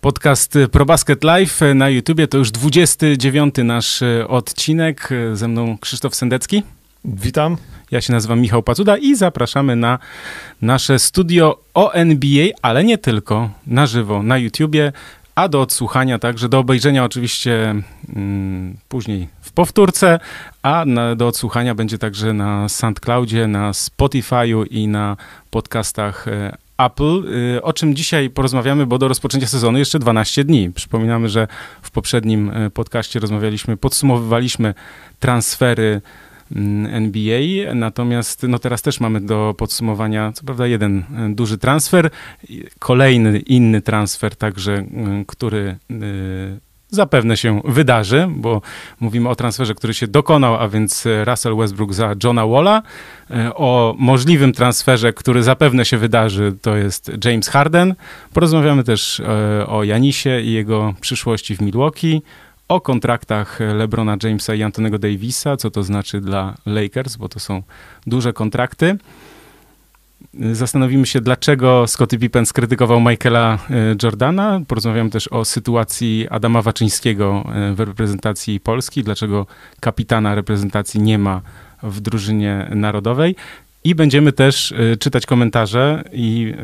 Podcast ProBasket Live na YouTubie to już 29 nasz e, odcinek. Ze mną Krzysztof Sendecki. Witam. Ja się nazywam Michał Pacuda i zapraszamy na nasze studio o NBA, ale nie tylko, na żywo na YouTubie, a do odsłuchania także, do obejrzenia oczywiście mm, później w powtórce, a na, do odsłuchania będzie także na SoundCloudzie, na Spotify'u i na podcastach e, Apple, y, o czym dzisiaj porozmawiamy, bo do rozpoczęcia sezonu jeszcze 12 dni. Przypominamy, że w poprzednim y, podcaście rozmawialiśmy, podsumowywaliśmy transfery mm, NBA, natomiast no teraz też mamy do podsumowania, co prawda jeden y, duży transfer, kolejny inny transfer także, który zapewne się wydarzy, bo mówimy o transferze, który się dokonał, a więc Russell Westbrook za Johna Walla. E, o możliwym transferze, który zapewne się wydarzy, to jest James Harden. Porozmawiamy też e, o Janisie i jego przyszłości w Milwaukee, o kontraktach LeBrona Jamesa i Antonego Davisa, co to znaczy dla Lakers, bo to są duże kontrakty. Zastanowimy się, dlaczego Scottie Pippen skrytykował Michaela e, Jordana. Porozmawiamy też o sytuacji Adama Waczyńskiego e, w reprezentacji Polski, dlaczego kapitana reprezentacji nie ma w drużynie narodowej. I będziemy też e, czytać komentarze i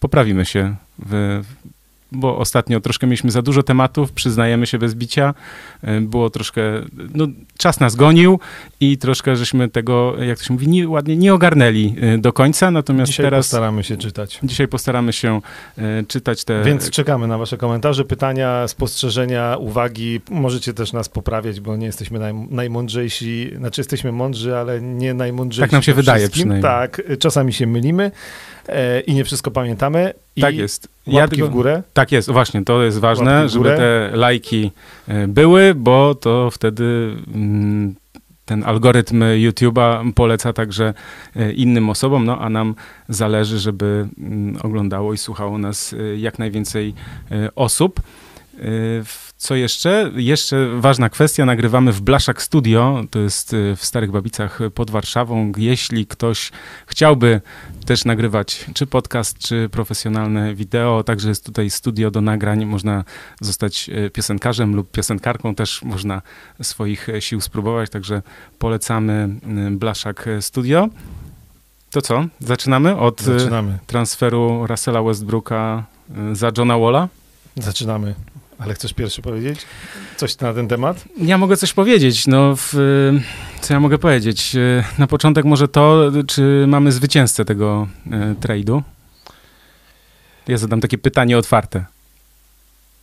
poprawimy się w, bo ostatnio troszkę mieliśmy za dużo tematów, przyznajemy się bez bicia. E, było troszkę, no czas nas gonił i troszkę żeśmy tego, jak to się mówi, nie, ładnie nie ogarnęli e, do końca, natomiast dzisiaj teraz... postaramy się czytać. Dzisiaj postaramy się e, czytać te... Więc czekamy na wasze komentarze, pytania, spostrzeżenia, uwagi. Możecie też nas poprawiać, bo nie jesteśmy naj, najmądrzejsi, znaczy jesteśmy mądrzy, ale nie najmądrzejsi. Tak nam się wydaje przynajmniej. Tak, czasami się mylimy i nie wszystko pamiętamy. Tak jest. Łapki ja w górę. Tak jest, właśnie, to jest ważne, żeby te lajki e, były, bo to wtedy mm, ten algorytm YouTube'a poleca także e, innym osobom, no a nam zależy, żeby mm, oglądało i słuchało nas e, jak najwięcej osób. Co jeszcze? Jeszcze ważna kwestia, nagrywamy w Blaszak Studio, to jest y, w Starych Babicach pod Warszawą. Jeśli ktoś chciałby też nagrywać czy podcast, czy profesjonalne wideo, także jest tutaj studio do nagrań, można zostać y, piosenkarzem lub piosenkarką, też można swoich sił spróbować, także polecamy y, Blaszak Studio. To co? Zaczynamy od Zaczynamy. transferu Russella Westbrooka za Johna Walla? Zaczynamy. Ale chcesz pierwszy powiedzieć coś na ten temat? Ja mogę coś powiedzieć. No, w, co ja mogę powiedzieć? Na początek może to, czy mamy zwycięzcę tego e, trade'u. Ja zadam takie pytanie otwarte.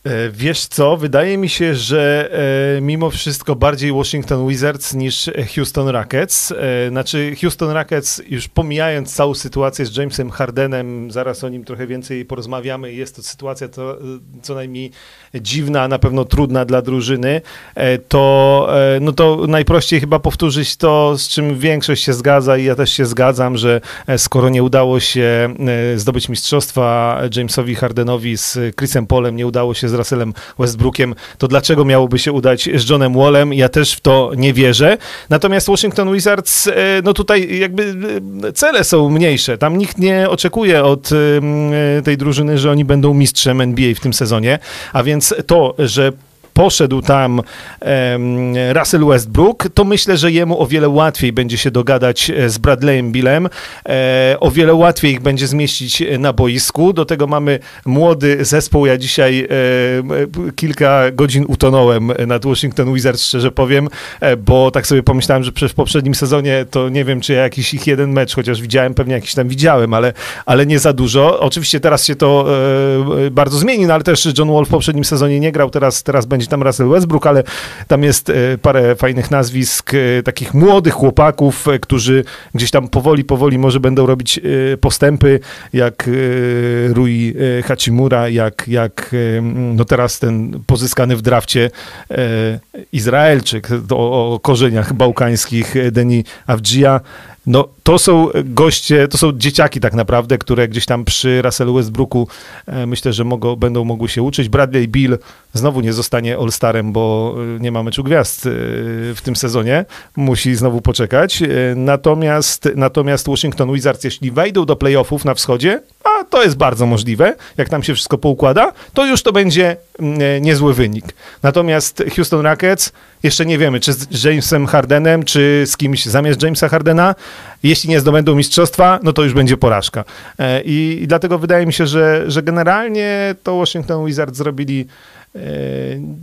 E, wiesz co, wydaje mi się, że e, mimo wszystko bardziej Washington Wizards niż Houston Rockets. E, znaczy Houston Rockets, już pomijając całą sytuację z Jamesem Hardenem, zaraz o nim trochę więcej porozmawiamy. Jest to sytuacja to, co najmniej dziwna, na pewno trudna dla drużyny. To, no to najprościej chyba powtórzyć to, z czym większość się zgadza i ja też się zgadzam, że skoro nie udało się zdobyć mistrzostwa Jamesowi Hardenowi z Chrisem Polem, nie udało się z Russellem Westbrookiem, to dlaczego miałoby się udać z Johnem Wallem? Ja też w to nie wierzę. Natomiast Washington Wizards, e, no tutaj jakby e, cele są mniejsze. Tam nikt nie oczekuje od e, tej drużyny, że oni będą mistrzem NBA w tym sezonie, a więc to, że poszedł tam Russell Westbrook, to myślę, że jemu o wiele łatwiej będzie się dogadać e, z Bradleyem Billem, e, o wiele łatwiej ich będzie zmieścić e, na boisku. Do tego mamy młody zespół. Ja dzisiaj kilka godzin utonąłem nad Washington Wizards, szczerze powiem, bo tak sobie pomyślałem, że w poprzednim sezonie to nie wiem, czy ja jakiś ich jeden mecz, chociaż widziałem, pewnie jakiś tam widziałem, ale, ale nie za dużo. Oczywiście teraz się to bardzo zmieni, no ale też John Wall w poprzednim sezonie nie grał, teraz, teraz będzie będzie tam Russell Westbrook, ale tam jest e, parę fajnych nazwisk e, takich młodych chłopaków, e, którzy gdzieś tam powoli, powoli może będą robić postępy, jak Rui Hachimura, jak, jak no teraz ten pozyskany w drafcie Izraelczyk o, o korzeniach bałkańskich Deni Avgia. No, to są goście, to są dzieciaki tak naprawdę, które gdzieś tam przy Russellu Westbrooku e, myślę, że mogą, będą mogły się uczyć. Bradley Bill znowu nie zostanie All-Starem, bo e, nie ma meczu gwiazd e, w tym sezonie. Musi znowu poczekać. Natomiast, natomiast Washington Wizards, jeśli wejdą do playoffów na wschodzie, a to jest bardzo możliwe, jak tam się wszystko poukłada, to już to będzie mm, e, niezły wynik. Natomiast Houston Rockets, jeszcze nie wiemy, czy z Jamesem Hardenem, czy z kimś zamiast Jamesa Hardena. Jeśli nie zdobędą mistrzostwa, no to już będzie porażka. E, I, i dlatego wydaje mi się, że, że generalnie to Washington Wizards zrobili e,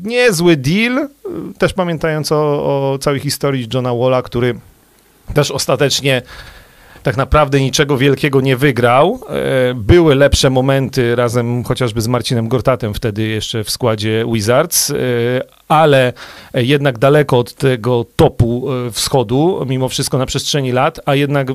niezły deal, też pamiętając o, o całej historii Johna Walla, który też ostatecznie tak naprawdę niczego wielkiego nie wygrał. E, były lepsze momenty razem chociażby z Marcinem Gortatem wtedy jeszcze w składzie Wizards, e, ale jednak daleko od tego topu e, wschodu, mimo wszystko na przestrzeni lat, a jednak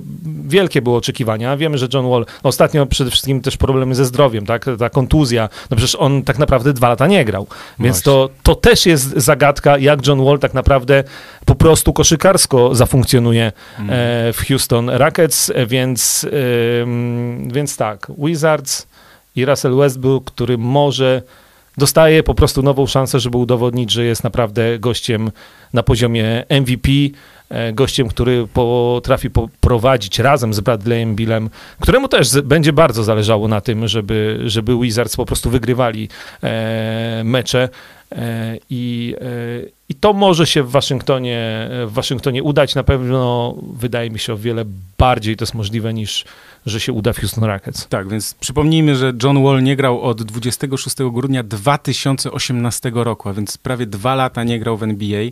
wielkie były oczekiwania. Wiemy, że John Wall ostatnio przede wszystkim też problemy ze zdrowiem, tak? ta kontuzja, no przecież on tak naprawdę dwa lata nie grał, więc to, to też jest zagadka, jak John Wall tak naprawdę po prostu koszykarsko zafunkcjonuje mm. w Houston Rockets, więc, więc tak, Wizards i Russell Westbrook, który może dostaje po prostu nową szansę, żeby udowodnić, że jest naprawdę gościem na poziomie MVP, e, gościem, który potrafi poprowadzić razem z Bradleyem Billem, któremu też będzie bardzo zależało na tym, żeby, żeby Wizards po prostu wygrywali e, mecze. E, I, I to może się w Waszyngtonie, w Waszyngtonie udać. Na pewno wydaje mi się o wiele bardziej to jest możliwe niż że się uda w Houston Rockets. Tak, więc przypomnijmy, że John Wall nie grał od 26 grudnia 2018 roku, a więc prawie dwa lata nie grał w NBA.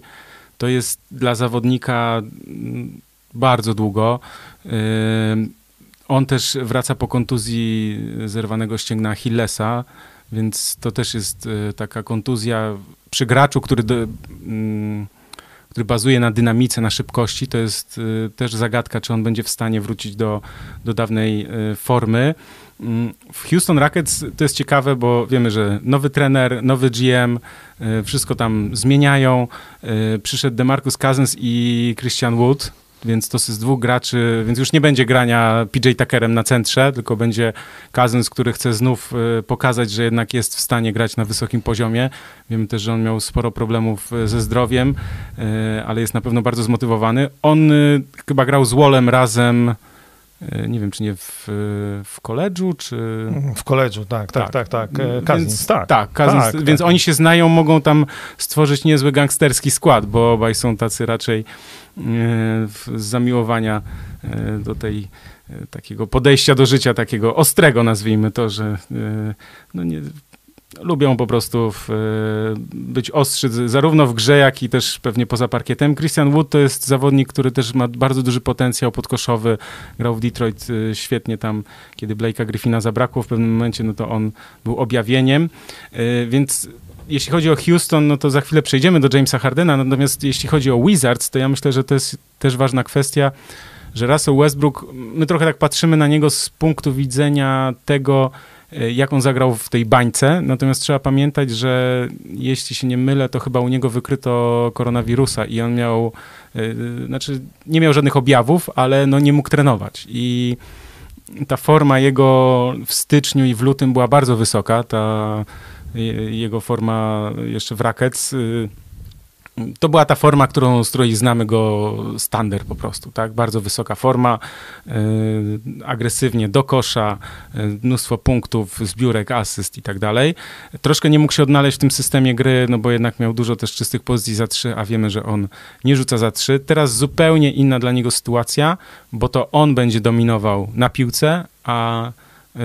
To jest dla zawodnika mm, bardzo długo. Yy, on też wraca po kontuzji zerwanego ścięgna Achillesa, więc to też jest yy, taka kontuzja przy graczu, który do, mm, który bazuje na dynamice, na szybkości, to jest y, też zagadka, czy on będzie w stanie wrócić do, do dawnej y, formy. Mm, w Houston Rockets to jest ciekawe, bo wiemy, że nowy trener, nowy GM, y, wszystko tam zmieniają. Przyszedł DeMarcus Cousins i Christian Wood, więc to jest dwóch graczy, więc już nie będzie grania PJ Tuckerem na centrze, tylko będzie Cousins, który chce znów y, pokazać, że jednak jest w stanie grać na wysokim poziomie. Wiemy też, że on miał sporo problemów y, ze zdrowiem, y, ale jest na pewno bardzo zmotywowany. On chyba grał z Wallem razem nie wiem, czy nie w, w koledżu, czy... W koledżu, tak, tak, tak, tak. tak. Cousins, więc, tak. Tak, Cousins, tak, więc tak. oni się znają, mogą tam stworzyć niezły gangsterski skład, bo obaj są tacy raczej z zamiłowania e, do tej e, takiego podejścia do życia, takiego ostrego, nazwijmy to, że e, no nie, lubią po prostu w, być ostrzy zarówno w grze, jak i też pewnie poza parkietem. Christian Wood to jest zawodnik, który też ma bardzo duży potencjał podkoszowy. Grał w Detroit świetnie tam, kiedy Blake'a Griffina zabrakło w pewnym momencie, no to on był objawieniem. Więc jeśli chodzi o Houston, no to za chwilę przejdziemy do Jamesa Hardena, natomiast jeśli chodzi o Wizards, to ja myślę, że to jest też ważna kwestia, że Russell Westbrook, my trochę tak patrzymy na niego z punktu widzenia tego, jak on zagrał w tej bańce, natomiast trzeba pamiętać, że jeśli się nie mylę, to chyba u niego wykryto koronawirusa i on miał, yy, znaczy nie miał żadnych objawów, ale no nie mógł trenować. I ta forma jego w styczniu i w lutym była bardzo wysoka, ta jego forma jeszcze w Rackets, y, to była ta forma, którą, z której znamy go standard po prostu, tak? Bardzo wysoka forma, y, agresywnie do kosza, y, mnóstwo punktów, zbiórek, asyst i tak dalej. Troszkę nie mógł się odnaleźć w tym systemie gry, no bo jednak miał dużo też czystych pozycji za trzy, a wiemy, że on nie rzuca za trzy. Teraz zupełnie inna dla niego sytuacja, bo to on będzie dominował na piłce, a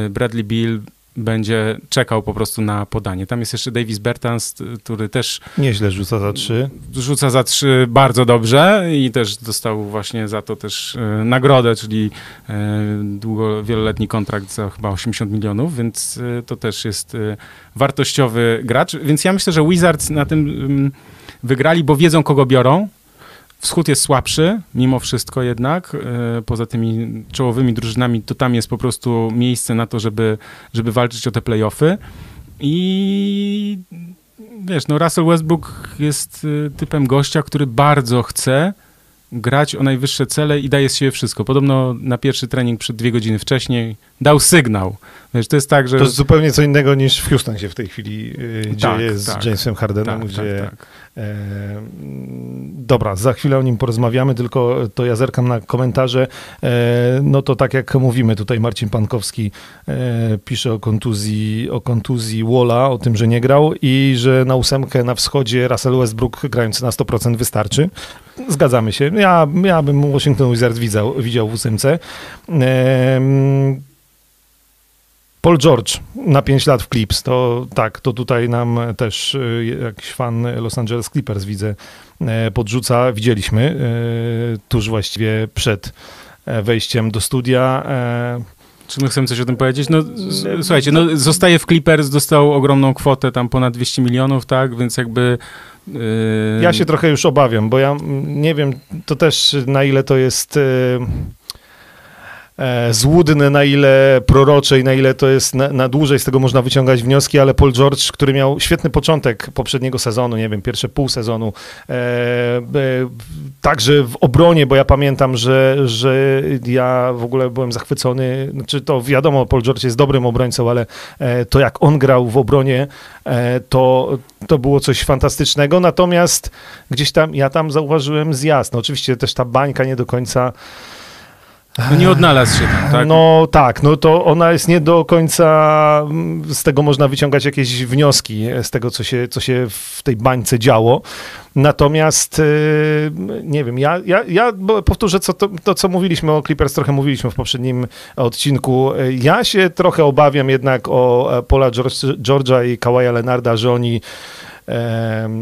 Bradley Bill będzie czekał po prostu na podanie. Tam jest jeszcze Davis Bertans, który też... Nieźle rzuca za trzy. Rzuca za trzy bardzo dobrze i też dostał właśnie za to też e, nagrodę, czyli e, długo, wieloletni kontrakt za chyba 80 milionów, więc e, to też jest wartościowy gracz. Więc ja myślę, że Wizards na tym mm, wygrali, bo wiedzą, kogo biorą, Wschód jest słabszy, mimo wszystko jednak. E, poza tymi czołowymi drużynami, to tam jest po prostu miejsce na to, żeby, żeby walczyć o te playoffy. I wiesz, no Russell Westbrook jest e, typem gościa, który bardzo chce grać o najwyższe cele i daje z siebie wszystko. Podobno na pierwszy trening przed dwie godziny wcześniej dał sygnał. Wiesz, to jest tak, że... To jest zupełnie co innego niż w Houston się w tej chwili yy, Tak, dzieje z tak. Jamesem Hardenem, tak, gdzie... tak, tak. E, dobra, za chwilę o nim porozmawiamy, tylko to ja zerkam na komentarze. E, no to tak jak mówimy, tutaj Marcin Pankowski e, pisze o kontuzji, o kontuzji Walla, o tym, że nie grał i że na ósemkę na wschodzie Russell Westbrook grający na 100% wystarczy. Zgadzamy się. Ja, ja bym Washington Wizards widział, widział w ósemce. Paul George na 5 lat w Clips, to tak, to tutaj nam też y, jakiś fan Los Angeles Clippers widzę e, podrzuca, widzieliśmy e, tuż właściwie przed e, wejściem do studia. Czy my chcemy coś o tym powiedzieć? No, słuchajcie, no, zostaje w Clippers, dostał ogromną kwotę, tam ponad 200 milionów, tak, więc jakby... yy, Ja się trochę już obawiam, bo ja mm, nie wiem, to też na ile to jest e, złudne, na ile prorocze i na ile to jest na, na dłużej z tego można wyciągać wnioski, ale Paul George, który miał świetny początek poprzedniego sezonu, nie wiem, pierwsze pół sezonu, e, e, także w obronie, bo ja pamiętam, że, że ja w ogóle byłem zachwycony, znaczy to wiadomo, Paul George jest dobrym obrońcą, ale e, to jak on grał w obronie, e, to, to było coś fantastycznego, natomiast gdzieś tam, ja tam zauważyłem zjazd, no oczywiście też ta bańka nie do końca no nie odnalazł się tam, tak? no tak, no to ona jest nie do końca, mm, z tego można wyciągać jakieś wnioski, e, z tego, co się, co się w tej bańce działo. Natomiast, y, nie wiem, ja, ja, ja powtórzę co, to, to, co mówiliśmy o Clippers, trochę mówiliśmy w poprzednim odcinku. Y, Ja się trochę obawiam jednak o e, Paula George- George'a i Kawaja Leonarda, że oni,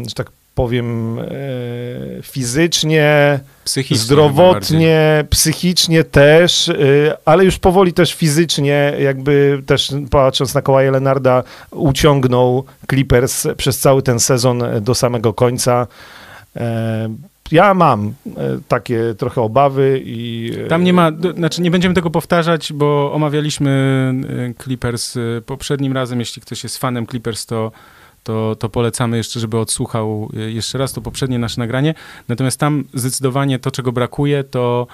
że tak powiem, e, fizycznie, Psychicznie zdrowotnie, psychicznie też, y, ale już powoli też fizycznie, jakby też patrząc na Kawaja Leonarda, uciągnął Clippers przez cały ten sezon do samego końca. E, Ja mam e, takie trochę obawy i... e, Tam nie ma, znaczy nie będziemy tego powtarzać, bo omawialiśmy Clippers poprzednim razem. Jeśli ktoś jest fanem Clippers, to, to, to polecamy jeszcze, żeby odsłuchał jeszcze raz to poprzednie nasze nagranie. Natomiast tam zdecydowanie to, czego brakuje, to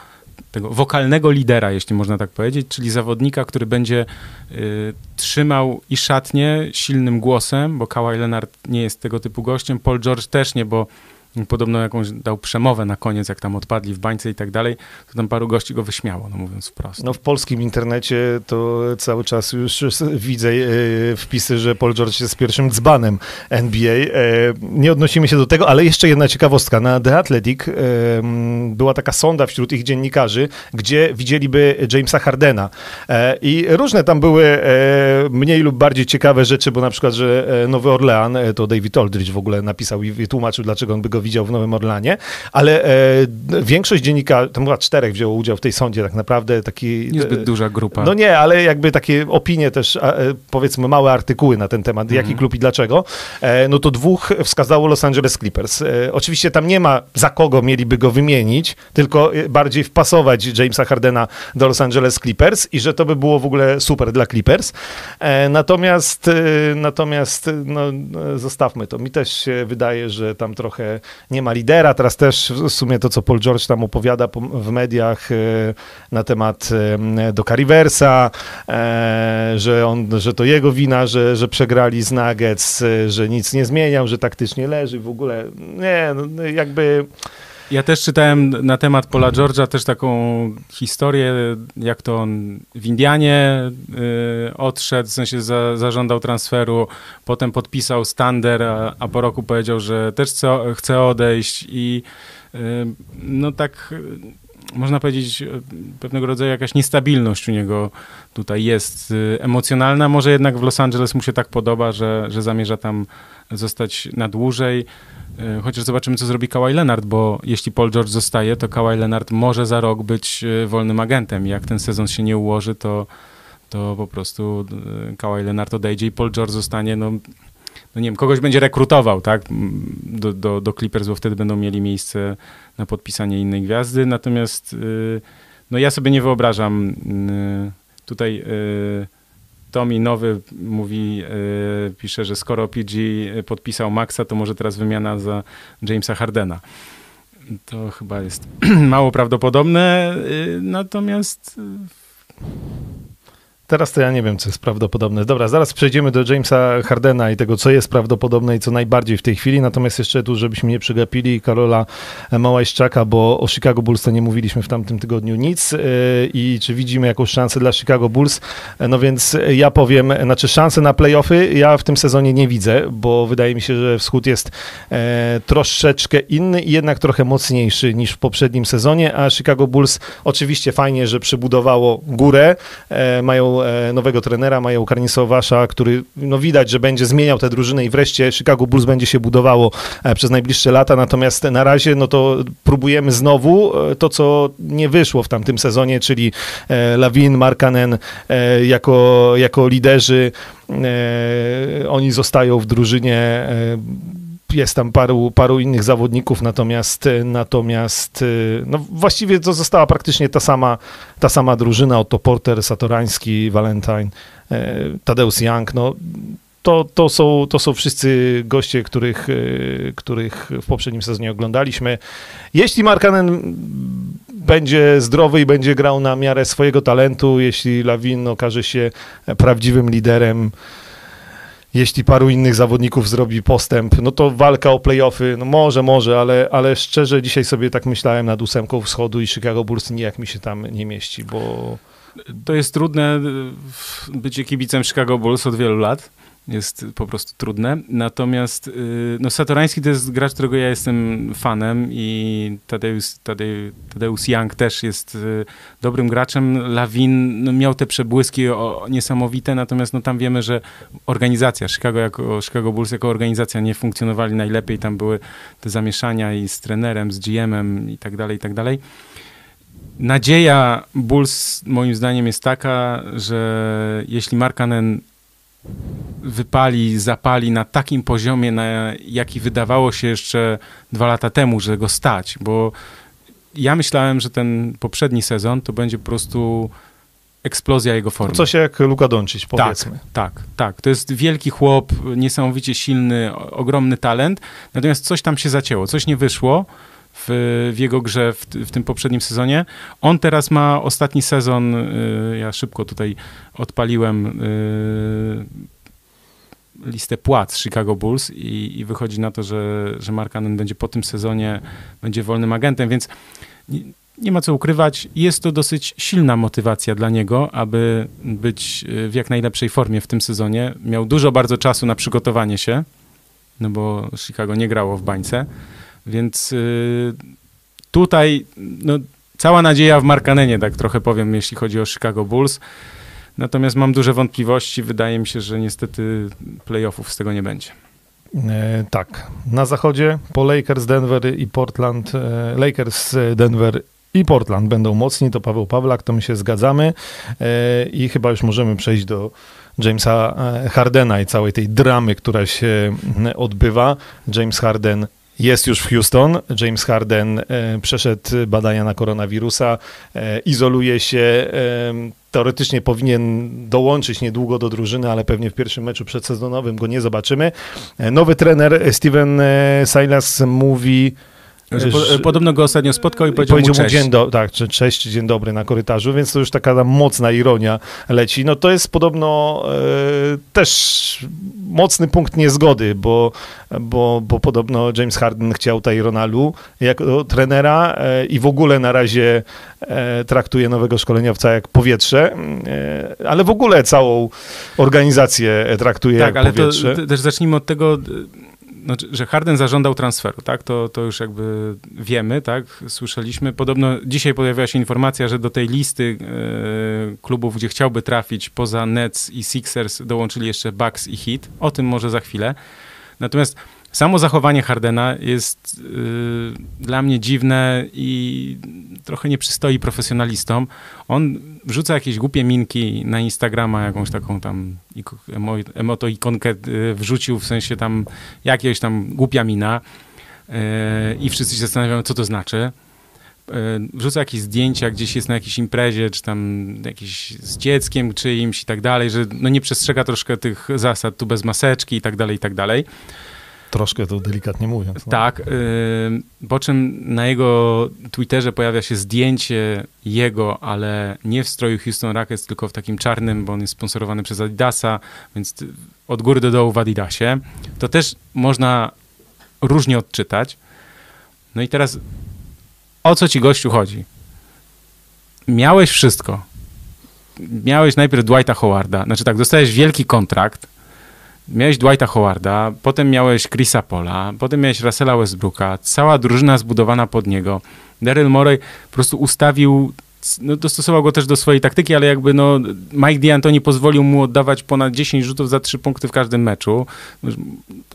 tego wokalnego lidera, jeśli można tak powiedzieć, czyli zawodnika, który będzie y, trzymał i szatnie silnym głosem, bo Kawhi Leonard nie jest tego typu gościem, Paul George też nie, bo podobno jakąś dał przemowę na koniec, jak tam odpadli w bańce i tak dalej, to tam paru gości go wyśmiało, no mówiąc wprost. No w polskim internecie to cały czas już widzę e, wpisy, że Paul George jest pierwszym dzbanem NBA. E, nie odnosimy się do tego, ale jeszcze jedna ciekawostka. Na The Athletic e, była taka sonda wśród ich dziennikarzy, gdzie widzieliby Jamesa Hardena. I różne tam były mniej lub bardziej ciekawe rzeczy, bo na przykład, że Nowy Orlean, to David Aldridge w ogóle napisał i wytłumaczył, dlaczego on by go widział w Nowym Orleanie, ale e, większość dziennikarzy, tam chyba czterech wzięło udział w tej sądzie tak naprawdę, taki... Niezbyt duża grupa. No nie, ale jakby takie opinie też, e, powiedzmy małe artykuły na ten temat, jaki klub i dlaczego, e, no to dwóch wskazało Los Angeles Clippers. E, Oczywiście tam nie ma za kogo mieliby go wymienić, tylko e, bardziej wpasować Jamesa Hardena do Los Angeles Clippers i że to by było w ogóle super dla Clippers. E, Natomiast, e, natomiast e, no, e, zostawmy to. Mi też się wydaje, że tam trochę nie ma lidera. Teraz też w sumie to, co Paul George tam opowiada po- w mediach e, na temat e, do Riversa, e, że, on, że to jego wina, że, że przegrali z Nuggets, że nic nie zmieniał, że taktycznie leży w ogóle. Nie, no, jakby... Ja też czytałem na temat Paula George'a też taką historię, jak to on w Indianie y, odszedł, w sensie za, zażądał transferu, potem podpisał Stander, a, a po roku powiedział, że też chce, chce odejść i y, no tak y, można powiedzieć y, pewnego rodzaju jakaś niestabilność u niego tutaj jest y, emocjonalna. Może jednak w Los Angeles mu się tak podoba, że, że zamierza tam zostać na dłużej. Y, Chociaż zobaczymy, co zrobi Kawhi Leonard, bo jeśli Paul George zostaje, to Kawhi Leonard może za rok być y, wolnym agentem. Jak ten sezon się nie ułoży, to, to po prostu y, Kawhi Leonard odejdzie i Paul George zostanie, no, no nie wiem, kogoś będzie rekrutował, tak, m, do, do, do Clippers, bo wtedy będą mieli miejsce na podpisanie innej gwiazdy. Natomiast no ja sobie nie wyobrażam y, tutaj Tomi Nowy mówi, y, pisze, że skoro PG podpisał Maxa, to może teraz wymiana za Jamesa Hardena. To chyba jest mało prawdopodobne, y, natomiast y, teraz to ja nie wiem, co jest prawdopodobne. Dobra, zaraz przejdziemy do Jamesa Hardena i tego, co jest prawdopodobne i co najbardziej w tej chwili. Natomiast jeszcze tu, żebyśmy nie przegapili Karola Małajszczaka, bo o Chicago Bulls to nie mówiliśmy w tamtym tygodniu nic i czy widzimy jakąś szansę dla Chicago Bulls. No więc ja powiem, znaczy szanse na playoffy ja w tym sezonie nie widzę, bo wydaje mi się, że wschód jest e, troszeczkę inny i jednak trochę mocniejszy niż w poprzednim sezonie, a Chicago Bulls oczywiście fajnie, że przybudowało górę, e, mają e, nowego trenera, mają Karnisowasza, który no widać, że będzie zmieniał tę drużynę i wreszcie Chicago Bulls będzie się budowało e, przez najbliższe lata, natomiast na razie no to próbujemy znowu e, to, co nie wyszło w tamtym sezonie, czyli e, Lawin, Markanen jako, jako liderzy, oni zostają w drużynie jest tam paru, paru innych zawodników, natomiast, natomiast no właściwie to została praktycznie ta sama, ta sama drużyna, oto Porter, Satorański, Valentine, e, Tadeusz Young, no to, to, są, to są wszyscy goście, których, e, których w poprzednim sezonie oglądaliśmy. Jeśli Markanen będzie zdrowy i będzie grał na miarę swojego talentu, jeśli Lawin okaże się prawdziwym liderem, jeśli paru innych zawodników zrobi postęp, no to walka o playoffy, no może, może, ale, ale szczerze dzisiaj sobie tak myślałem nad ósemką wschodu i Chicago Bulls nijak mi się tam nie mieści, bo... To jest trudne być kibicem Chicago Bulls od wielu lat jest po prostu trudne. Natomiast y, no, Satorański to jest gracz, którego ja jestem fanem i Tadeusz, Tadeusz, Tadeusz Young też jest y, dobrym graczem. Lawin no, miał te przebłyski o, niesamowite, natomiast no, tam wiemy, że organizacja, Chicago, jako, Chicago Bulls jako organizacja nie funkcjonowali najlepiej. Tam były te zamieszania i z trenerem, z GM-em i tak dalej, i tak dalej. Nadzieja Bulls moim zdaniem jest taka, że jeśli Markanen wypali, zapali na takim poziomie, na jaki wydawało się jeszcze dwa lata temu, że go stać, bo ja myślałem, że ten poprzedni sezon to będzie po prostu eksplozja jego formy. Coś jak Luka Doncic, powiedzmy. Tak, tak, tak. To jest wielki chłop, niesamowicie silny, ogromny talent, natomiast coś tam się zacięło, coś nie wyszło w, w jego grze w, w, tym poprzednim sezonie. On teraz ma ostatni sezon, y, ja szybko tutaj odpaliłem y, listę płac Chicago Bulls i, i, wychodzi na to, że, że Mark Cannon będzie po tym sezonie będzie wolnym agentem, więc nie, nie ma co ukrywać, jest to dosyć silna motywacja dla niego, aby być y, w jak najlepszej formie w tym sezonie. Miał dużo bardzo czasu na przygotowanie się, no bo Chicago nie grało w bańce. Więc y, tutaj no, cała nadzieja w Markanenie, tak trochę powiem, jeśli chodzi o Chicago Bulls. Natomiast mam duże wątpliwości. Wydaje mi się, że niestety playoffów z tego nie będzie. E, tak. Na zachodzie po Lakers, Denver i Portland. E, Lakers, Denver i Portland będą mocni. To Paweł Pawlak, to my się zgadzamy. E, I chyba już możemy przejść do Jamesa e, Hardena i całej tej dramy, która się odbywa. James Harden jest już w Houston. James Harden e, przeszedł badania na koronawirusa, e, izoluje się. E, teoretycznie powinien dołączyć niedługo do drużyny, ale pewnie w pierwszym meczu przedsezonowym go nie zobaczymy. Nowy trener Steven Silas mówi, że, podobno go ostatnio spotkał i powiedział, powiedział mu, cześć. Dzień do, tak, cześć, dzień dobry na korytarzu, więc to już taka tam mocna ironia leci. No to jest podobno e, też mocny punkt niezgody, bo, bo, bo podobno James Harden chciał Tyronalu jako trenera e, i w ogóle na razie e, traktuje nowego szkoleniowca jak powietrze, e, ale w ogóle całą organizację traktuje tak, jak powietrze. Tak, ale też zacznijmy od tego znaczy, że Harden zażądał transferu, tak? To, to już jakby wiemy, tak? Słyszeliśmy. Podobno dzisiaj pojawiła się informacja, że do tej listy e, klubów, gdzie chciałby trafić poza Nets i Sixers dołączyli jeszcze Bucks i Heat. O tym może za chwilę. Natomiast Samo zachowanie Hardena jest y, dla mnie dziwne i trochę nie przystoi profesjonalistom. On wrzuca jakieś głupie minki na Instagrama, jakąś taką tam emo, emoto ikonkę y, wrzucił, w sensie tam jakiegoś tam głupia mina y, i wszyscy się zastanawiają, co to znaczy. Y, wrzuca jakieś zdjęcia, gdzieś jest na jakiejś imprezie, czy tam jakiś z dzieckiem czyimś i tak dalej, że no nie przestrzega troszkę tych zasad tu bez maseczki i tak dalej, i tak dalej. Troszkę to delikatnie mówiąc. No. Tak, yy, po czym na jego Twitterze pojawia się zdjęcie jego, ale nie w stroju Houston Rockets, tylko w takim czarnym, bo on jest sponsorowany przez Adidasa, więc od góry do dołu w Adidasie. To też można różnie odczytać. No i teraz o co ci gościu chodzi? Miałeś wszystko. Miałeś najpierw Dwighta Howarda, znaczy tak, dostałeś wielki kontrakt, miałeś Dwighta Howarda, potem miałeś Chrisa Pola, potem miałeś Russella Westbrooka, cała drużyna zbudowana pod niego. Daryl Morey po prostu ustawił, no, dostosował go też do swojej taktyki, ale jakby no, Mike D'Antoni pozwolił mu oddawać ponad 10 rzutów za 3 punkty w każdym meczu.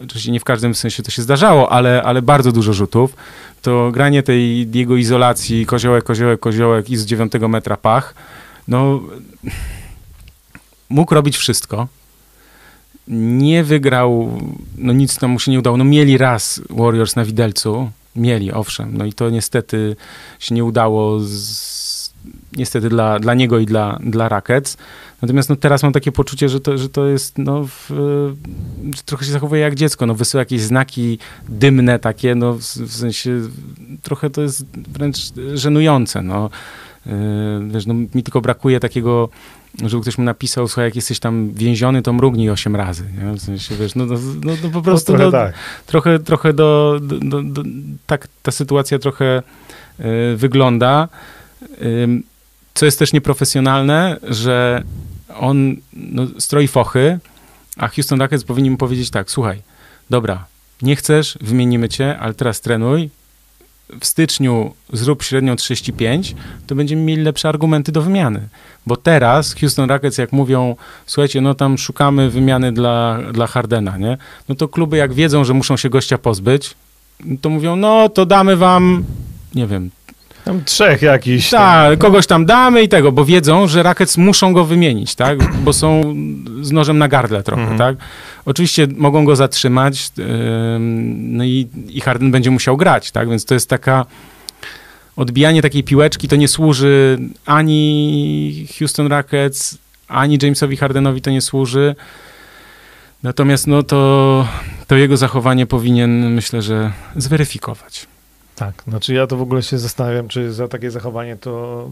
Oczywiście nie w każdym sensie to się zdarzało, ale, ale bardzo dużo rzutów. To granie tej jego izolacji, koziołek, koziołek, koziołek i z 9 metra pach, no mógł robić wszystko nie wygrał, no nic tam mu się nie udało. No mieli raz Warriors na widelcu, mieli, owszem, no i to niestety się nie udało, z, niestety dla, dla niego i dla, dla Rackets. Natomiast no, teraz mam takie poczucie, że to, że to jest, no, w, że trochę się zachowuje jak dziecko, no, wysyła jakieś znaki dymne takie, no, w, w sensie trochę to jest wręcz żenujące, no. Yy, wiesz, no, mi tylko brakuje takiego żeby ktoś mu napisał, słuchaj, jak jesteś tam więziony, to mrugnij osiem razy. Nie? W sensie, wiesz, no, no, no, no po prostu no, trochę, do, tak. trochę, trochę do, do, do, tak ta sytuacja trochę y, wygląda. Y, co jest też nieprofesjonalne, że on no, stroi fochy, a Houston Rockets powinni mu powiedzieć tak, słuchaj, dobra, nie chcesz, wymienimy cię, ale teraz trenuj, w styczniu zrób średnią 35, to będziemy mieli lepsze argumenty do wymiany. Bo teraz Houston Rockets, jak mówią, słuchajcie, no tam szukamy wymiany dla, dla Hardena, nie? No to kluby jak wiedzą, że muszą się gościa pozbyć, to mówią, no to damy wam, nie wiem, tam trzech jakiś. Tak, kogoś tam damy i tego, bo wiedzą, że Rackets muszą go wymienić, tak? Bo są z nożem na gardle trochę, mhm. tak? Oczywiście mogą go zatrzymać, yy, no i, i Harden będzie musiał grać, tak? Więc to jest taka odbijanie takiej piłeczki to nie służy ani Houston Rockets, ani Jamesowi Hardenowi to nie służy. Natomiast no to, to jego zachowanie powinien, myślę, że zweryfikować. Tak, znaczy ja to w ogóle się zastanawiam, czy za takie zachowanie to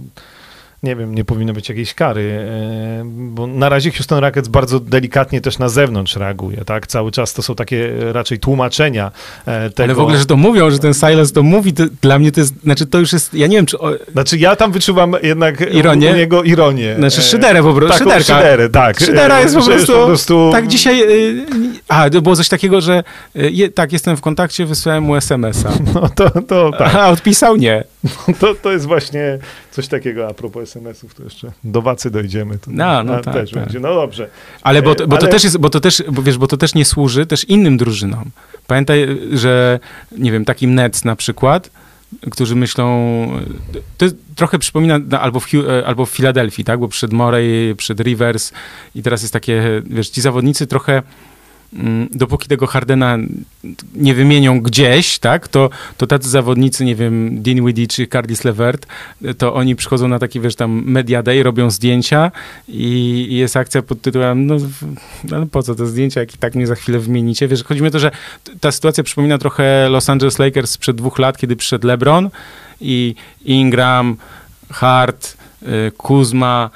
nie wiem, nie powinno być jakiejś kary, e, bo na razie Houston Rockets bardzo delikatnie też na zewnątrz reaguje, tak? Cały czas to są takie raczej tłumaczenia e, tego. Ale w ogóle, że to mówią, że ten Silas to mówi, to dla mnie to jest, znaczy to już jest, ja nie wiem, czy... O... Znaczy ja tam wyczuwam jednak ironię? u niego ironię. Znaczy szyderę po prostu, Taką szyderka. Szyderę, tak. Szydera jest po prostu, po prostu, tak dzisiaj, a, to było coś takiego, że y, tak, jestem w kontakcie, wysłałem mu SMS-a. No to, to tak. A odpisał nie. To, to jest właśnie coś takiego a propos SMS-ów, to jeszcze do Wacy dojdziemy. To no, no tak, też tak. będzie. No dobrze. Ale bo, bo Ale... to też jest, bo to też, bo wiesz, bo to też nie służy też innym drużynom. Pamiętaj, że nie wiem, takim Nets na przykład, którzy myślą, to trochę przypomina albo w, albo w Filadelfii, tak, bo przed Morey, przed Rivers i teraz jest takie, wiesz, ci zawodnicy trochę dopóki tego Hardena nie wymienią gdzieś, tak, to, to tacy zawodnicy, nie wiem, Dinwiddie czy Cardis Levert, to oni przychodzą na taki, wiesz, tam Media Day, robią zdjęcia i, i jest akcja pod tytułem, no, no po co te zdjęcia, jak i tak mnie za chwilę wymienicie. Wiesz, chodzi mi o to, że ta sytuacja przypomina trochę Los Angeles Lakers sprzed dwóch lat, kiedy przyszedł LeBron i Ingram, Hart, y, Kuzma,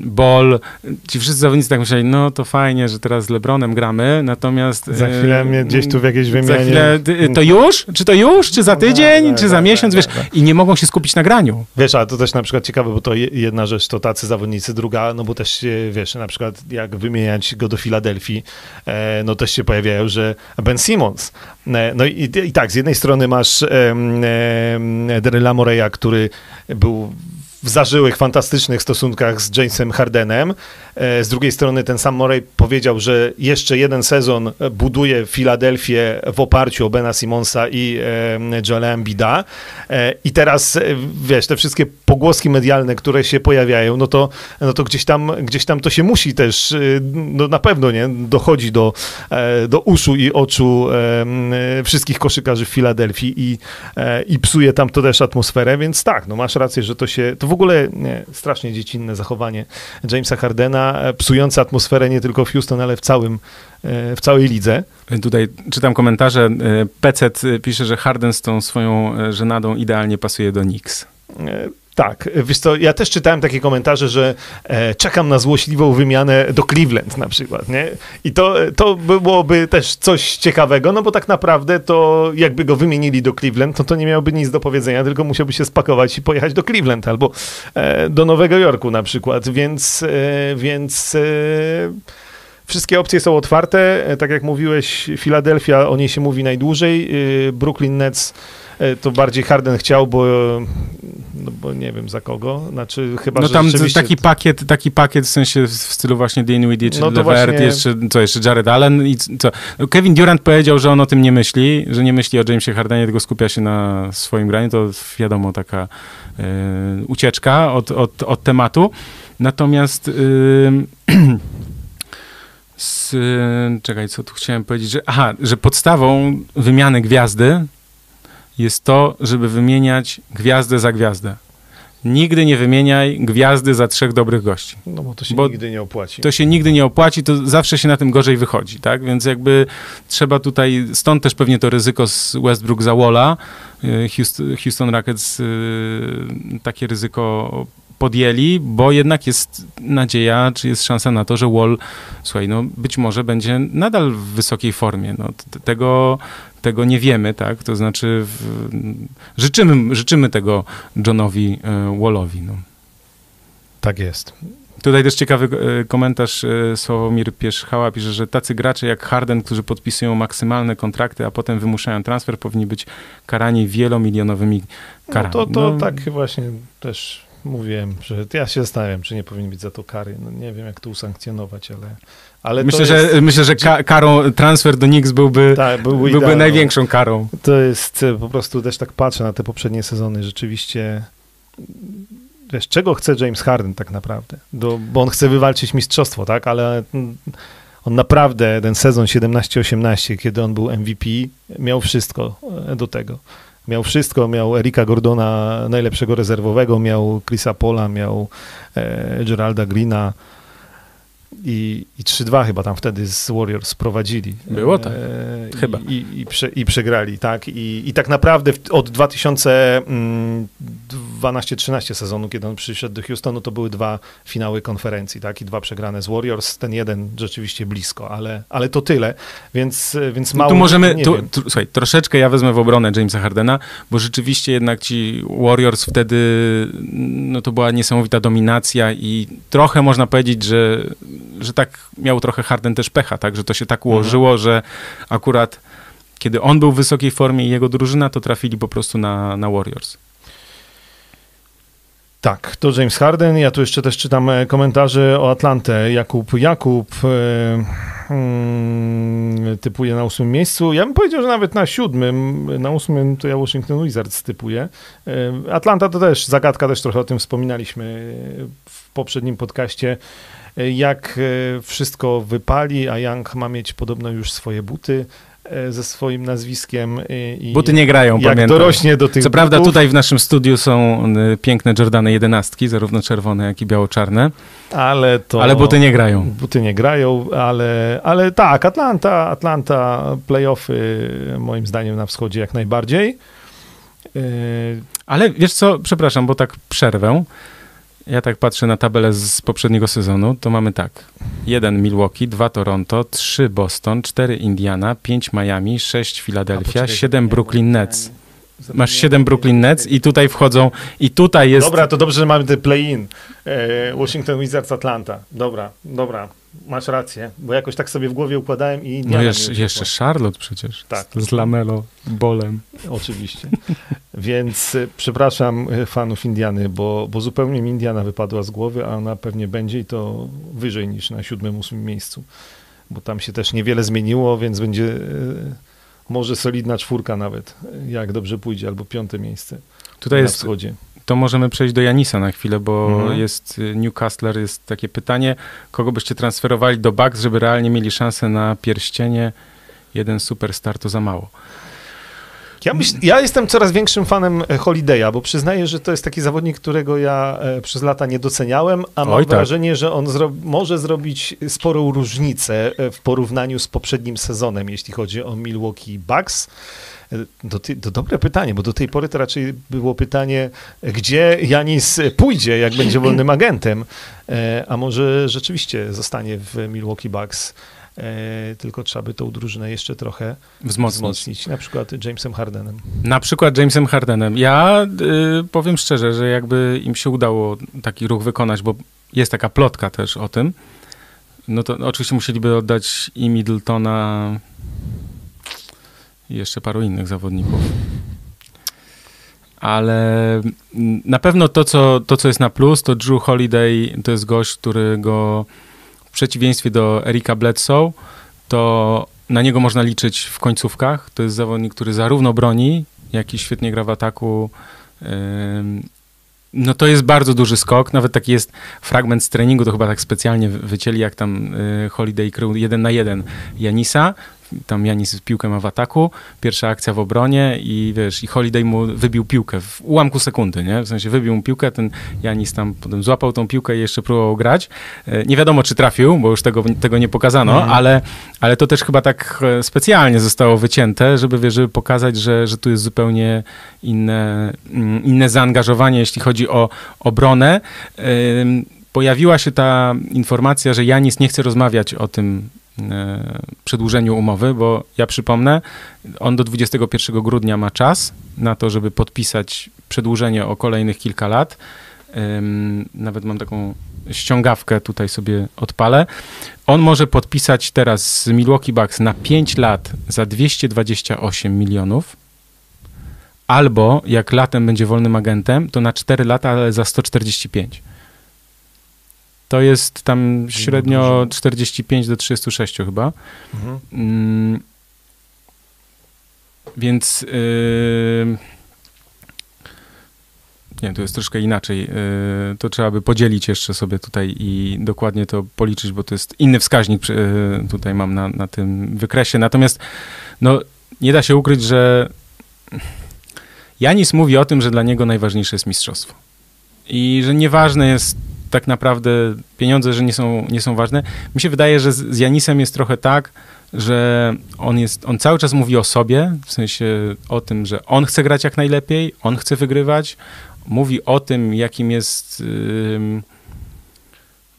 Ball, ci wszyscy zawodnicy tak myśleli, no to fajnie, że teraz z LeBronem gramy, natomiast... Za chwilę mnie gdzieś tu w jakieś wymianie... Chwilę, to już? Czy to już? Czy za tydzień? No, czy za miesiąc? wiesz, i nie mogą się skupić na graniu. Wiesz, ale to też na przykład ciekawe, bo to jedna rzecz to tacy zawodnicy, druga, no bo też wiesz, na przykład jak wymieniać go do Filadelfii, e, no też się pojawiają, że Ben Simmons. E, no i, i tak, z jednej strony masz e, Daryla Moreya, który był w zażyłych, fantastycznych stosunkach z Jamesem Hardenem. E, z drugiej strony ten sam Morey powiedział, że jeszcze jeden sezon buduje Filadelfię w oparciu o Bena Simonsa i e, Joela Embida. E, I teraz, wiesz, te wszystkie pogłoski medialne, które się pojawiają, no to, no to gdzieś, tam, gdzieś tam to się musi też, no na pewno, nie, dochodzi do, do uszu i oczu wszystkich koszykarzy w Filadelfii i, i psuje tam to też atmosferę, więc tak, no masz rację, że to się, to w ogóle nie, strasznie dziecinne zachowanie Jamesa Hardena, e, psujące atmosferę nie tylko w Houston, ale w całym, e, w całej lidze. Tutaj czytam komentarze. e, Pecet pisze, że Harden z tą swoją żenadą idealnie pasuje do Knicks. E, Tak, wiesz co, ja też czytałem takie komentarze, że e, czekam na złośliwą wymianę do Cleveland na przykład, nie? I to, to byłoby też coś ciekawego, no bo tak naprawdę to jakby go wymienili do Cleveland, to to nie miałby nic do powiedzenia, tylko musiałby się spakować i pojechać do Cleveland albo e, do Nowego Jorku na przykład, więc, e, więc e, wszystkie opcje są otwarte. E, Tak jak mówiłeś, Filadelfia, o niej się mówi najdłużej, e, Brooklyn Nets e, to bardziej Harden chciał, bo, no bo nie wiem za kogo. Znaczy chyba, No że tam rzeczywiście... taki pakiet, taki pakiet w sensie w stylu właśnie Dinwiddie czy No Levert, właśnie- jeszcze, co jeszcze, Jared Allen i co? No Kevin Durant powiedział, że on o tym nie myśli, że nie myśli o Jamesie Hardenie, tylko skupia się na swoim graniu, to wiadomo taka e, ucieczka od, od, od tematu. Natomiast ym, z, czekaj, co tu chciałem powiedzieć, że aha, że podstawą wymiany gwiazdy jest to, żeby wymieniać gwiazdę za gwiazdę. Nigdy nie wymieniaj gwiazdy za trzech dobrych gości. No bo to się bo nigdy nie opłaci. To się nigdy nie opłaci, to zawsze się na tym gorzej wychodzi, tak? Więc jakby trzeba tutaj, stąd też pewnie to ryzyko z Westbrook za Walla. Y, Houston, Houston Rockets y, takie ryzyko podjęli, bo jednak jest nadzieja, czy jest szansa na to, że Wall, słuchaj, no być może będzie nadal w wysokiej formie. No, tego, tego nie wiemy, tak? To znaczy w, życzymy, życzymy tego Johnowi y, Wallowi, no. Tak jest. Tutaj też ciekawy e, komentarz e, Sławomir Pierzchała pisze, że tacy gracze jak Harden, którzy podpisują maksymalne kontrakty, a potem wymuszają transfer, powinni być karani wielomilionowymi No karami. to, to No, tak właśnie też mówiłem, że ja się zastanawiam, czy nie powinien być za to kary. No nie wiem, jak to usankcjonować, ale, ale Myślę, jest, że, myślę, że ka- karą transfer do Knicks byłby, tak, byłby, byłby największą karą. To jest e, po prostu też tak patrzę na te poprzednie sezony. Rzeczywiście. Wiesz, czego chce James Harden tak naprawdę? Do, bo on chce wywalczyć mistrzostwo, tak? Ale mm, on naprawdę ten sezon 17-18, kiedy on był MVP, miał wszystko e, do tego. Miał wszystko, miał Erika Gordona, najlepszego rezerwowego, miał Chrisa Pola, miał e, Geralda Greena i, i 3-2 chyba tam wtedy z Warriors prowadzili. Było tak. E, Chyba. I, i, i, prze, I przegrali, tak. I, tak naprawdę w, od 2012-13 sezonu, kiedy on przyszedł do Houstonu, to były dwa finały konferencji, tak. I dwa przegrane z Warriors. Ten jeden rzeczywiście blisko, ale, ale to tyle. Więc, więc No mało... tu możemy, tu, tu, słuchaj, troszeczkę ja wezmę w obronę Jamesa Hardena, bo rzeczywiście jednak ci Warriors wtedy, no to była niesamowita dominacja i trochę można powiedzieć, że, że tak miał trochę Harden też pecha, tak, że to się tak ułożyło, że akurat kiedy on był w wysokiej formie i jego drużyna, to trafili po prostu na, na Warriors. Tak, to James Harden. Ja tu jeszcze też czytam e, komentarze o Atlantę. Jakub Jakub mm, typuje na ósmym miejscu. Ja bym powiedział, że nawet na siódmym, na ósmym to ja Washington Wizards typuję. E, Atlanta to też zagadka, też trochę o tym wspominaliśmy w poprzednim podcaście. Jak wszystko wypali, a Young ma mieć podobno już swoje buty ze swoim nazwiskiem. e, I Buty nie grają, jak pamiętam. dorośnie do tych Co prawda butów, tutaj w naszym studiu są y, piękne Jordany 11, zarówno czerwone, jak i biało-czarne, ale to... ale buty nie grają. Buty nie grają, ale, ale tak, Atlanta, Atlanta, playoffy moim zdaniem na wschodzie jak najbardziej. Yy, Ale wiesz co, przepraszam, bo tak przerwę. Ja tak patrzę na tabelę z poprzedniego sezonu, to mamy tak. 1 Milwaukee, 2 Toronto, 3 Boston, 4 Indiana, 5 Miami, 6 a Philadelphia, poczekaj, 7 nie, Brooklyn Nets. Masz 7 Brooklyn Nets i tutaj wchodzą, i tutaj jest... Dobra, to dobrze, że mamy ten play-in. E, Washington Wizards, Atlanta. Dobra, dobra, masz rację, bo jakoś tak sobie w głowie układałem i No Indiana mi jeszcze, jeszcze Charlotte przecież, Tak. z, Lamelo, Bolem. Oczywiście. Więc e, przepraszam e, fanów Indiany, bo, bo zupełnie mi Indiana wypadła z głowy, a ona pewnie będzie i to wyżej niż na siódmym, ósmym miejscu. Bo tam się też niewiele zmieniło, więc będzie może solidna czwórka nawet, jak dobrze pójdzie, albo piąte miejsce Tutaj na jest wschodzie. To możemy przejść do Janisa na chwilę, bo Mhm. jest y, Newcastle, jest takie pytanie, kogo byście transferowali do Bucks, żeby realnie mieli szansę na pierścienie? Jeden superstar to za mało. Ja, myśl, ja jestem coraz większym fanem e, Holiday'a, bo przyznaję, że to jest taki zawodnik, którego ja e, przez lata nie doceniałem, a mam Oj, tak. wrażenie, że on zro może zrobić sporą różnicę e, w porównaniu z poprzednim sezonem, jeśli chodzi o Milwaukee Bucks. To, ty- to dobre pytanie, bo do tej pory to raczej było pytanie, gdzie Janis pójdzie, jak będzie wolnym agentem, a może rzeczywiście zostanie w Milwaukee Bucks. E, Tylko trzeba by tą drużynę jeszcze trochę Wzmocnić. wzmocnić, na przykład Jamesem Hardenem. Na przykład Jamesem Hardenem. Ja y, powiem szczerze, że jakby im się udało taki ruch wykonać, bo jest taka plotka też o tym, no to oczywiście musieliby oddać i Middletona i jeszcze paru innych zawodników. Ale na pewno to co, to, co jest na plus, to Drew Holiday to jest gość, którego w przeciwieństwie do Erika Bledsoe, to na niego można liczyć w końcówkach. To jest zawodnik, który zarówno broni, jak i świetnie gra w ataku. No to jest bardzo duży skok. Nawet taki jest fragment z treningu, to chyba tak specjalnie wy- wycięli, jak tam y, Holiday krył jeden na jeden Janisa. Tam Janis piłkę ma w ataku, pierwsza akcja w obronie i wiesz, i Holiday mu wybił piłkę w ułamku sekundy, nie? W sensie wybił mu piłkę, ten Janis tam potem złapał tą piłkę i jeszcze próbował grać. E, Nie wiadomo, czy trafił, bo już tego, tego nie pokazano, Mhm. ale, ale to też chyba tak e, specjalnie zostało wycięte, żeby, wiesz, żeby pokazać, że, że tu jest zupełnie inne, mm, inne zaangażowanie, jeśli chodzi o obronę. Pojawiła się ta informacja, że Janis nie chce rozmawiać o tym przedłużeniu umowy, bo ja przypomnę, on do 21 grudnia ma czas na to, żeby podpisać przedłużenie o kolejnych kilka lat. Nawet mam taką ściągawkę, tutaj sobie odpalę. On może podpisać teraz z Milwaukee Bucks na 5 lat za 228 milionów, albo jak latem będzie wolnym agentem, to na 4 lata, ale za 145. To jest tam średnio dużo. 45 do 36 chyba. Mhm. Mm, więc yy, nie, to jest troszkę inaczej. Yy, to trzeba by podzielić jeszcze sobie tutaj i dokładnie to policzyć, bo to jest inny wskaźnik yy, tutaj mam na, na tym wykresie. Natomiast no, nie da się ukryć, że Janis mówi o tym, że dla niego najważniejsze jest mistrzostwo. I że nieważne jest tak naprawdę pieniądze, że nie są, nie są ważne. Mi się wydaje, że z, Janisem jest trochę tak, że on jest, on cały czas mówi o sobie, w sensie o tym, że on chce grać jak najlepiej, on chce wygrywać, mówi o tym, jakim jest, ym,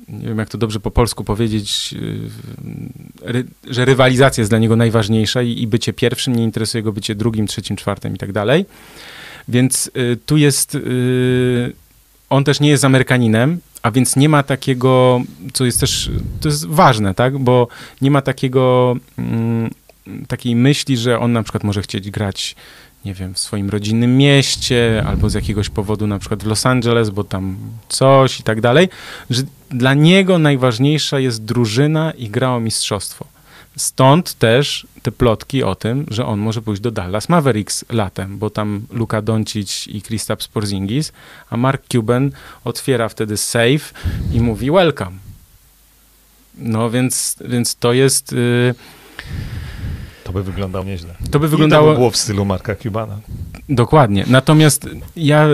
nie wiem jak to dobrze po polsku powiedzieć, yy, ry, że rywalizacja jest dla niego najważniejsza i, i bycie pierwszym, nie interesuje go bycie drugim, trzecim, czwartym i tak dalej. Więc y, tu jest, y, on też nie jest Amerykaninem, a więc nie ma takiego, co jest też, to jest ważne, tak, bo nie ma takiego, mm, takiej myśli, że on na przykład może chcieć grać, nie wiem, w swoim rodzinnym mieście, albo z jakiegoś powodu na przykład w Los Angeles, bo tam coś i tak dalej, że dla niego najważniejsza jest drużyna i gra o mistrzostwo. Stąd też te plotki o tym, że on może pójść do Dallas Mavericks latem, bo tam Luka Doncic i Kristaps Porzingis, a Mark Cuban otwiera wtedy safe i mówi welcome. No więc, więc to jest, y, To by wyglądało nieźle. to by I wyglądało... to by było w stylu Marka Cubana. Dokładnie. Natomiast ja,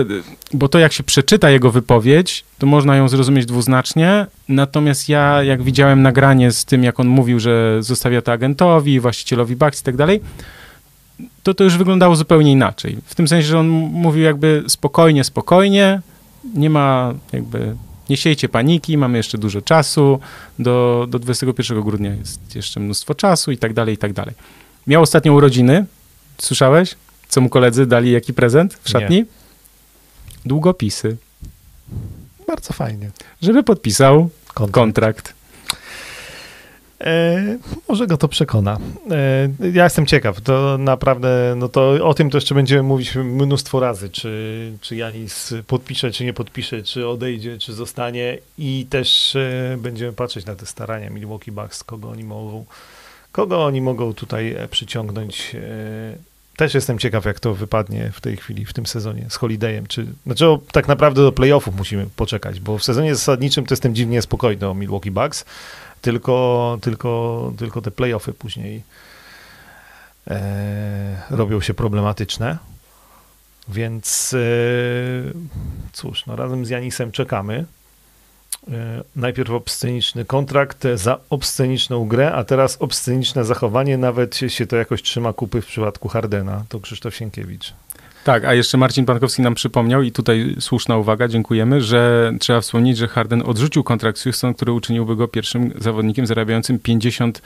bo to jak się przeczyta jego wypowiedź, to można ją zrozumieć dwuznacznie. Natomiast ja, jak widziałem nagranie z tym, jak on mówił, że zostawia to agentowi, właścicielowi Bucks i tak dalej, to to już wyglądało zupełnie inaczej. W tym sensie, że on mówił jakby spokojnie, spokojnie, nie ma jakby, nie siejcie paniki, mamy jeszcze dużo czasu, do, do 21 grudnia jest jeszcze mnóstwo czasu i tak dalej, i tak dalej. Miał ostatnio urodziny, słyszałeś? Co mu koledzy dali, jaki prezent w szatni? Długopisy, Bardzo fajnie. żeby podpisał Kontrakt. kontrakt. E, może go to przekona. E, ja jestem ciekaw. To naprawdę, no to o tym to jeszcze będziemy mówić mnóstwo razy, czy, czy Janis podpisze, czy nie podpisze, czy odejdzie, czy zostanie i też e, będziemy patrzeć na te starania Milwaukee Bucks, kogo oni mogą, kogo oni mogą tutaj e, przyciągnąć. E, też jestem ciekaw, jak to wypadnie w tej chwili, w tym sezonie z Holidayem. Czy, znaczy, tak naprawdę do playoffów musimy poczekać, bo w sezonie zasadniczym to jestem dziwnie spokojny o Milwaukee Bucks tylko, tylko, tylko te playoffy później e, robią się problematyczne. Więc e, cóż, no razem z Janisem czekamy. E, najpierw obsceniczny kontrakt za obsceniczną grę, a teraz obsceniczne zachowanie, nawet się to jakoś trzyma kupy w przypadku Hardena. To Krzysztof Sienkiewicz. Tak, a jeszcze Marcin Pankowski nam przypomniał i tutaj słuszna uwaga, dziękujemy, że trzeba wspomnieć, że Harden odrzucił kontrakt z Houston, który uczyniłby go pierwszym zawodnikiem zarabiającym 50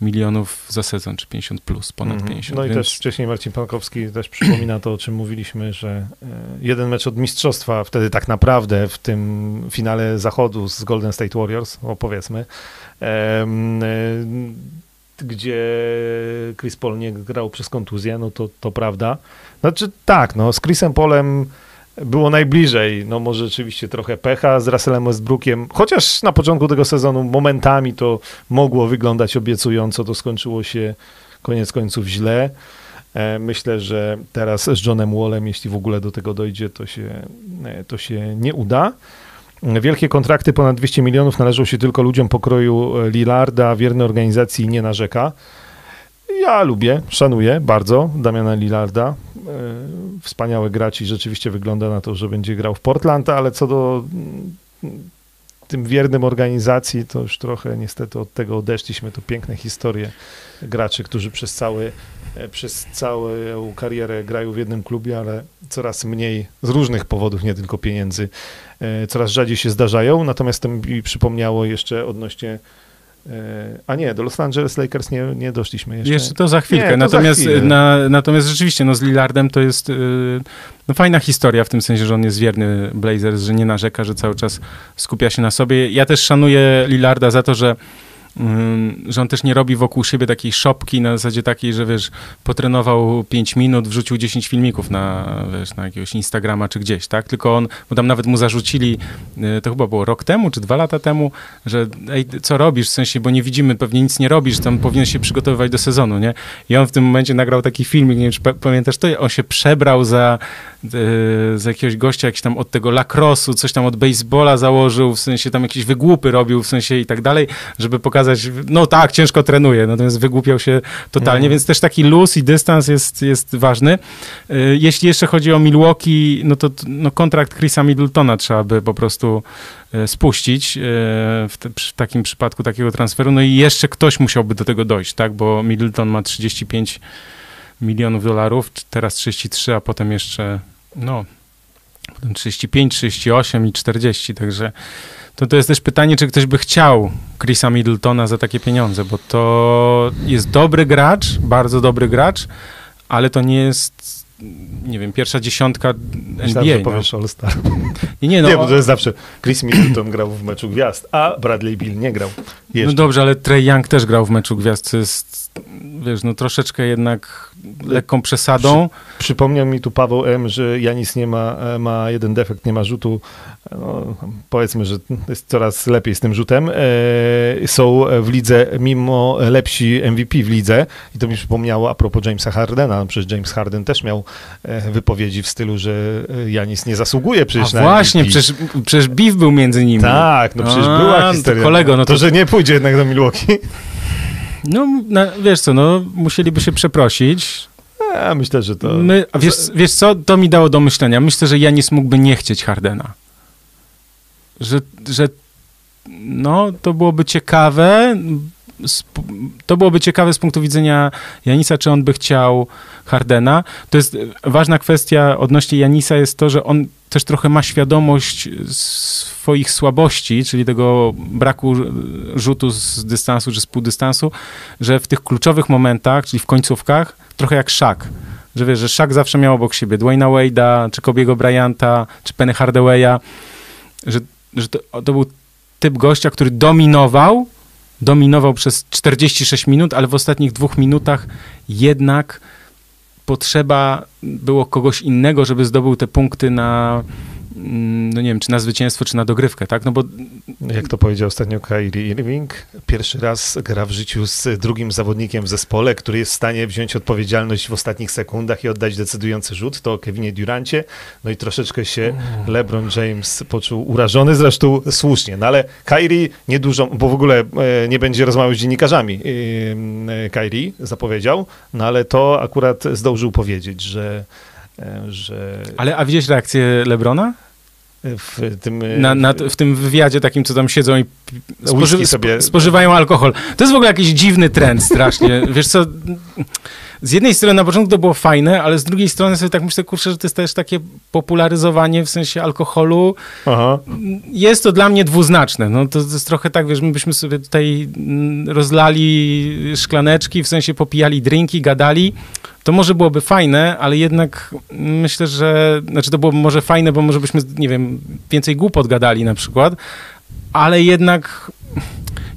milionów za sezon, czy 50 plus, ponad mm 50. No i więc... też wcześniej Marcin Pankowski też przypomina to, o czym mówiliśmy, że e, jeden mecz od mistrzostwa, wtedy tak naprawdę w tym finale zachodu z Golden State Warriors, opowiedzmy, gdzie Chris Paul nie grał przez kontuzję, no to, to prawda. Znaczy tak, no z Chrisem Polem było najbliżej. No może rzeczywiście trochę pecha z Russellem Westbrookiem, chociaż na początku tego sezonu momentami to mogło wyglądać obiecująco, to skończyło się koniec końców źle. E, myślę, że teraz z Johnem Wallem, jeśli w ogóle do tego dojdzie, to się, e, to się nie uda. Wielkie kontrakty ponad 200 milionów należą się tylko ludziom pokroju Lillarda, wierny organizacji nie narzeka. Ja lubię, szanuję bardzo Damiana Lillarda. E, wspaniały gracz i rzeczywiście wygląda na to, że będzie grał w Portland, ale co do mm, tym wiernym organizacji, to już trochę niestety od tego odeszliśmy. To piękne historie graczy, którzy przez cały e, przez całą karierę grają w jednym klubie, ale coraz mniej z różnych powodów, nie tylko pieniędzy, e, coraz rzadziej się zdarzają. Natomiast to mi przypomniało jeszcze odnośnie a nie, do Los Angeles Lakers nie, nie doszliśmy jeszcze. Jeszcze to za chwilkę. Nie, natomiast, za na, natomiast rzeczywiście, no z Lillardem to jest yy, no fajna historia w tym sensie, że on jest wierny Blazers, że nie narzeka, że cały czas skupia się na sobie. Ja też szanuję Lillarda za to, że że on też nie robi wokół siebie takiej szopki na zasadzie takiej, że wiesz, potrenował 5 minut, wrzucił 10 filmików na, wiesz, na jakiegoś Instagrama czy gdzieś, tak? Tylko on, bo tam nawet mu zarzucili, y, to chyba było rok temu czy dwa lata temu, że ej, co robisz, w sensie, bo nie widzimy, pewnie nic nie robisz, tam powinien się przygotowywać do sezonu, nie? I on w tym momencie nagrał taki filmik, nie wiem, czy pamiętasz to, on się przebrał za, y, za jakiegoś gościa, jakiś tam od tego lakrosu, coś tam od baseballa założył, w sensie tam jakieś wygłupy robił, w sensie i tak dalej, żeby pokazać pokazać, no tak, ciężko trenuje, natomiast wygłupiał się totalnie, mm. więc też taki luz i dystans jest, jest ważny. Y, jeśli jeszcze chodzi o Milwaukee, no to no kontrakt Chrisa Middletona trzeba by po prostu y, spuścić y, w, te, w takim przypadku takiego transferu, no i jeszcze ktoś musiałby do tego dojść, tak, bo Middleton ma 35 milionów dolarów, teraz 33, a potem jeszcze, no, potem 35, 38 i 40, także to, to jest też pytanie, czy ktoś by chciał Chrisa Middletona za takie pieniądze, bo to jest dobry gracz, bardzo dobry gracz, ale to nie jest nie wiem, pierwsza dziesiątka NBA. Myślałem, że no. powiesz All-Star. Nie, nie, no, nie, bo to jest zawsze Chris Middleton grał w meczu gwiazd, a Bradley Bill nie grał. Jeszcze. No dobrze, ale Trey Young też grał w meczu gwiazd, to jest, wiesz, no troszeczkę jednak lekką przesadą. Przy, przypomniał mi tu Paweł M., że Janis nie ma, ma jeden defekt, nie ma rzutu. No, powiedzmy, że jest coraz lepiej z tym rzutem. E, są w lidze, mimo lepsi MVP w lidze. I to mi przypomniało a propos Jamesa Hardena. Przecież James Harden też miał e, wypowiedzi w stylu, że Janis nie zasługuje przecież a na właśnie, MVP. przecież, przecież beef był między nimi. Tak, no przecież a, była historia. To kolego, no to, to, że nie pójdzie jednak do Milwaukee. No, no, wiesz co, no, musieliby się przeprosić. Ja myślę, że to... My, wiesz, wiesz co, to mi dało do myślenia. Myślę, że Janis mógłby nie chcieć Hardena. Że, że no, to byłoby ciekawe, to byłoby ciekawe z punktu widzenia Janisa, czy on by chciał Hardena. To jest ważna kwestia odnośnie Janisa jest to, że on też trochę ma świadomość swoich słabości, czyli tego braku rzutu z dystansu czy z półdystansu, że w tych kluczowych momentach, czyli w końcówkach, trochę jak Shaq, że wiesz, że Shaq zawsze miał obok siebie Dwayna Wade'a, czy Kobiego Bryanta, czy Penny Hardawaya, że, że to, to był typ gościa, który dominował, dominował przez 46 minut, ale w ostatnich dwóch minutach jednak potrzeba było kogoś innego, żeby zdobył te punkty na, no nie wiem, czy na zwycięstwo, czy na dogrywkę, tak? No bo Jak to powiedział ostatnio Kyrie Irving, pierwszy raz gra w życiu z drugim zawodnikiem w zespole, który jest w stanie wziąć odpowiedzialność w ostatnich sekundach i oddać decydujący rzut, to Kevinie Durancie. No i troszeczkę się LeBron James poczuł urażony, zresztą słusznie. No ale Kyrie niedużo, bo w ogóle e, nie będzie rozmawiał z dziennikarzami, e, Kyrie zapowiedział, no ale to akurat zdążył powiedzieć, że e, że Ale a widziałeś reakcję Lebrona? w tym Na, na, w tym wywiadzie takim, co tam siedzą i Whisky sobie- spożywają alkohol. To jest w ogóle jakiś dziwny trend strasznie. Wiesz co, z jednej strony na początku to było fajne, ale z drugiej strony sobie tak myślę, kurczę, że to jest też takie popularyzowanie w sensie alkoholu. Aha. Jest to dla mnie dwuznaczne. No to, to jest trochę tak, wiesz, my byśmy sobie tutaj mm, rozlali szklaneczki, w sensie popijali drinki, gadali. To może byłoby fajne, ale jednak myślę, że, znaczy to byłoby może fajne, bo może byśmy, nie wiem, więcej głupot gadali na przykład, ale jednak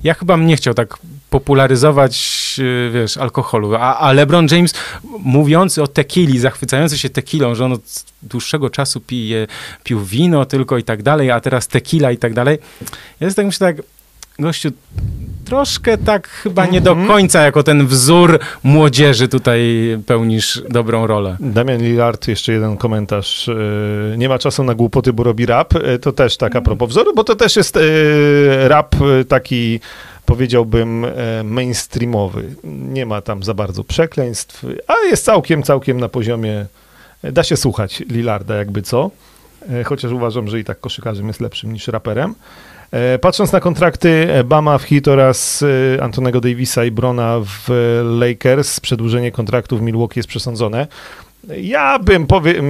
ja chyba bym nie chciał tak popularyzować, yy, wiesz, alkoholu. A, a LeBron James mówiący o tequili, zachwycający się tequilą, że on od dłuższego czasu pije, pił wino tylko i tak dalej, a teraz tequila i tak dalej. Ja jest tak myślę tak, gościu, troszkę tak chyba nie do Mhm. końca jako ten wzór młodzieży tutaj pełnisz dobrą rolę. Damian Lillard, jeszcze jeden komentarz. e, Nie ma czasu na głupoty, bo robi rap. E, To też tak a propos wzoru, bo to też jest rap taki, powiedziałbym, e, mainstreamowy. Nie ma tam za bardzo przekleństw, a jest całkiem, całkiem na poziomie, e, da się słuchać Lillarda jakby co. E, Chociaż uważam, że i tak koszykarzem jest lepszym niż raperem. Patrząc na kontrakty Bama w Heat oraz Antonego Davisa i Brona w Lakers, przedłużenie kontraktu w Milwaukee jest przesądzone. Ja bym powiedział,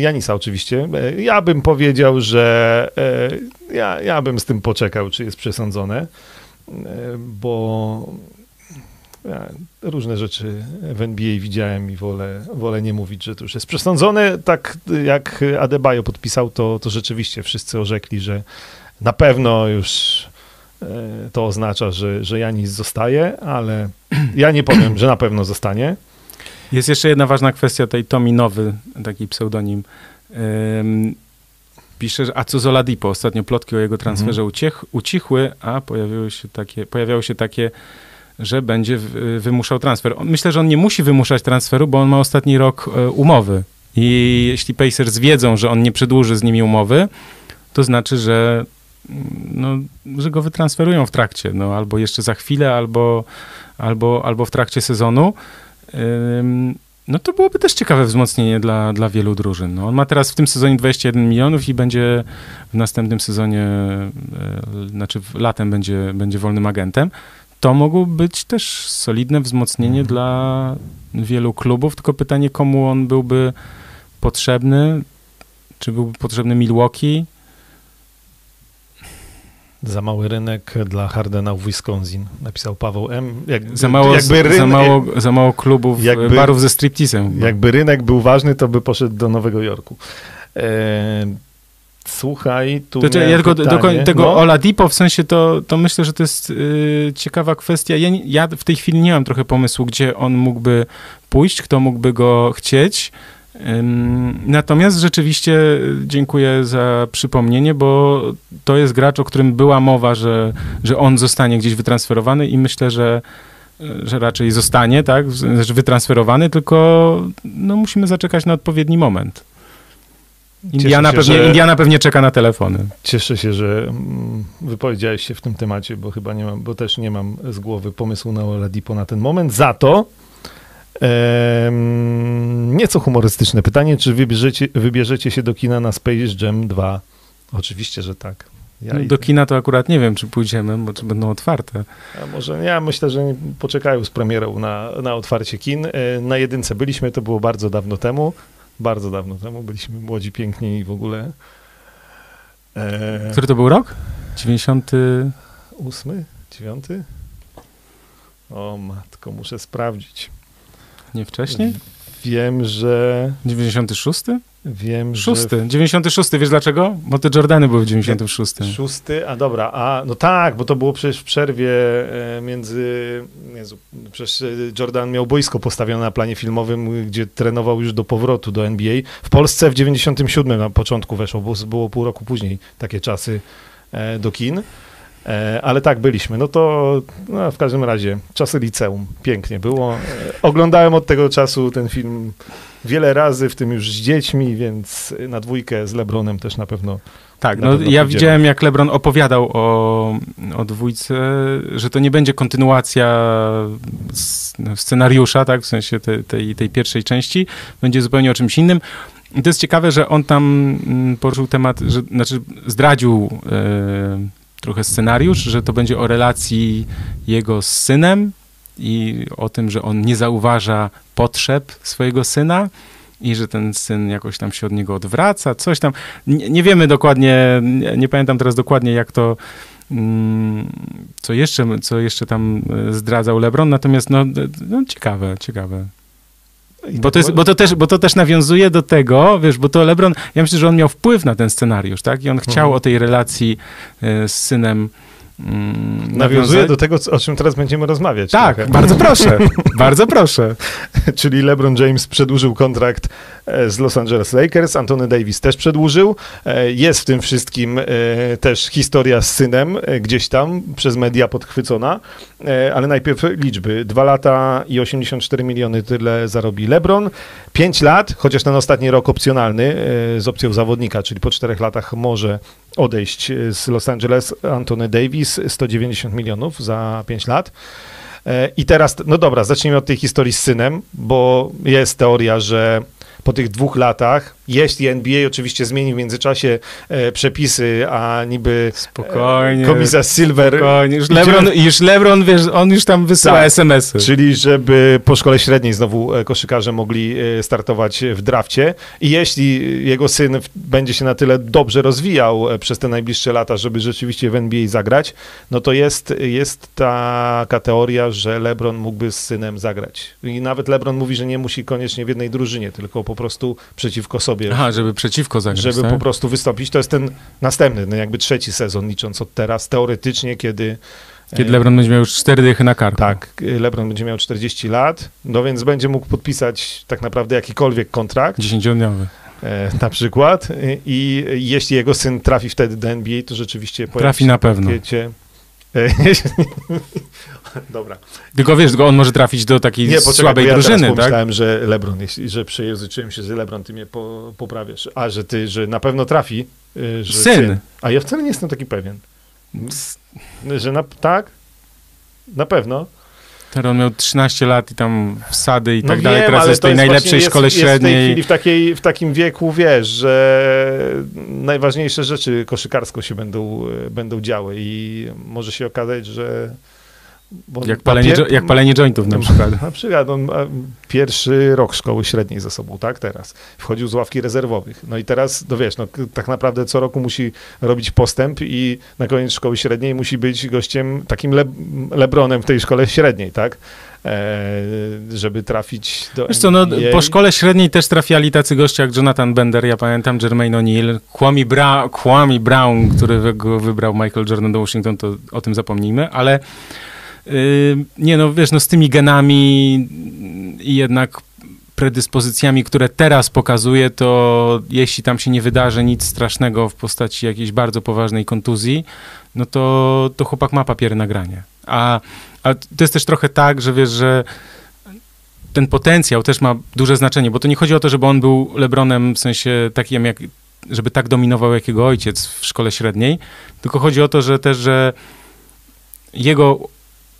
Janisa oczywiście, ja bym powiedział, że ja, ja bym z tym poczekał, czy jest przesądzone, bo ja różne rzeczy w NBA widziałem i wolę, wolę nie mówić, że to już jest przesądzone. Tak jak Adebayo podpisał, to, to rzeczywiście wszyscy orzekli, że na pewno już e, to oznacza, że, że Janis zostaje, ale ja nie powiem, że na pewno zostanie. Jest jeszcze jedna ważna kwestia, tej Tomi Nowy, taki pseudonim. Pisze, a co z Oladipo? Ostatnio plotki o jego transferze uciech, ucichły, a pojawiły się takie, pojawiały się takie, że będzie wymuszał transfer. Myślę, że on nie musi wymuszać transferu, bo on ma ostatni rok e, umowy. I jeśli Pacers wiedzą, że on nie przedłuży z nimi umowy, to znaczy, że, no, że go wytransferują w trakcie, no, albo jeszcze za chwilę, albo, albo, albo w trakcie sezonu. Ym, No to byłoby też ciekawe wzmocnienie dla, dla wielu drużyn. No, on ma teraz w tym sezonie 21 milionów i będzie w następnym sezonie, e, znaczy w- latem będzie, będzie wolnym agentem. To mogło być też solidne wzmocnienie dla wielu klubów, tylko pytanie, komu on byłby potrzebny? Czy byłby potrzebny Milwaukee? Za mały rynek dla Hardena w Wisconsin, napisał Paweł M. Jak, Za mało, jakby, za ryn- mało, za mało klubów, jakby- jakby, barów ze stripteasem. chyba. jakby rynek był ważny, to by poszedł do Nowego Jorku. E, słuchaj, tu To, ja tylko tego No. Oladipo, w sensie to, to myślę, że to jest y, ciekawa kwestia. Ja, ja w tej chwili nie mam trochę pomysłu, gdzie on mógłby pójść, kto mógłby go chcieć. Natomiast rzeczywiście y, dziękuję za przypomnienie, bo to jest gracz, o którym była mowa, że, że on zostanie gdzieś wytransferowany i myślę, że y, że raczej zostanie, tak, znaczy wytransferowany, tylko no, musimy zaczekać na odpowiedni moment. Indiana, się, pewnie, że- Indiana pewnie czeka na telefony. Cieszę się, że mm, wypowiedziałeś się w tym temacie, bo chyba nie mam, bo też nie mam z głowy pomysłu na Oladipo na ten moment. Za to nieco humorystyczne pytanie, czy wybierzecie, wybierzecie się do kina na Space Jam 2? Oczywiście, że tak. Ja No, do kina to akurat nie wiem, czy pójdziemy, bo czy będą otwarte. A może ja myślę, że poczekają z premierą na, na otwarcie kin. E, Na jedynce byliśmy, to było bardzo dawno temu. Bardzo dawno temu byliśmy młodzi, piękni i w ogóle. E, Który to był rok? 90. Ósmy? Dziewiąty? O matko, muszę sprawdzić. Nie wcześniej? Wiem, że 96? Wiem, Szósty, 96. Wiesz dlaczego? Bo te Jordany były w 96. Szósty, a dobra, a no tak, bo to było przecież w przerwie e, między. Jezu, przecież e, Jordan miał boisko postawione na planie filmowym, gdzie trenował już do powrotu do NBA. W Polsce w 97 na początku weszło, bo było pół roku później takie czasy e, do kin. Ale tak, byliśmy. No to no, w każdym razie czasy liceum. Pięknie było. Oglądałem od tego czasu ten film wiele razy, w tym już z dziećmi, więc na dwójkę z Lebronem też na pewno. Tak, no ja pójdziemy. widziałem, jak Lebron opowiadał o, o dwójce, że to nie będzie kontynuacja no, scenariusza, tak, w sensie tej, tej, tej pierwszej części, będzie zupełnie o czymś innym. I to jest ciekawe, że on tam mm, poruszył temat, że, znaczy zdradził e, trochę scenariusz, że to będzie o relacji jego z synem, i o tym, że on nie zauważa potrzeb swojego syna i że ten syn jakoś tam się od niego odwraca, coś tam. Nie, nie wiemy dokładnie, nie, nie, pamiętam teraz dokładnie, jak to. Mm, co jeszcze, co jeszcze tam e, zdradzał LeBron, natomiast no, no ciekawe, ciekawe. Bo to, jest, bo, to też, bo to też nawiązuje do tego, wiesz, bo to LeBron, ja myślę, że on miał wpływ na ten scenariusz, tak? I on chciał mhm. o tej relacji e, z synem Mm, Nawiązuje do tego, o czym teraz będziemy rozmawiać. Tak, trochę. bardzo proszę, bardzo proszę. Czyli LeBron James przedłużył kontrakt e, z Los Angeles Lakers, Antony Davis też przedłużył. E, jest w tym wszystkim e, też historia z synem gdzieś tam przez media podchwycona, ale najpierw liczby. Dwa lata i 84 miliony tyle zarobi LeBron. Pięć lat, chociaż ten ostatni rok opcjonalny z opcją zawodnika, czyli po czterech latach może odejść z Los Angeles Antony Davis, 190 milionów za 5 lat. E, I teraz, no dobra, zacznijmy od tej historii z synem, bo jest teoria, że po tych dwóch latach jeśli NBA oczywiście zmieni w międzyczasie e, przepisy, a niby e, spokojnie, komisarz Silver... Spokojnie. Już Lebron, już Lebron, wiesz, on już tam wysyła tak, SMS-y. Czyli żeby po szkole średniej znowu e, koszykarze mogli e, startować w drafcie i jeśli jego syn będzie się na tyle dobrze rozwijał przez te najbliższe lata, żeby rzeczywiście w NBA zagrać, no to jest, jest taka teoria, że LeBron mógłby z synem zagrać. I nawet LeBron mówi, że nie musi koniecznie w jednej drużynie, tylko po prostu przeciwko sobie sobie. Aha, żeby przeciwko zagrać, Żeby tak? po prostu wystąpić. To jest ten następny, no jakby trzeci sezon, licząc od teraz, teoretycznie, kiedy... Kiedy LeBron będzie miał już cztery dychy na karku. Tak, LeBron będzie miał 40 lat, no więc będzie mógł podpisać tak naprawdę jakikolwiek kontrakt. Dziesięciodniowy. E, na przykład. I jeśli jego syn trafi wtedy do NBA, to rzeczywiście Trafi na pewno. Pakiecie, Dobra. Tylko wiesz, on może trafić do takiej nie, poczekaj, słabej ja drużyny, tak? Myślałem, że LeBron, jeśli, że przejęzyczyłem się, że LeBron, ty mnie po, poprawiasz. A, że ty, że na pewno trafi. Y, że syn. syn. A ja wcale nie jestem taki pewien. Że na, tak? Na pewno. Teraz on miał 13 lat i tam wsady i no tak wiem, dalej. Teraz jest w tej najlepszej szkole jest, średniej. Jest w tej chwili w, takiej, w takim wieku, wiesz, że najważniejsze rzeczy koszykarsko się będą, będą działy i może się okazać, że jak palenie, jak palenie jointów na przykład. Na przykład on ma pierwszy rok szkoły średniej za sobą, tak, teraz. Wchodził z ławki rezerwowych. No i teraz, no wiesz, no, tak naprawdę co roku musi robić postęp i na koniec szkoły średniej musi być gościem, takim Le Lebronem w tej szkole średniej, tak? E, żeby trafić do Wiesz co, no, po szkole średniej też trafiali tacy goście jak Jonathan Bender, ja pamiętam Jermaine O'Neal, Kwame, Bra Kwame Brown, który go wybrał Michael Jordan do Washington, to o tym zapomnijmy, ale nie no, wiesz, no z tymi genami i jednak predyspozycjami, które teraz pokazuje, to jeśli tam się nie wydarzy nic strasznego w postaci jakiejś bardzo poważnej kontuzji, no to, to chłopak ma papiery na granie. A, a to jest też trochę tak, że wiesz, że ten potencjał też ma duże znaczenie, bo to nie chodzi o to, żeby on był Lebronem w sensie takim jak, żeby tak dominował jak jego ojciec w szkole średniej, tylko chodzi o to, że też, że jego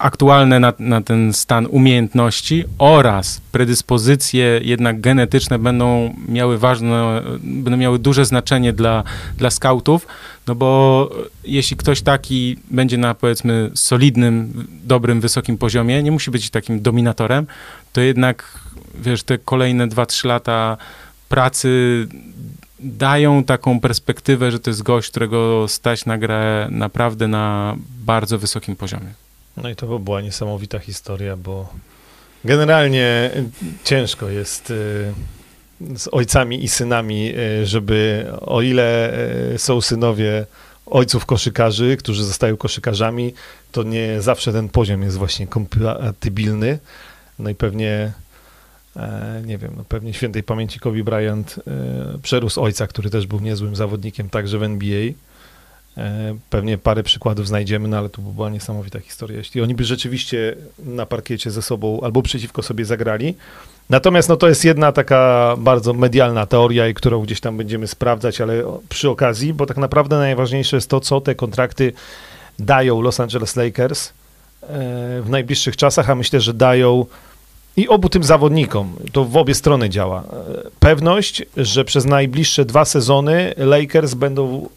aktualne na, na, ten stan umiejętności oraz predyspozycje jednak genetyczne będą miały ważne, będą miały duże znaczenie dla, dla skautów, no bo jeśli ktoś taki będzie na powiedzmy solidnym, dobrym, wysokim poziomie, nie musi być takim dominatorem, to jednak wiesz, te kolejne 2-3 lata pracy dają taką perspektywę, że to jest gość, którego stać na grę naprawdę na bardzo wysokim poziomie. No i to by była niesamowita historia, bo generalnie ciężko jest y, z ojcami i synami, e, żeby o ile e, są synowie ojców koszykarzy, którzy zostają koszykarzami, to nie zawsze ten poziom jest właśnie kompatybilny. No i pewnie, e, nie wiem, no pewnie świętej pamięci Kobe Bryant przerósł ojca, który też był niezłym zawodnikiem, także w NBA. Pewnie parę przykładów znajdziemy, no ale to była niesamowita historia. Jeśli oni by rzeczywiście na parkiecie ze sobą albo przeciwko sobie zagrali, Natomiast no, to jest jedna taka bardzo medialna teoria, którą gdzieś tam będziemy sprawdzać, ale przy okazji, bo tak naprawdę najważniejsze jest to, co te kontrakty dają Los Angeles Lakers e, w najbliższych czasach, a myślę, że dają i obu tym zawodnikom, to w obie strony działa. E, pewność, że przez najbliższe dwa sezony Lakers będą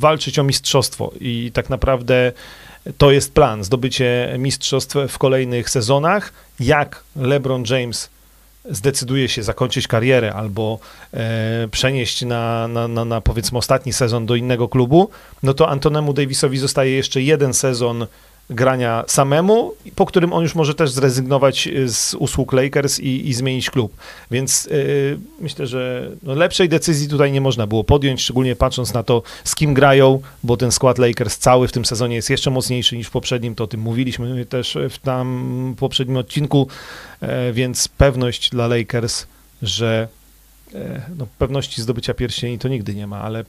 walczyć o mistrzostwo i tak naprawdę to jest plan, zdobycie mistrzostw w kolejnych sezonach. Jak LeBron James zdecyduje się zakończyć karierę albo e, przenieść na, na, na, na, powiedzmy ostatni sezon do innego klubu, no to Antonemu Davisowi zostaje jeszcze jeden sezon grania samemu, po którym on już może też zrezygnować y, z usług Lakers i, i zmienić klub. Więc yy, myślę, że no lepszej decyzji tutaj nie można było podjąć, szczególnie patrząc na to, z kim grają, bo ten skład Lakers cały w tym sezonie jest jeszcze mocniejszy niż w poprzednim, to o tym mówiliśmy też w tam poprzednim odcinku, yy, więc pewność dla Lakers, że no, pewności zdobycia pierścieni to nigdy nie ma, ale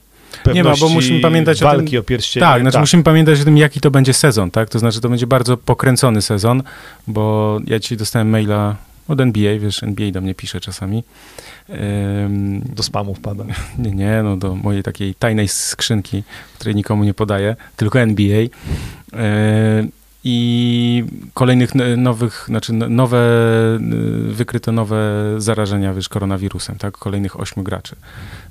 nie ma, bo musimy pamiętać walki o, tym, o pierścienie. Tak, znaczy tak. musimy pamiętać o tym, jaki to będzie sezon, tak? To znaczy, to będzie bardzo pokręcony sezon, bo ja dzisiaj dostałem maila od NBA, wiesz, NBA do mnie pisze czasami. do spamu wpada. Nie, nie, no do mojej takiej tajnej skrzynki, której nikomu nie podaję, tylko NBA. I kolejnych nowych, znaczy nowe, wykryto nowe zarażenia, wiesz, koronawirusem, tak? Kolejnych ośmiu graczy.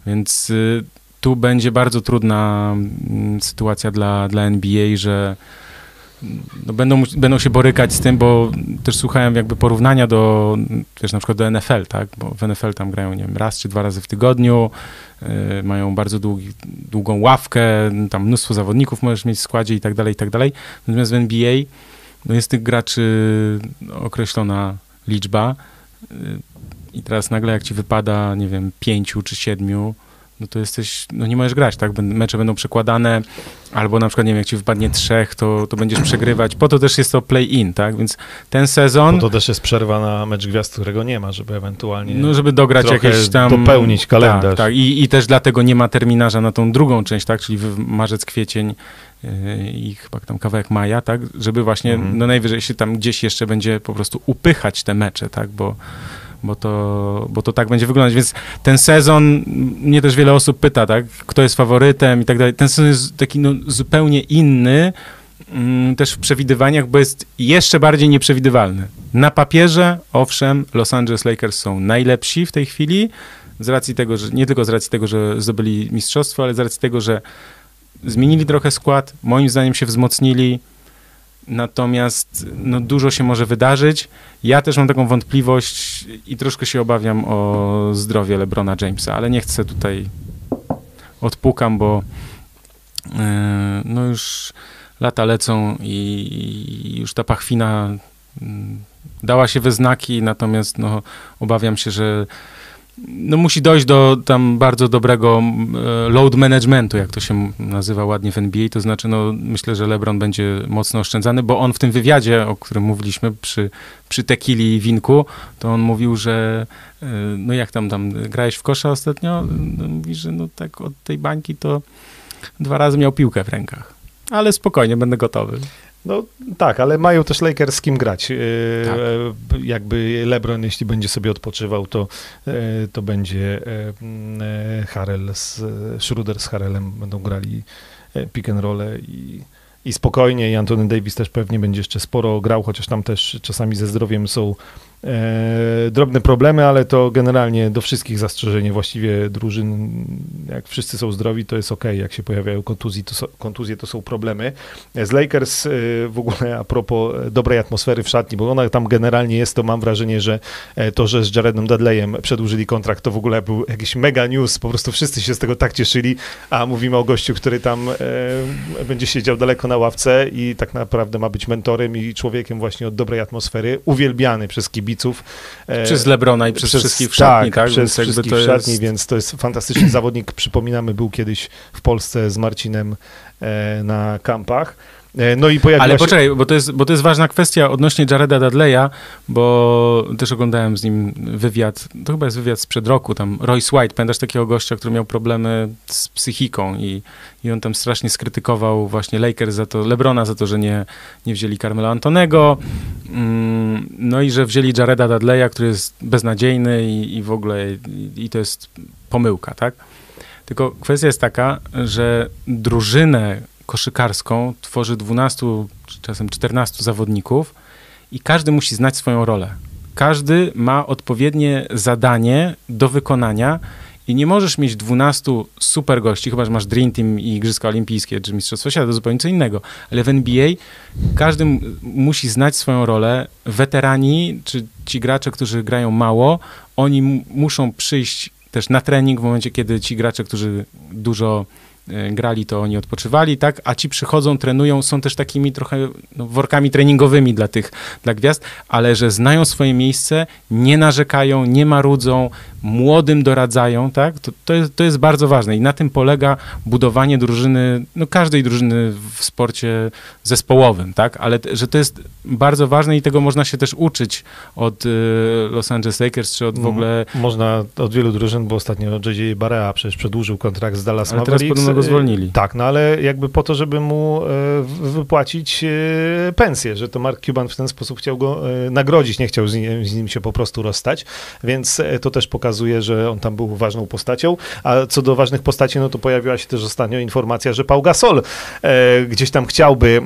Więc y, tu będzie bardzo trudna mm, sytuacja dla, dla NBA, że no będą, będą się borykać z tym, bo też słuchałem jakby porównania do, wiesz, na przykład do NFL, tak, bo w NFL tam grają, nie wiem, raz czy dwa razy w tygodniu, yy, mają bardzo długi, długą ławkę, tam mnóstwo zawodników możesz mieć w składzie i tak dalej, i tak dalej. Natomiast w NBA no jest tych graczy określona liczba yy, i teraz nagle jak ci wypada, nie wiem, pięciu czy siedmiu, no to jesteś, no nie możesz grać, tak? Mecze będą przekładane, albo na przykład, nie wiem, jak ci wypadnie trzech, to, to będziesz przegrywać. Po to też jest to play-in, tak? Więc ten sezon... Po to też jest przerwa na mecz gwiazd, którego nie ma, żeby ewentualnie... No, żeby dograć jakieś tam... dopełnić kalendarz. Tak, tak. I, I też dlatego nie ma terminarza na tą drugą część, tak? Czyli marzec, kwiecień yy, i chyba tam kawałek maja, tak? Żeby właśnie, mhm. no najwyżej się tam gdzieś jeszcze będzie po prostu upychać te mecze, tak? Bo bo to, bo to tak będzie wyglądać. Więc ten sezon, mnie też wiele osób pyta, tak, kto jest faworytem i tak dalej. Ten sezon jest taki no, zupełnie inny, mm, też w przewidywaniach, bo jest jeszcze bardziej nieprzewidywalny. Na papierze, owszem, Los Angeles Lakers są najlepsi w tej chwili, z racji tego, że nie tylko z racji tego, że zdobyli mistrzostwo, ale z racji tego, że zmienili trochę skład, moim zdaniem się wzmocnili, Natomiast no, dużo się może wydarzyć. Ja też mam taką wątpliwość i troszkę się obawiam o zdrowie LeBrona Jamesa, ale nie chcę tutaj odpukam, bo yy, no już lata lecą i, już ta pachwina yy, dała się we znaki, natomiast no, obawiam się, że no musi dojść do tam bardzo dobrego e, load managementu, jak to się nazywa ładnie w NBA, to znaczy no myślę, że LeBron będzie mocno oszczędzany, bo on w tym wywiadzie, o którym mówiliśmy przy, przy Tequili i Winku, to on mówił, że e, no jak tam, tam grałeś w kosza ostatnio? No, mówi, że no tak od tej bańki to dwa razy miał piłkę w rękach. Ale spokojnie, będę gotowy. No tak, ale mają też Lakers z kim grać. E, tak. Jakby LeBron, jeśli będzie sobie odpoczywał, to, e, to będzie e, Harrell z Schroeder z Harrellem będą grali pick and roll i i spokojnie i Antony Davis też pewnie będzie jeszcze sporo grał, chociaż tam też czasami ze zdrowiem są e, drobne problemy, ale to generalnie do wszystkich zastrzeżenie właściwie drużyn, jak wszyscy są zdrowi, to jest ok, jak się pojawiają kontuzji, to so, kontuzje, to są problemy. Z Lakers e, w ogóle a propos dobrej atmosfery w szatni, bo ona tam generalnie jest, to mam wrażenie, że e, to, że z Jaredem Dudleyem przedłużyli kontrakt, to w ogóle był jakiś mega news, po prostu wszyscy się z tego tak cieszyli, a mówimy o gościu, który tam e, będzie siedział daleko na ławce i tak naprawdę ma być mentorem i człowiekiem właśnie od dobrej atmosfery, uwielbiany przez kibic kibiców. Przez Lebrona i przez, przez wszystkich w szatni, tak? tak? Przez wszystkich w szatni, jest... więc to jest fantastyczny zawodnik. Przypominamy, był kiedyś w Polsce z Marcinem na kampach. E, no i pojawiła Ale się... poczekaj, bo to, jest, bo to jest ważna kwestia odnośnie Jareda Dudleya, bo też oglądałem z nim wywiad, to chyba jest wywiad sprzed roku, tam Royce White, pamiętasz takiego gościa, który miał problemy z psychiką i, i on tam strasznie skrytykował właśnie Lakers za to, Lebrona za to, że nie, nie wzięli Carmelo Antonego, mm, no i że wzięli Jareda Dudleya, który jest beznadziejny i, i w ogóle i, i to jest pomyłka, tak? Tylko kwestia jest taka, że drużynę koszykarską tworzy 12, czy czasem 14 zawodników i każdy musi znać swoją rolę. Każdy ma odpowiednie zadanie do wykonania i nie możesz mieć 12 super gości, chyba że masz Dream Team i Igrzyska Olimpijskie czy Mistrzostwo Świata, to zupełnie co innego. Ale w NBA każdy musi znać swoją rolę. Weterani, czy ci gracze, którzy grają mało, oni muszą przyjść też na trening w momencie, kiedy ci gracze, którzy dużo grali, to oni odpoczywali, tak? A ci przychodzą, trenują, są też takimi trochę no, workami treningowymi dla tych, dla gwiazd, ale że znają swoje miejsce, nie narzekają, nie marudzą, młodym doradzają, tak? To, to, jest, to jest bardzo ważne i na tym polega budowanie drużyny, no każdej drużyny w sporcie zespołowym, tak? Ale że to jest bardzo ważne i tego można się też uczyć od y, Los Angeles Lakers, czy od w ogóle... Można od wielu drużyn, bo ostatnio JJ Barea przecież przedłużył kontrakt z Dallas ale Mavericks. teraz podobno go zwolnili. Tak, no ale jakby po to, żeby mu y, wypłacić y, pensję, że to Mark Cuban w ten sposób chciał go nagrodzić, nie chciał z nim, z nim się po prostu rozstać, więc to też pokazuje pokazuje, że on tam był ważną postacią. A co do ważnych postaci, no to pojawiła się też ostatnio informacja, że Pau Gasol e, gdzieś tam chciałby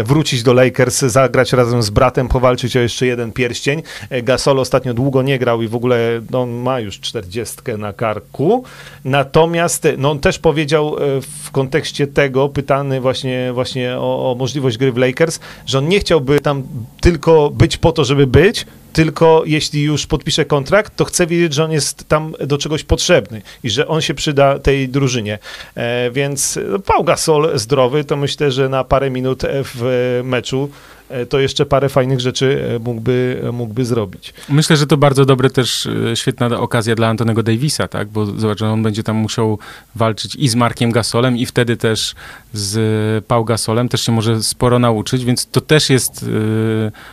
e, wrócić do Lakers, zagrać razem z bratem, powalczyć o jeszcze jeden pierścień. E, Gasol ostatnio długo nie grał i w ogóle no, on ma już czterdziestkę na karku. Natomiast no, on też powiedział e, w kontekście tego, pytany właśnie, właśnie o, o możliwość gry w Lakers, że on nie chciałby tam tylko być po to, żeby być, tylko jeśli już podpisze kontrakt, to chce wiedzieć, że on jest tam do czegoś potrzebny i że on się przyda tej drużynie. E, więc no, Pau Gasol zdrowy, to myślę, że na parę minut w meczu E, to jeszcze parę fajnych rzeczy e, mógłby, mógłby zrobić. Myślę, że to bardzo dobre też, e, świetna okazja dla Antonego Davisa, tak? Bo zobacz, on będzie tam musiał walczyć i z Markiem Gasolem i wtedy też z Pau Gasolem, też się może sporo nauczyć, więc to też jest,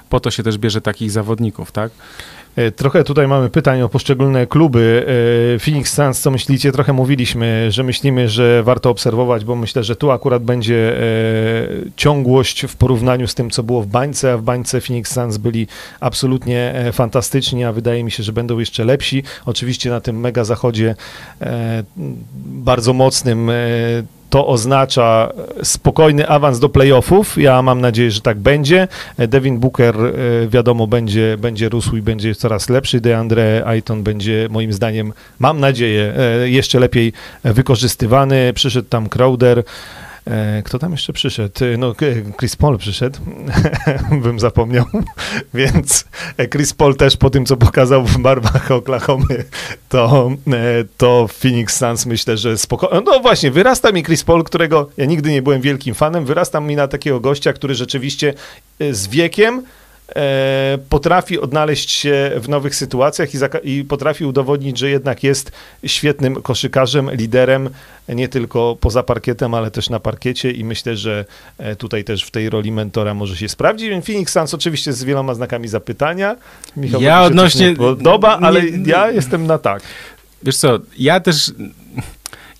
po to się też bierze takich zawodników, tak? E, trochę tutaj mamy pytań o poszczególne kluby. E, Phoenix Suns, co myślicie? Trochę mówiliśmy, że myślimy, że warto obserwować, bo myślę, że tu akurat będzie e, ciągłość w porównaniu z tym, co było w bańce, a w bańce Phoenix Suns byli absolutnie fantastyczni, a wydaje mi się, że będą jeszcze lepsi. Oczywiście na tym mega zachodzie bardzo mocnym to oznacza spokojny awans do playoffów. Ja mam nadzieję, że tak będzie. Devin Booker, e, wiadomo, będzie, będzie rósł i będzie coraz lepszy. DeAndre Ayton będzie, moim zdaniem, mam nadzieję, e, jeszcze lepiej wykorzystywany. Przyszedł tam Crowder. E, kto tam jeszcze przyszedł? No, Chris Paul przyszedł, bym zapomniał, więc Chris Paul też po tym, co pokazał w barwach Oklahomy, to, e, to Phoenix Suns myślę, że spokojnie. No właśnie, wyrasta mi Chris Paul, którego ja nigdy nie byłem wielkim fanem, wyrasta mi na takiego gościa, który rzeczywiście e, z wiekiem E, potrafi odnaleźć się w nowych sytuacjach i, i, potrafi udowodnić, że jednak jest świetnym koszykarzem, liderem, nie tylko poza parkietem, ale też na parkiecie i myślę, że e, tutaj też w tej roli mentora może się sprawdzić. Phoenix Suns oczywiście z wieloma znakami zapytania. Michał ja odnośnie... Nie podoba, ale nie, ja jestem na tak. Wiesz co, ja też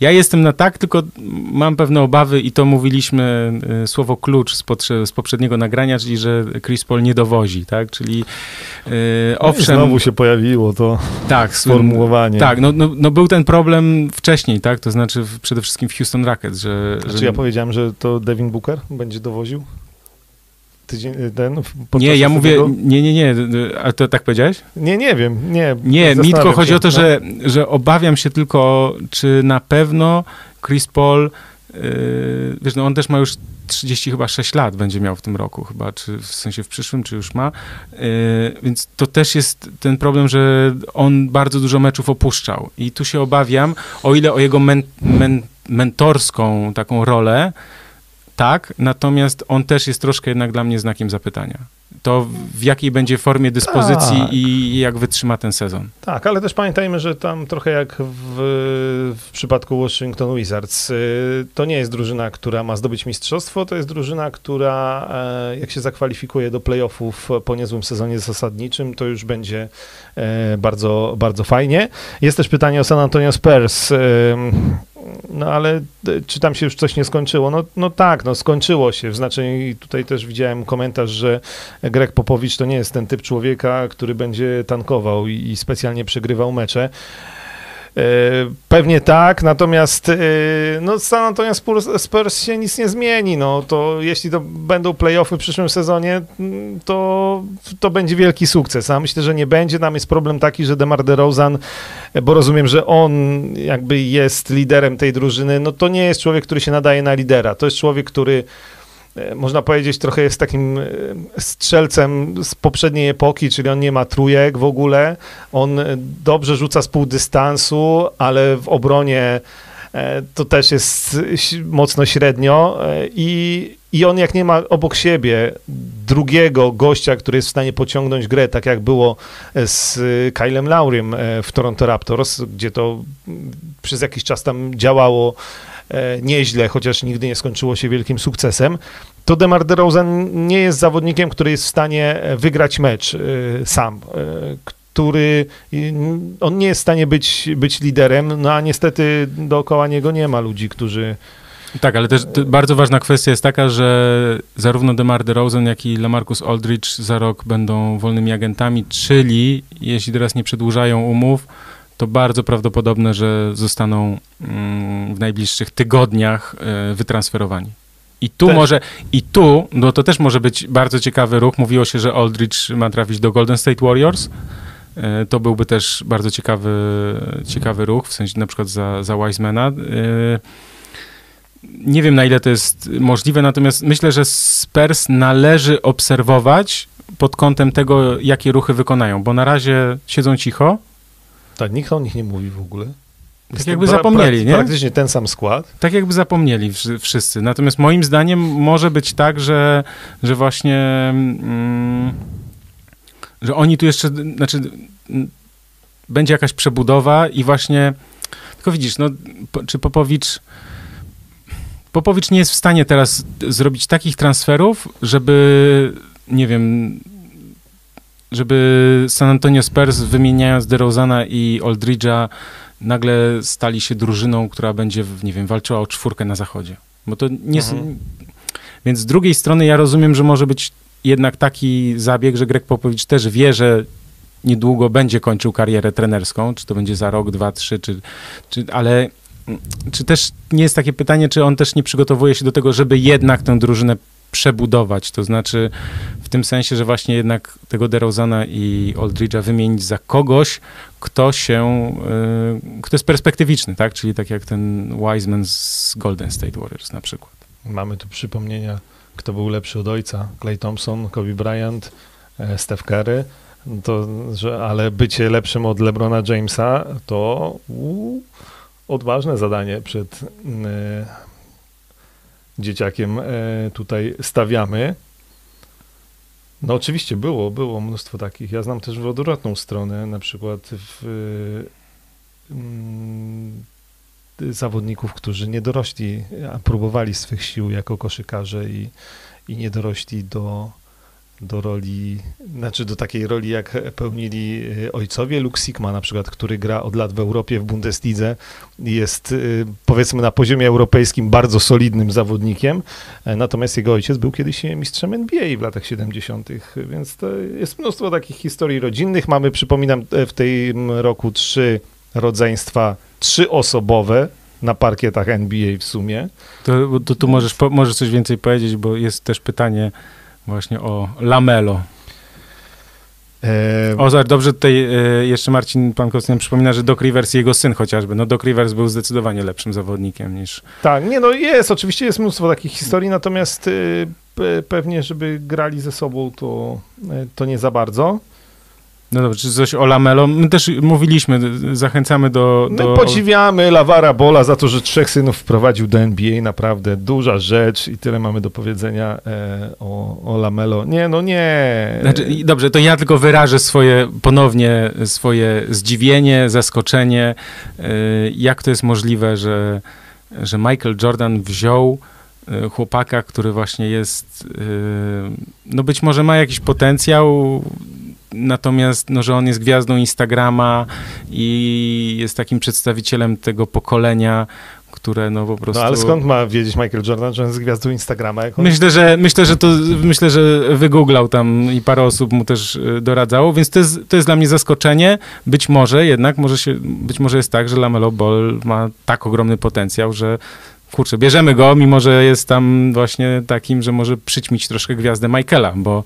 ja jestem na tak, tylko mam pewne obawy i to mówiliśmy y, słowo klucz z, z poprzedniego nagrania, czyli że Chris Paul nie dowozi, tak? Czyli yy, owszem... No znowu się pojawiło to tak, sformułowanie. Tak, no, no, no, był ten problem wcześniej, tak? To znaczy w, przede wszystkim w Houston Rockets, że... Znaczy że... ja powiedziałem, że to Devin Booker będzie dowoził? Tydzień, ten, Nie, ja mówię, tego? nie, nie, nie, a to tak powiedziałeś? Nie, nie wiem, nie. Nie, mi tylko chodzi się, o to, no. że, że obawiam się tylko, czy na pewno Chris Paul, yy, wiesz, no on też ma już 30 chyba 6 lat będzie miał w tym roku chyba, czy w sensie w przyszłym, czy już ma, yy, więc to też jest ten problem, że on bardzo dużo meczów opuszczał i tu się obawiam, o ile o jego men, men, mentorską taką rolę, tak, natomiast on też jest troszkę jednak dla mnie znakiem zapytania. to w jakiej będzie formie dyspozycji tak. i jak wytrzyma ten sezon. Tak, ale też pamiętajmy, że tam trochę jak w, w przypadku Washington Wizards, y, to nie jest drużyna, która ma zdobyć mistrzostwo, to jest drużyna, która e, jak się zakwalifikuje do playoffów po niezłym sezonie zasadniczym, to już będzie e, bardzo, bardzo fajnie. Jest też pytanie o San Antonio Spurs. No ale e, czy tam się już coś nie skończyło? No, no tak, no skończyło się. W znaczeniu, tutaj też widziałem komentarz, że Greg Popowicz to nie jest ten typ człowieka, który będzie tankował i, i specjalnie przegrywał mecze. E, pewnie tak, natomiast e, no, San Antonio Spurs, Spurs, się nic nie zmieni. No, to jeśli to będą playoffy w przyszłym sezonie, mm, to, to będzie wielki sukces. A myślę, że nie będzie. Tam jest problem taki, że DeMar DeRozan, e, bo rozumiem, że on jakby jest liderem tej drużyny, no to nie jest człowiek, który się nadaje na lidera. To jest człowiek, który można powiedzieć, trochę jest takim e, strzelcem z poprzedniej epoki, czyli on nie ma trójek w ogóle. On e, dobrze rzuca z pół dystansu, ale w obronie to też jest mocno średnio i, i on jak nie ma obok siebie drugiego gościa, który jest w stanie pociągnąć grę, tak jak było z Kylem Lauriem w Toronto Raptors, gdzie to przez jakiś czas tam działało E, nieźle, chociaż nigdy nie skończyło się wielkim sukcesem, to DeMar DeRozan nie jest zawodnikiem, który jest w stanie e, wygrać mecz e, sam, który on nie jest w stanie być, być liderem, no a niestety dookoła niego nie ma ludzi, którzy tak, ale też bardzo ważna kwestia jest taka, że zarówno DeMar DeRozan, jak i LaMarcus Aldridge za rok będą wolnymi agentami, czyli jeśli teraz nie przedłużają umów, to bardzo prawdopodobne, że zostaną mm, w najbliższych tygodniach e, wytransferowani. I tu może, i tu, no to też może być bardzo ciekawy ruch. Mówiło się, że Aldridge ma trafić do Golden State Warriors. E, to byłby też bardzo ciekawy, ciekawy ruch, w sensie na przykład za, za Wisemana. E, nie wiem, na ile to jest możliwe, natomiast myślę, że Spurs należy obserwować pod kątem tego, jakie ruchy wykonają, bo na razie siedzą cicho, tak, nikt o nich nie mówi w ogóle. tak jakby zapomnieli, nie? Praktycznie ten sam skład. Tak jakby zapomnieli wszyscy. Natomiast moim zdaniem może być tak, że, że właśnie mm, że oni tu jeszcze, znaczy będzie jakaś przebudowa i właśnie tylko widzisz, no czy Popowicz Popowicz nie jest w stanie teraz zrobić takich transferów, żeby nie wiem, żeby San Antonio Spurs wymieniając DeRozana i Aldridge'a nagle stali się drużyną, która będzie, nie wiem, walczyła o czwórkę na zachodzie. Bo to nie... Mhm. Więc z drugiej strony ja rozumiem, że może być jednak taki zabieg, że Greg Popowicz też wie, że niedługo będzie kończył karierę trenerską, czy to będzie za rok, dwa, trzy, czy, czy ale czy też nie jest takie pytanie, czy on też nie przygotowuje się do tego, żeby jednak tę drużynę przebudować, to znaczy w tym sensie, że właśnie jednak tego DeRozana i Aldridge'a wymienić za kogoś, kto się, y, kto jest perspektywiczny, tak? Czyli tak jak ten Wiseman z Golden State Warriors na przykład. Mamy tu przypomnienia, kto był lepszy od ojca. Clay Thompson, Kobe Bryant, e, Steph Curry. To, że, ale bycie lepszym od LeBrona Jamesa to uu, odważne zadanie przed dzieciakiem e, tutaj stawiamy. No oczywiście było, było mnóstwo takich. Ja znam też w odwrotną stronę, na przykład w, mm, zawodników, którzy nie dorośli, a próbowali swych sił jako koszykarze i, i nie dorośli do, do roli, znaczy do takiej roli, jak pełnili y, ojcowie. Luke Sigma na przykład, który gra od lat w Europie, w Bundeslidze, jest y, powiedzmy na poziomie europejskim bardzo solidnym zawodnikiem, e, natomiast jego ojciec był kiedyś mistrzem NBA w latach 70., więc to jest mnóstwo takich historii rodzinnych. Mamy, przypominam, e, w tym roku trzy rodzeństwa trzyosobowe, na parkietach NBA w sumie. To, to tu możesz, możesz coś więcej powiedzieć, bo jest też pytanie właśnie o Lamelo. E... O, dobrze tutaj e, jeszcze Marcin Pankowski przypomina, że Doc Rivers i jego syn chociażby. No Doc Rivers był zdecydowanie lepszym zawodnikiem niż... Tak, nie no jest, oczywiście jest mnóstwo takich historii, natomiast e, pewnie, żeby grali ze sobą, to, e, to nie za bardzo. No dobrze, czy coś o Lamelo? My też mówiliśmy, zachęcamy do... Do... podziwiamy Lawara Bola za to, że trzech synów wprowadził do NBA, naprawdę duża rzecz i tyle mamy do powiedzenia e, o, o Lamelo. Nie, no nie. Znaczy, dobrze, to ja tylko wyrażę swoje, ponownie swoje zdziwienie, zaskoczenie, e, jak to jest możliwe, że, że Michael Jordan wziął e, chłopaka, który właśnie jest, e, no być może ma jakiś potencjał, natomiast no, że on jest gwiazdą Instagrama i jest takim przedstawicielem tego pokolenia, które no po prostu... No ale skąd ma wiedzieć Michael Jordan, że on jest gwiazdą Instagrama? On... Myślę, że myślę, że to myślę, że wygooglał tam i parę osób mu też y, doradzało, więc to jest, to jest dla mnie zaskoczenie. Być może jednak, może się, być może jest tak, że Lamelo Ball ma tak ogromny potencjał, że kurczę, bierzemy go, mimo że jest tam właśnie takim, że może przyćmić troszkę gwiazdę Michaela, bo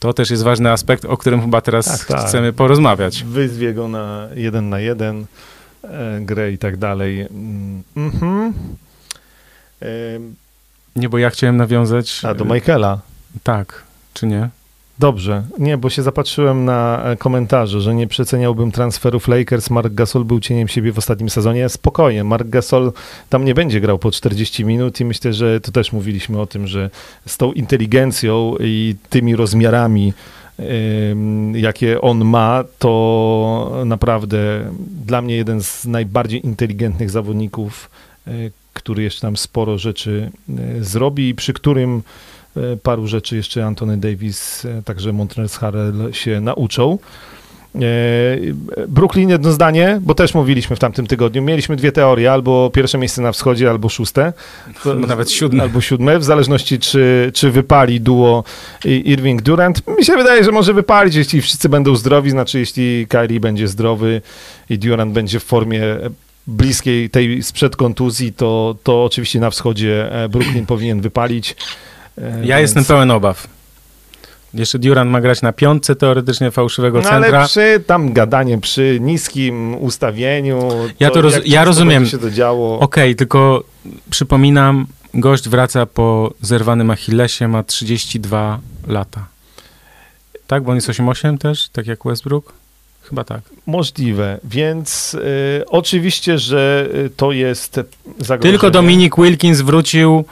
to też jest ważny aspekt, o którym chyba teraz Tak, tak. chcemy porozmawiać. Wyzwie go na jeden na jeden e, grę i tak dalej. Mm, Mhm. E, Nie, bo ja chciałem nawiązać... a do y, Michaela. Tak, czy nie? Dobrze. Nie, bo się zapatrzyłem na e, komentarze, że nie przeceniałbym transferów Lakers. Mark Gasol był cieniem siebie w ostatnim sezonie. Spokojnie, Mark Gasol tam nie będzie grał po 40 minut i myślę, że to też mówiliśmy o tym, że z tą inteligencją i tymi rozmiarami, jakie on ma, to naprawdę dla mnie jeden z najbardziej inteligentnych zawodników, y, który jeszcze tam sporo rzeczy y, zrobi i przy którym e, paru rzeczy jeszcze Antony Davis, e, także Montrezl Harrell się nauczą. E, Brooklyn jedno zdanie, bo też mówiliśmy w tamtym tygodniu. Mieliśmy dwie teorie, albo pierwsze miejsce na wschodzie, albo szóste. To- nawet siódme. Albo siódme, w zależności czy, czy wypali duo I- Irving-Durant. Mi się wydaje, że może wypalić, jeśli wszyscy będą zdrowi, znaczy jeśli Kyrie będzie zdrowy i Durant będzie w formie bliskiej tej sprzed kontuzji, to, to oczywiście na wschodzie e, Brooklyn powinien wypalić. E, Ja więc- jestem pełen obaw. Jeszcze Durant ma grać na piątce teoretycznie fałszywego No ale centra. przy tam gadanie, przy niskim ustawieniu, Ja to roz- ja rozumiem. się to działo. Okej, tylko przypominam, gość wraca po zerwanym Achillesie, ma 32 lata. Tak, bo on jest 8-8 też, tak jak Westbrook? Chyba tak. Możliwe, więc y, oczywiście, że y, to jest zagrożenie. Tylko Dominik Wilkins wrócił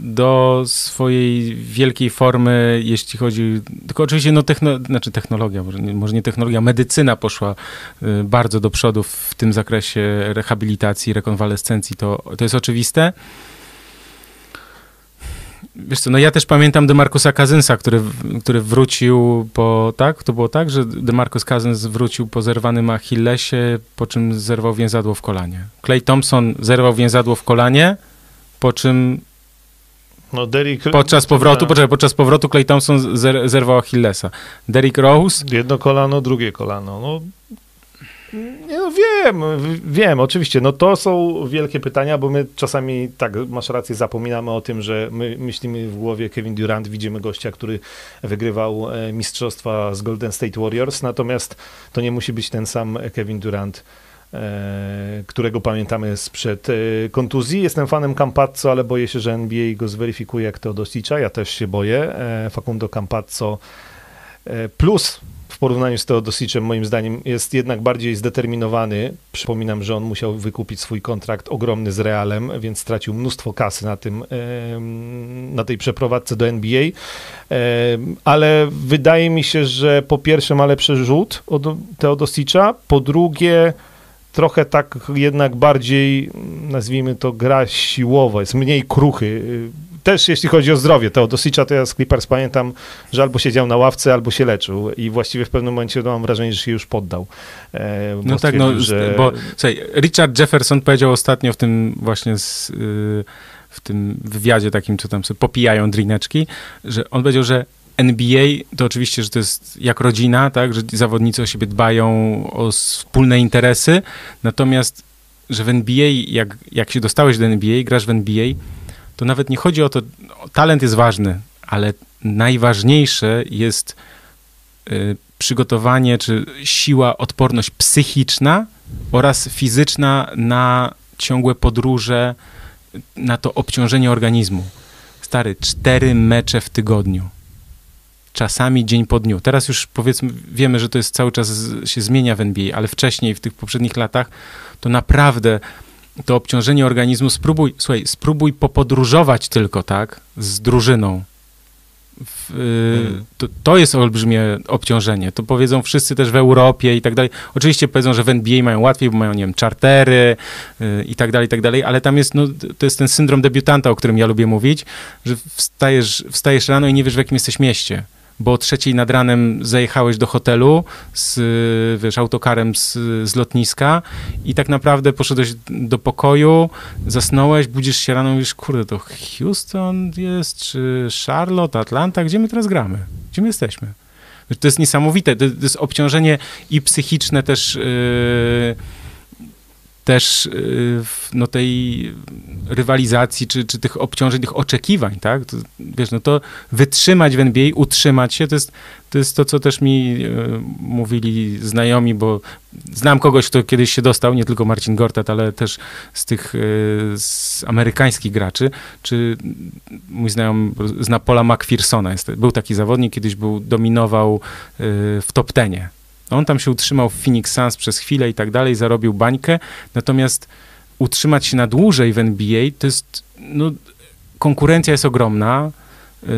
do swojej wielkiej formy, jeśli chodzi... Tylko oczywiście, no, techno, znaczy technologia, może nie, może nie technologia, medycyna poszła y, bardzo do przodu w tym zakresie rehabilitacji, rekonwalescencji, to, to jest oczywiste. Wiesz co, no ja też pamiętam DeMarcusa Cousinsa, który, który wrócił po, tak? To było tak, że DeMarcus Cousins wrócił po zerwanym Achillesie, po czym zerwał więzadło w kolanie. Clay Thompson zerwał więzadło w kolanie, po czym No, Derrick, podczas powrotu, Tak. poczekaj, podczas powrotu Clay Thompson zer, zerwał Achillesa. Derrick Rose, Jedno kolano, drugie kolano. No, nie, no wiem, wiem, oczywiście. No to są wielkie pytania, bo my czasami, tak, masz rację, zapominamy o tym, że my myślimy w głowie Kevin Durant, widzimy gościa, który wygrywał e, mistrzostwa z Golden State Warriors, natomiast to nie musi być ten sam Kevin Durant, którego pamiętamy sprzed e, kontuzji. Jestem fanem Campazzo, ale boję się, że NBA go zweryfikuje jak Teodosicza. Ja też się boję. E, Facundo Campazzo e, plus w porównaniu z Teodosicem moim zdaniem jest jednak bardziej zdeterminowany. Przypominam, że on musiał wykupić swój kontrakt ogromny z Realem, więc stracił mnóstwo kasy na tym, na tej przeprowadzce do NBA. Ale wydaje mi się, że po pierwsze ma lepszy rzut od Teodosicza, po drugie trochę tak jednak bardziej, nazwijmy to, gra siłowa, jest mniej kruchy. Też jeśli chodzi o zdrowie, Teodosicza to ja z Clippers pamiętam, że albo siedział na ławce, albo się leczył i właściwie w pewnym momencie no, mam wrażenie, że się już poddał. E, No tak, no, że... bo słuchaj, Richard Jefferson powiedział ostatnio w tym właśnie z, y, w tym wywiadzie takim, co tam sobie popijają drineczki, że on powiedział, że NBA to oczywiście, że to jest jak rodzina, tak, że zawodnicy o siebie dbają o wspólne interesy, natomiast, że w NBA, jak, jak się dostałeś do NBA, grasz w NBA, to nawet nie chodzi o to, talent jest ważny, ale najważniejsze jest y, przygotowanie, czy siła, odporność psychiczna oraz fizyczna na ciągłe podróże, na to obciążenie organizmu. Stary, cztery mecze w tygodniu. Czasami dzień po dniu. Teraz już powiedzmy, wiemy, że to jest cały czas się zmienia w NBA, ale wcześniej, w tych poprzednich latach, to naprawdę to obciążenie organizmu, spróbuj, słuchaj, spróbuj popodróżować tylko, tak, z drużyną. W, hmm. to, to, jest olbrzymie obciążenie. To powiedzą wszyscy też w Europie i tak dalej. Oczywiście powiedzą, że w NBA mają łatwiej, bo mają, nie wiem, czartery yy, i tak dalej, i tak dalej, ale tam jest, no, to jest ten syndrom debiutanta, o którym ja lubię mówić, że wstajesz, wstajesz rano i nie wiesz, w jakim jesteś mieście bo o trzeciej nad ranem zajechałeś do hotelu z, wiesz, autokarem z, z lotniska i tak naprawdę poszedłeś do pokoju, zasnąłeś, budzisz się rano i mówisz, kurde, to Houston jest, czy Charlotte, Atlanta, gdzie my teraz gramy? Gdzie my jesteśmy? To jest niesamowite, to, to jest obciążenie i psychiczne też... Yy, też y, no, tej rywalizacji, czy, czy tych obciążeń, tych oczekiwań, tak? To, wiesz, no to wytrzymać w NBA, utrzymać się, to jest to, jest to co też mi y, mówili znajomi, bo znam kogoś, kto kiedyś się dostał, nie tylko Marcin Gortat, ale też z tych y, z amerykańskich graczy, czy mój znajomy zna Paula McPhersona, jest, był taki zawodnik, kiedyś był, dominował w top tenie on tam się utrzymał w Phoenix Suns przez chwilę i tak dalej, zarobił bańkę, natomiast utrzymać się na dłużej w NBA to jest, no, konkurencja jest ogromna yy,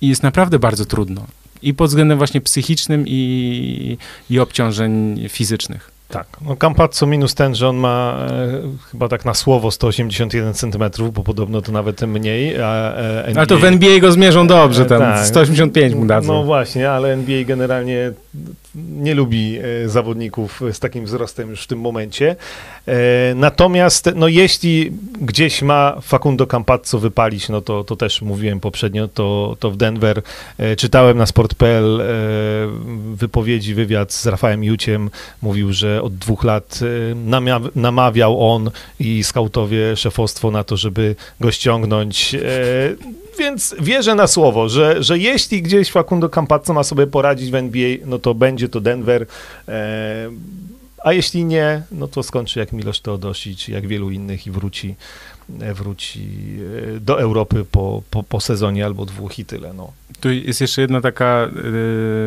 i jest naprawdę bardzo trudno. I pod względem właśnie psychicznym i, i obciążeń fizycznych. Tak, no Campazzo minus ten, że on ma e, chyba tak na słowo 181 cm, bo podobno to nawet mniej. A, e, NBA, ale to w NBA go zmierzą dobrze, tam tak, 185 mu dadzą. No właśnie, ale NBA generalnie nie lubi e, zawodników z takim wzrostem już w tym momencie. E, natomiast, no jeśli gdzieś ma Facundo Campazzo wypalić, no to, to też mówiłem poprzednio, to, to w Denver e, czytałem na sport.pl wypowiedzi, wywiad z Rafałem Juciem, mówił, że od dwóch lat namawiał on i skautowie szefostwo na to, żeby go ściągnąć więc wierzę na słowo, że, że jeśli gdzieś Facundo Campazzo ma sobie poradzić w NBA, no to będzie to Denver. E, a jeśli nie, no to skończy jak Milosz Teodosic, jak wielu innych i wróci, e, wróci e, do Europy po, po, po sezonie albo dwóch i tyle. No. Tu jest jeszcze jedna taka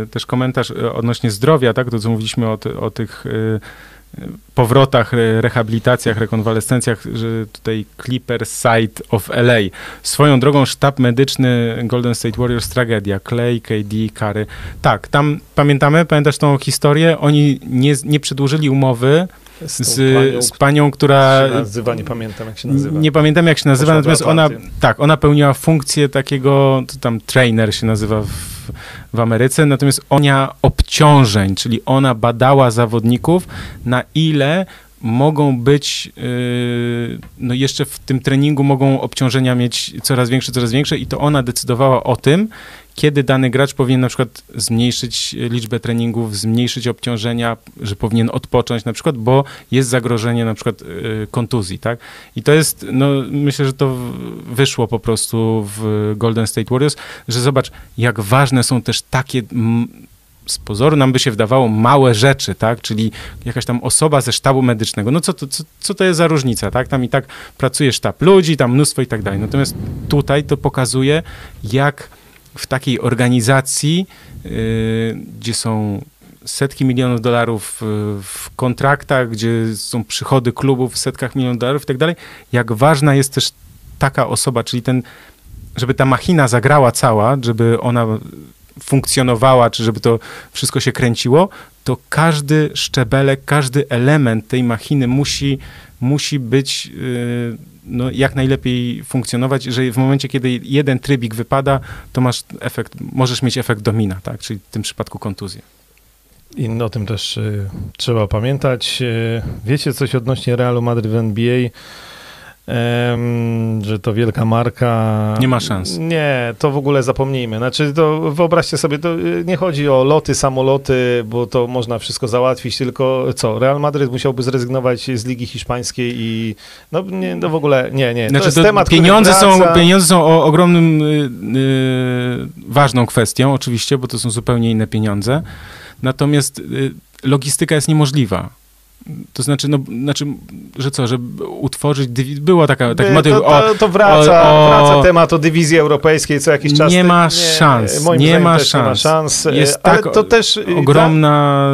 y, też komentarz odnośnie zdrowia, tak? To co mówiliśmy o, ty, o tych y, powrotach, rehabilitacjach, rekonwalescencjach, że tutaj Clipper Side of LA. Swoją drogą sztab medyczny Golden State Warriors tragedia. Clay, KD, Kary. Tak, tam pamiętamy, pamiętasz tą historię? Oni nie, nie przedłużyli umowy z, panią, z panią, która... nazywa, nie pamiętam jak się nazywa. Nie pamiętam jak się nazywa, natomiast ona, tak, ona pełniła funkcję takiego, tam trainer się nazywa w, w Ameryce, natomiast ona obciążeń, czyli ona badała zawodników, na ile mogą być, yy, no jeszcze w tym treningu mogą obciążenia mieć coraz większe, coraz większe i to ona decydowała o tym, kiedy dany gracz powinien na przykład zmniejszyć liczbę treningów, zmniejszyć obciążenia, że powinien odpocząć na przykład, bo jest zagrożenie na przykład y, kontuzji, tak? I to jest, no myślę, że to wyszło po prostu w Golden State Warriors, że zobacz, jak ważne są też takie z pozoru nam by się wydawało małe rzeczy, tak? Czyli jakaś tam osoba ze sztabu medycznego. No co to, co, co to jest za różnica, tak? Tam i tak pracuje sztab ludzi, tam mnóstwo i tak dalej. Natomiast tutaj to pokazuje, jak w takiej organizacji, yy, gdzie są setki milionów dolarów w kontraktach, gdzie są przychody klubów w setkach milionów dolarów i tak dalej, jak ważna jest też taka osoba, czyli ten, żeby ta machina zagrała cała, żeby ona funkcjonowała, czy żeby to wszystko się kręciło, to każdy szczebelek, każdy element tej machiny musi, musi być yy, no, jak najlepiej funkcjonować, że w momencie, kiedy jeden trybik wypada, to masz efekt, możesz mieć efekt domina, tak? czyli w tym przypadku kontuzję. I o tym też y, trzeba pamiętać. Y, wiecie coś odnośnie Realu Madryt w NBA? Że to wielka marka. Nie ma szans. Nie, to w ogóle zapomnijmy. Znaczy, to wyobraźcie sobie, to y, nie chodzi o loty, samoloty, bo to można wszystko załatwić, tylko co? Real Madryt musiałby zrezygnować z Ligi Hiszpańskiej i no, nie, no w ogóle nie, nie. To znaczy, jest to temat, pieniądze są, pieniądze są o, ogromnym, yy, ważną kwestią, oczywiście, bo to są zupełnie inne pieniądze. Natomiast yy, logistyka jest niemożliwa To znaczy, no, znaczy, że co, żeby utworzyć, było taka, taki motyw, to, to, to wraca, o- o- wraca temat o dywizji europejskiej co jakiś czas. Nie ma szans, nie zdaniem ma też Nie ma szans. szans. Jest ale tak to też, y, ogromna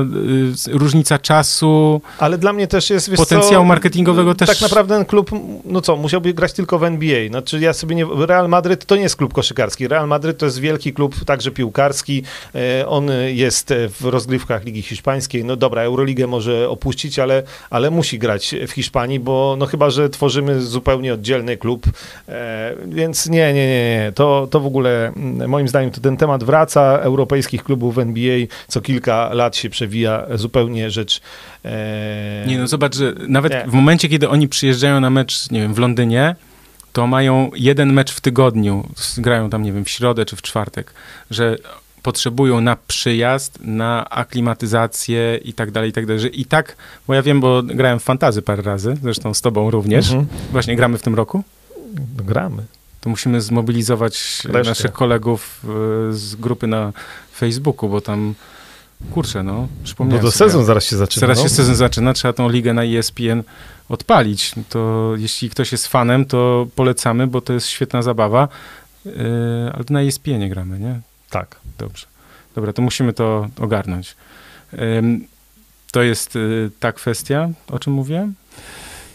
y, różnica czasu, Dla, ale dla mnie też jest, wiesz potencjału co, marketingowego też. Tak naprawdę ten klub, no co, musiałby grać tylko w NBA. Znaczy ja sobie nie... Real Madryt to nie jest klub koszykarski. Real Madryt to jest wielki klub, także piłkarski. E, On jest w rozgrywkach Ligi Hiszpańskiej. No dobra, Euroligę może opuścić, ale, ale musi grać w Hiszpanii, bo no chyba, że tworzymy zupełnie oddzielny klub. E, Więc nie, nie, nie, nie. To, to w ogóle mm, moim zdaniem to ten temat wraca. Europejskich klubów w NBA co kilka lat się przewija zupełnie rzecz e, Nie no, zobacz, że nawet Nie. w momencie, kiedy oni przyjeżdżają na mecz, nie wiem, w Londynie, to mają jeden mecz w tygodniu, grają tam, nie wiem, w środę czy w czwartek, że potrzebują na przyjazd, na aklimatyzację i tak dalej, i tak dalej. Że I tak, bo ja wiem, bo grałem w fantazy parę razy, zresztą z tobą również, Mhm. właśnie gramy w tym roku, Gramy. to musimy zmobilizować Resztę. naszych kolegów y, z grupy na Facebooku, bo tam, kurczę, no, No przypomniałem to sobie. sezon zaraz się zaczyna. Zaraz no. się sezon zaczyna, trzeba tą ligę na E ESPN odpalić. To jeśli ktoś jest fanem, to polecamy, bo to jest świetna zabawa. Yy, ale na ESPN gramy, nie? Tak. Dobrze. Dobra, to musimy to ogarnąć. To jest y, ta kwestia, o czym mówiłem?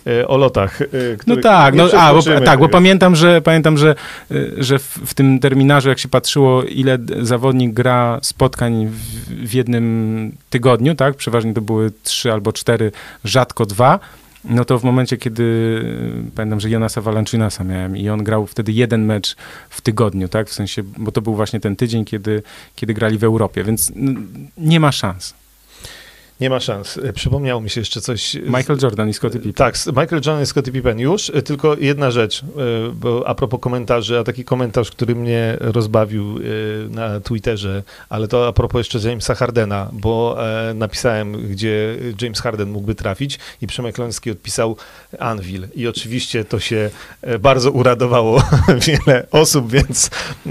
E, O lotach. e, No tak, no, a, bo, tak, bo pamiętam, że pamiętam, że, y, że w, w tym terminarzu, jak się patrzyło, ile zawodnik gra spotkań w, w jednym tygodniu, tak? Przeważnie to były trzy albo cztery, rzadko dwa. No to w momencie, kiedy y, pamiętam, że Jonasa Valanciunasa miałem i on grał wtedy jeden mecz w tygodniu, tak? W sensie, bo to był właśnie ten tydzień, kiedy, kiedy grali w Europie, więc nie ma szans. Nie ma szans. E, Przypomniało mi się jeszcze coś. z- Michael Jordan i Scottie Pippen. Tak, z- Michael Jordan i Scottie Pippen już, tylko jedna rzecz, bo a propos komentarzy, a taki komentarz, który mnie rozbawił na Twitterze, ale to a propos jeszcze Jamesa Hardena, bo e, napisałem, gdzie James Harden mógłby trafić i Przemek Loński odpisał Anvil i oczywiście to się e, bardzo uradowało wiele osób, więc e,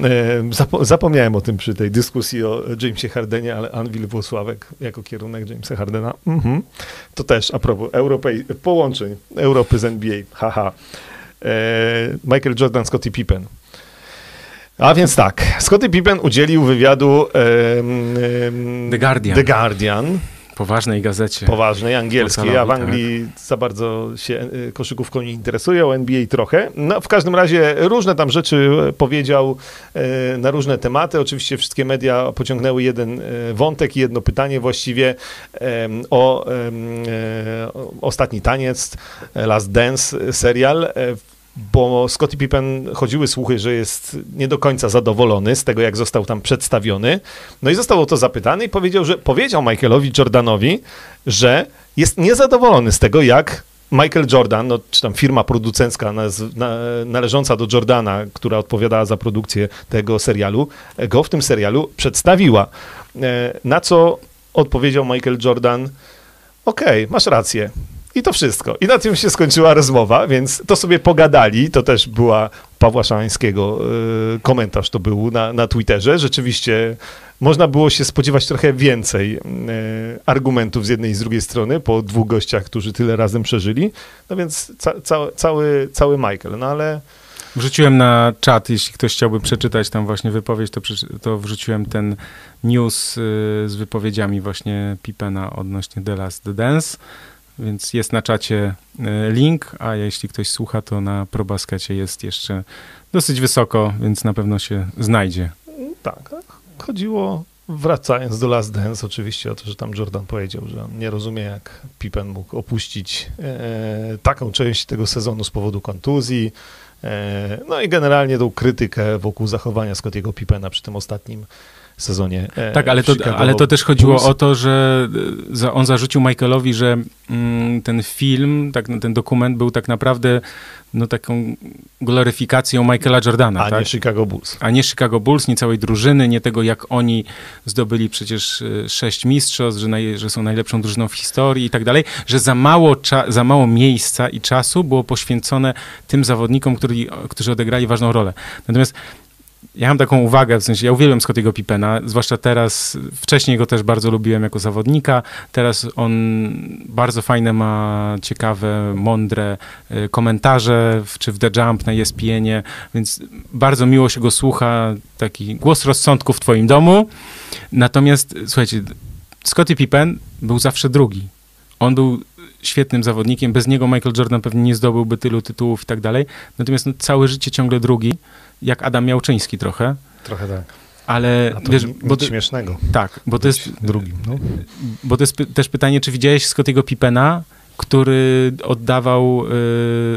zapo- zapomniałem o tym przy tej dyskusji o Jamesie Hardenie, ale Anvil Włosławek jako kierunek Jamesa Hardena, mhm. to też a propos Europej- połączeń Europy z NBA, haha. E, Michael Jordan, Scottie Pippen. A więc tak, Scottie Pippen udzielił wywiadu The Guardian. The Guardian Poważnej gazecie. poważnej, angielskiej, a w Portalowi, Anglii za bardzo się e, koszykówką nie interesuje, o NBA trochę. No, w każdym razie różne tam rzeczy e, powiedział e, na różne tematy. Oczywiście wszystkie media pociągnęły jeden wątek i jedno pytanie właściwie o Ostatni Taniec, Last Dance serial, bo Scottie Pippen chodziły słuchy, że jest nie do końca zadowolony z tego, jak został tam przedstawiony. No i został o to zapytany i powiedział, że powiedział Michaelowi Jordanowi, że jest niezadowolony z tego, jak Michael Jordan, no, czy tam firma producencka należąca do Jordana, która odpowiadała za produkcję tego serialu, go w tym serialu przedstawiła. E, Na co odpowiedział Michael Jordan, okej, masz rację. I to wszystko. I na tym się skończyła rozmowa, więc to sobie pogadali. To też była Pawła Szańskiego y, komentarz to był na, na Twitterze. Rzeczywiście można było się spodziewać trochę więcej y, argumentów z jednej i z drugiej strony po dwóch gościach, którzy tyle razem przeżyli. No więc ca, ca, cały, cały Michael. No ale Wrzuciłem na czat, jeśli ktoś chciałby przeczytać tam właśnie wypowiedź, to, to wrzuciłem ten news y, z wypowiedziami właśnie Pippena odnośnie The Last Dance, więc jest na czacie y, link, a jeśli ktoś słucha, to na probaskecie jest jeszcze dosyć wysoko, więc na pewno się znajdzie. tak, chodziło wracając do Last Dance oczywiście o to, że tam Jordan powiedział, że on nie rozumie jak Pippen mógł opuścić e, taką część tego sezonu z powodu kontuzji. E, no i generalnie tą krytykę wokół zachowania Scottiego Pippena przy tym ostatnim sezonie. E, Tak, ale to, ale to też chodziło Bulls. o to, że y, za, on zarzucił Michaelowi, że mm, ten film, tak, no, ten dokument był tak naprawdę no, taką gloryfikacją Michaela Jordana. A tak? nie Chicago Bulls. a nie Chicago Bulls, nie całej drużyny, nie tego, jak oni zdobyli przecież y, sześć mistrzostw, że, naj, że są najlepszą drużyną w historii i tak dalej, że za mało, cza, za mało miejsca i czasu było poświęcone tym zawodnikom, którzy, którzy odegrali ważną rolę. Natomiast ja mam taką uwagę, w sensie ja uwielbiam Scottiego Pippena, zwłaszcza teraz, wcześniej go też bardzo lubiłem jako zawodnika, teraz on bardzo fajne ma, ciekawe, mądre y, komentarze, czy w The Jump na ESPN-ie, więc bardzo miło się go słucha, taki głos rozsądku w twoim domu, natomiast słuchajcie, Scottie Pippen był zawsze drugi. On był świetnym zawodnikiem, bez niego Michael Jordan pewnie nie zdobyłby tylu tytułów i tak dalej, natomiast no, całe życie ciągle drugi, jak Adam Miałczyński trochę. Trochę tak. Ale A to wiesz, bo to, śmiesznego. tak, bo to jest, drugim. No. bo to jest py- też pytanie, czy widziałeś Scottiego Pippena, który oddawał,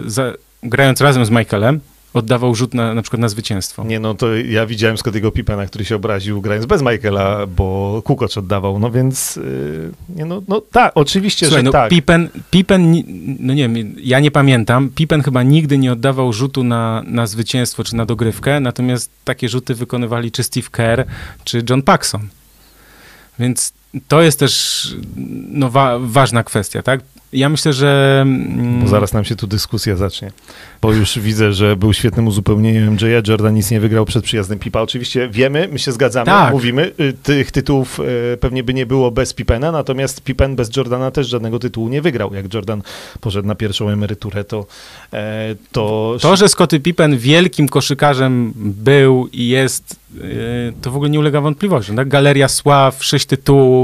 y, za, grając razem z Michaelem, oddawał rzut na, na przykład na zwycięstwo. Nie, no to ja widziałem Scottiego Pippena, który się obraził grając bez Michaela, bo Kukoc oddawał, no więc yy, nie, no, no tak, oczywiście, Słuchaj, że no tak. Pippen, Pippen, no nie wiem, ja nie pamiętam, Pippen chyba nigdy nie oddawał rzutu na, na zwycięstwo czy na dogrywkę, natomiast takie rzuty wykonywali czy Steve Kerr, czy John Paxson. Więc to jest też no, wa- ważna kwestia, tak? Ja myślę, że... mm, Bo zaraz nam się tu dyskusja zacznie. Bo już widzę, że był świetnym uzupełnieniem MJ, Jordan nic nie wygrał przed przyjazdem Pipa. Oczywiście wiemy, my się zgadzamy, Tak. mówimy, y, tych tytułów y, pewnie by nie było bez Pippena, natomiast Pippen bez Jordana też żadnego tytułu nie wygrał. Jak Jordan poszedł na pierwszą emeryturę, to, e, to, To, że Scottie Pippen wielkim koszykarzem był i jest, yy, to w ogóle nie ulega wątpliwościom. Tak? Galeria sław, sześć tytułów,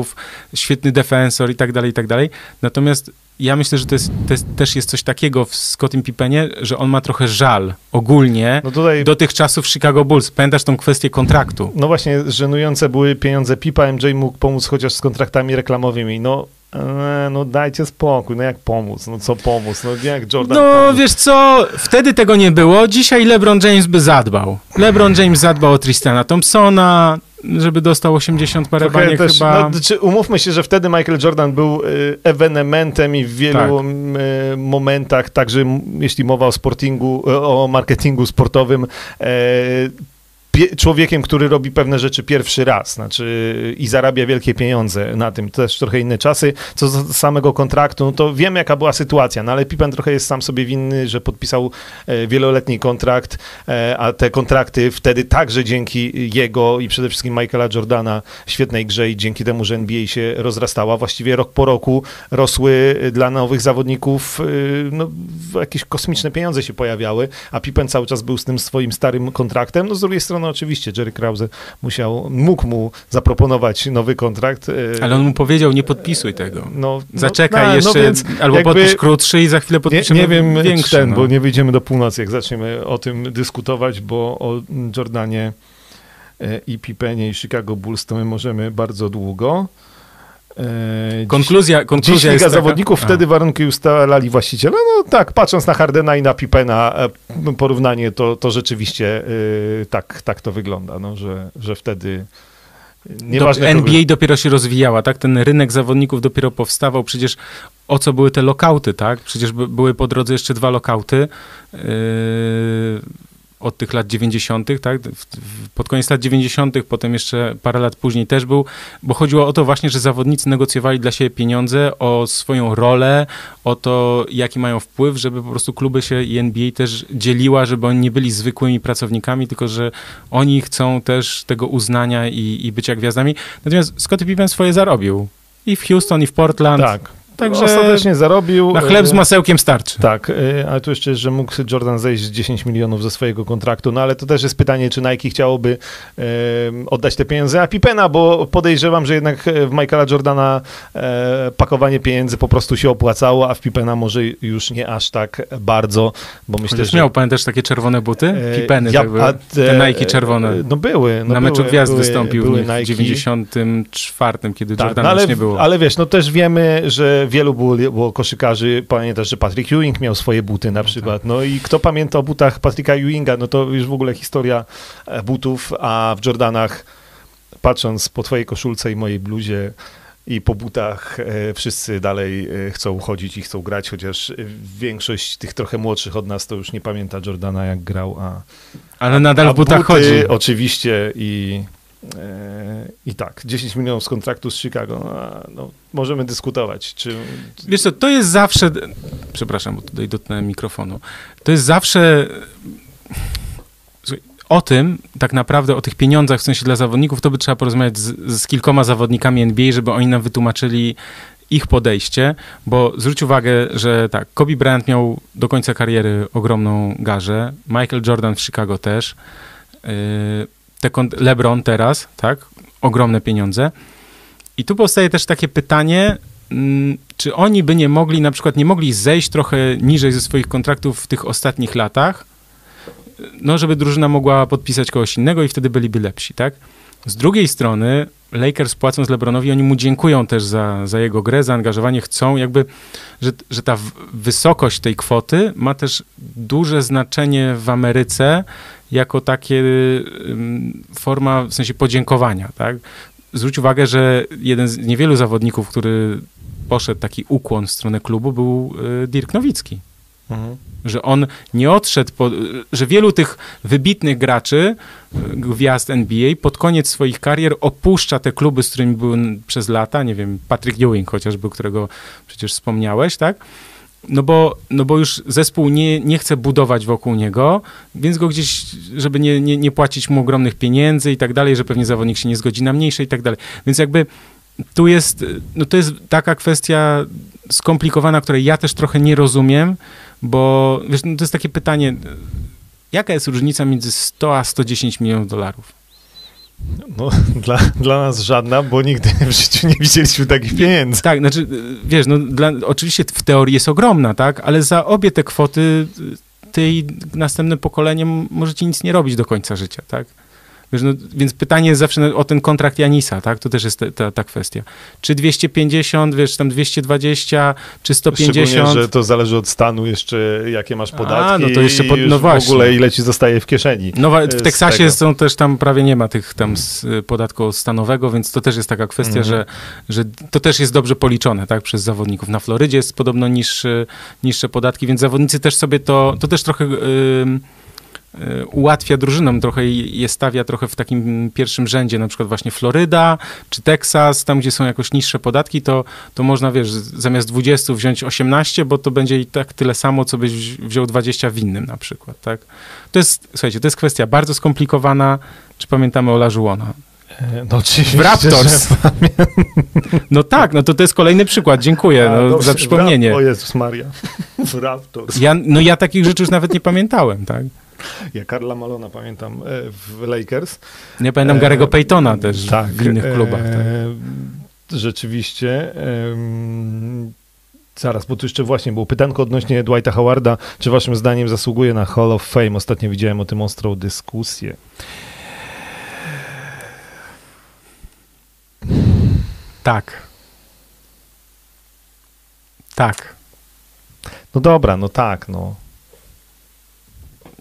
świetny defensor i tak dalej, i tak dalej. Natomiast ja myślę, że to, jest, to jest, też jest coś takiego w Scottim Pippenie, że on ma trochę żal ogólnie no tutaj do tych czasów Chicago Bulls. Pamiętasz tą kwestię kontraktu? No właśnie, żenujące były pieniądze Pipa, MJ mógł pomóc chociaż z kontraktami reklamowymi. No, e, no dajcie spokój, no jak pomóc, no co pomóc, no jak Jordan No pomógł? wiesz co, wtedy tego nie było, dzisiaj LeBron James by zadbał. LeBron James zadbał o Tristana Thompsona, żeby dostał 80 parę baniek też, chyba. no, czy umówmy się, że wtedy Michael Jordan był y, ewenementem i w wielu Tak. y, momentach, także jeśli mowa o sportingu, o marketingu sportowym, e, człowiekiem, który robi pewne rzeczy pierwszy raz, znaczy i zarabia wielkie pieniądze na tym. Też trochę inne czasy. Co do samego kontraktu, no to wiem, jaka była sytuacja, no ale Pippen trochę jest sam sobie winny, że podpisał e, wieloletni kontrakt, e, a te kontrakty wtedy także dzięki jego i przede wszystkim Michaela Jordana świetnej grze i dzięki temu, że NBA się rozrastała, właściwie rok po roku rosły dla nowych zawodników, y, no, jakieś kosmiczne pieniądze się pojawiały, a Pippen cały czas był z tym swoim starym kontraktem. No z drugiej strony oczywiście Jerry Krause musiał, mógł mu zaproponować nowy kontrakt. y, Ale on mu powiedział, nie podpisuj tego. no, Zaczekaj no, jeszcze, no albo jakby- podpisz krótszy i za chwilę nie, podpiszemy nie wiem, większy. ten, no. bo nie wyjdziemy do północy, jak zaczniemy o tym dyskutować, bo o Jordanie e, i Pippenie i Chicago Bulls to my możemy bardzo długo. Dziś- Konkluzja, konkluzja jest taka... Zawodników, A. wtedy warunki ustalali właściciele. No tak, patrząc na Hardena i na Pippena, e, porównanie, to, to rzeczywiście e, tak, tak to wygląda, no, że, że wtedy nieważne NBA dopiero się rozwijała, tak? Ten rynek zawodników dopiero powstawał. Przecież o co były te lokauty, tak? Przecież by, były po drodze jeszcze dwa lokauty yy, od tych lat 90., tak? Pod koniec lat 90., potem jeszcze parę lat później też był, bo chodziło o to właśnie, że zawodnicy negocjowali dla siebie pieniądze, o swoją rolę, o to, jaki mają wpływ, żeby po prostu kluby się i NBA też dzieliła, żeby oni nie byli zwykłymi pracownikami, tylko że oni chcą też tego uznania i, i bycia gwiazdami. Natomiast Scottie Pippen swoje zarobił. I w Houston, i w Portland. Tak, Także ostatecznie zarobił. na chleb z e, masełkiem starczy. Tak, y, ale tu jeszcze, że mógł Jordan zejść z 10 milionów ze swojego kontraktu, no ale to też jest pytanie, czy Nike chciałoby em, oddać te pieniądze a Pippena, bo podejrzewam, że jednak e, w Michaela Jordana e, pakowanie pieniędzy po prostu się opłacało, a w Pippena może już nie aż tak bardzo, bo myślę, Chociaż że... miał, pamiętasz takie czerwone buty? e, Pipeny, ja- tak były. Te Nike czerwone. e, No były. No na meczu były, gwiazd były, wystąpił były w Nike. 94, kiedy Tak, Jordana no ale, nie było. ale wiesz, no też wiemy, że wielu było, było koszykarzy, pamiętasz, że Patrick Ewing miał swoje buty na przykład, no i kto pamięta o butach Patricka Ewinga, no to już w ogóle historia e, butów, a w Jordanach, patrząc po twojej koszulce i mojej bluzie i po butach, e, wszyscy dalej e, chcą chodzić i chcą grać, chociaż większość tych trochę młodszych od nas to już nie pamięta Jordana jak grał, a Ale nadal a w butach buty, chodzi. Oczywiście i, i tak, 10 milionów z kontraktu z Chicago, no, no, możemy dyskutować, czy... Wiesz co, to jest zawsze... Przepraszam, bo tutaj dotknąłem mikrofonu. To jest zawsze... O tym, tak naprawdę o tych pieniądzach w sensie dla zawodników, to by trzeba porozmawiać z, z kilkoma zawodnikami NBA, żeby oni nam wytłumaczyli ich podejście, bo zwróć uwagę, że tak, Kobe Bryant miał do końca kariery ogromną garzę, Michael Jordan w Chicago też, yy, te LeBron teraz, tak, ogromne pieniądze. I tu powstaje też takie pytanie, mm, czy oni by nie mogli, na przykład nie mogli zejść trochę niżej ze swoich kontraktów w tych ostatnich latach, no żeby drużyna mogła podpisać kogoś innego i wtedy byliby lepsi, tak? Z drugiej strony Lakers płacąc LeBronowi, oni mu dziękują też za, za jego grę, zaangażowanie, chcą jakby, że, że ta wysokość tej kwoty ma też duże znaczenie w Ameryce jako takie forma, w sensie podziękowania, tak? Zwróć uwagę, że jeden z niewielu zawodników, który poszedł taki ukłon w stronę klubu, był y, Dirk Nowicki. Mhm. Że on nie odszedł, po, że wielu tych wybitnych graczy, gwiazd NBA, pod koniec swoich karier opuszcza te kluby, z którymi były przez lata, nie wiem, Patrick Ewing chociażby, którego przecież wspomniałeś, tak? No bo, no bo już zespół nie, nie chce budować wokół niego, więc go gdzieś, żeby nie, nie, nie płacić mu ogromnych pieniędzy i tak dalej, że pewnie zawodnik się nie zgodzi na mniejsze i tak dalej. Więc jakby tu jest, no to jest taka kwestia skomplikowana, której ja też trochę nie rozumiem, bo wiesz, no to jest takie pytanie, jaka jest różnica między 100 a 110 milionów dolarów? No, dla, dla nas żadna, bo nigdy w życiu nie widzieliśmy takich pieniędzy. Tak, znaczy, wiesz, no, dla, oczywiście w teorii jest ogromna, tak, ale za obie te kwoty ty i następne pokolenie możecie nic nie robić do końca życia, tak? Wiesz, no, więc pytanie jest zawsze o ten kontrakt Janisa, tak? To też jest ta, ta kwestia. Czy 250, wiesz, tam 220, czy 150? Szczególnie, że to zależy od stanu jeszcze, jakie masz podatki A, no to jeszcze po, no właśnie. w ogóle ile ci zostaje w kieszeni. No w Teksasie są też tam prawie nie ma tych tam podatku stanowego, więc to też jest taka kwestia, mhm. że, że to też jest dobrze policzone, tak, przez zawodników. Na Florydzie jest podobno niższy, niższe podatki, więc zawodnicy też sobie to, to też trochę... Yy, Y, ułatwia drużynom, trochę je stawia trochę w takim pierwszym rzędzie, na przykład właśnie Floryda czy Teksas, tam gdzie są jakoś niższe podatki, to, to można, wiesz, zamiast 20 wziąć 18, bo to będzie i tak tyle samo, co byś wziął 20 w innym na przykład, tak? To jest, słuchajcie, to jest kwestia bardzo skomplikowana. Czy pamiętamy Ola Żułona? E, no oczywiście, w Raptors. No tak, no to to jest kolejny przykład. Dziękuję A, no, za przypomnienie. O Jezus Maria. W Raptors. Ja, no ja takich rzeczy już nawet nie pamiętałem, tak? Ja Karla Malona pamiętam e, w Lakers. Nie pamiętam Gary'ego Paytona też tak, w innych klubach. Tak. E, rzeczywiście. Zaraz, bo tu jeszcze właśnie było pytanko odnośnie Dwighta Howarda. Czy waszym zdaniem zasługuje na Hall of Fame? Ostatnio widziałem o tym ostrą dyskusję. Tak. Tak. No dobra, no tak, no.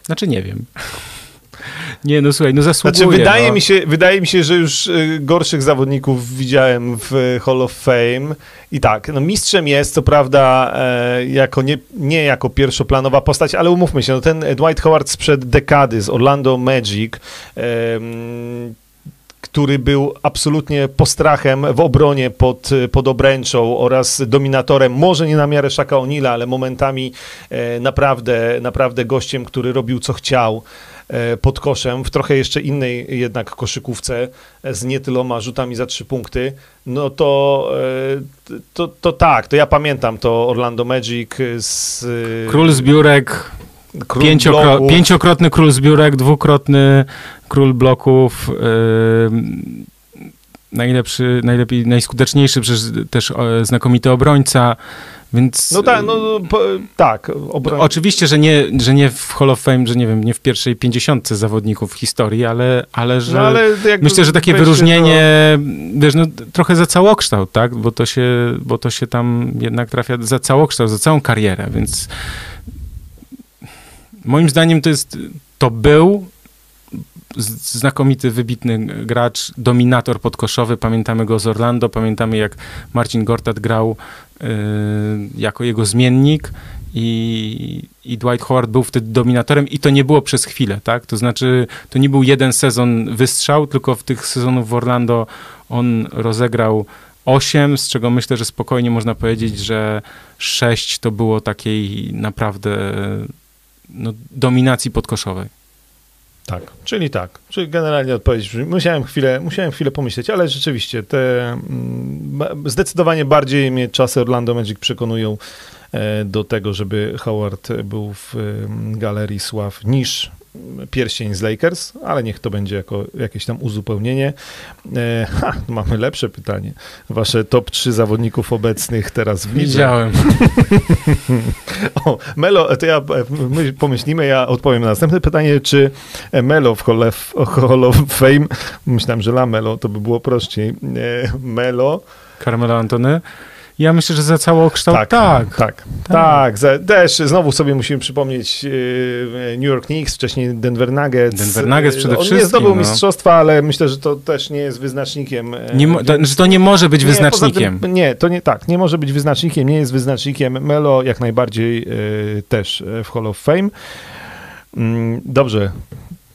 Znaczy nie wiem. Nie, no słuchaj, no zasługuje. Znaczy, wydaje, no. Mi się, wydaje mi się, że już y, gorszych zawodników widziałem w Hall of Fame. I tak, no mistrzem jest, co prawda, e, jako nie, nie jako pierwszoplanowa postać, ale umówmy się, no ten Dwight Howard sprzed dekady z Orlando Magic, który był absolutnie postrachem w obronie pod, pod obręczą oraz dominatorem, może nie na miarę Szaka Onila, ale momentami e, naprawdę, naprawdę gościem, który robił co chciał e, pod koszem, w trochę jeszcze innej jednak koszykówce z nie tyloma rzutami za trzy punkty, no to, e, to, to tak, to ja pamiętam to Orlando Magic z... Król zbiórek Król Pięciokro, pięciokrotny król zbiórek, dwukrotny król bloków, yy, najlepszy, najlepiej, najskuteczniejszy, przecież też e, znakomity obrońca, więc... No tak, no po, tak. Obroń... Oczywiście, że nie, że nie w Hall of Fame, że nie wiem, nie w pierwszej pięćdziesiątce zawodników w historii, ale, ale że... No, ale myślę, że takie wyróżnienie, to... wiesz, no trochę za całokształt, tak? Bo to się, bo to się tam jednak trafia za całokształt, za całą karierę, więc moim zdaniem to jest, to był znakomity, wybitny gracz, dominator podkoszowy. Pamiętamy go z Orlando, pamiętamy jak Marcin Gortat grał y, jako jego zmiennik i, i Dwight Howard był wtedy dominatorem i to nie było przez chwilę, tak? To znaczy, to nie był jeden sezon wystrzał, tylko w tych sezonów w Orlando on rozegrał 8, z czego myślę, że spokojnie można powiedzieć, że 6 to było takiej naprawdę no, dominacji podkoszowej. Tak, czyli tak. Czyli generalnie odpowiedź. Musiałem chwilę, musiałem chwilę pomyśleć, ale rzeczywiście te mm, zdecydowanie bardziej mnie czasy Orlando Magic przekonują e, do tego, żeby Howard był w mm, galerii sław niż pierścień z Lakers, ale niech to będzie jako jakieś tam uzupełnienie. E, ha, mamy lepsze pytanie. Wasze top 3 zawodników obecnych teraz w lidze. Widziałem. o, Melo, to ja my pomyślimy, ja odpowiem na następne pytanie, czy Melo w Hall of, Hall of Fame, myślałem, że La Melo, to by było prościej. E, Melo. Carmelo Antony. Ja myślę, że za całokształt tak. Tak, tak. tak. tak. Też znowu sobie musimy przypomnieć yy, New York Knicks, wcześniej Denver Nuggets. Denver Nuggets przede On wszystkim. nie zdobył no. mistrzostwa, ale myślę, że to też nie jest wyznacznikiem. E, nie mo- to, że to nie może być nie, wyznacznikiem. Tym, nie, to nie tak. Nie może być wyznacznikiem, nie jest wyznacznikiem. Melo jak najbardziej yy, też w Hall of Fame. Mm, dobrze.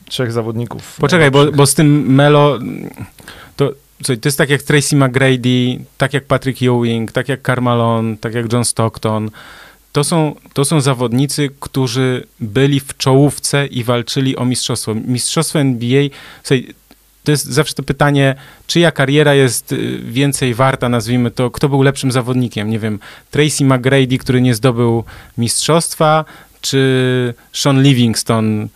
Trzech zawodników. Poczekaj, bo, bo z tym Melo to to jest tak jak Tracy McGrady, tak jak Patrick Ewing, tak jak Carmalon, tak jak John Stockton. To są, to są zawodnicy, którzy byli w czołówce i walczyli o mistrzostwo. Mistrzostwo NBA, sobie, to jest zawsze to pytanie, czyja kariera jest y, więcej warta, nazwijmy to, kto był lepszym zawodnikiem. Nie wiem, Tracy McGrady, który nie zdobył mistrzostwa, czy Sean Livingston,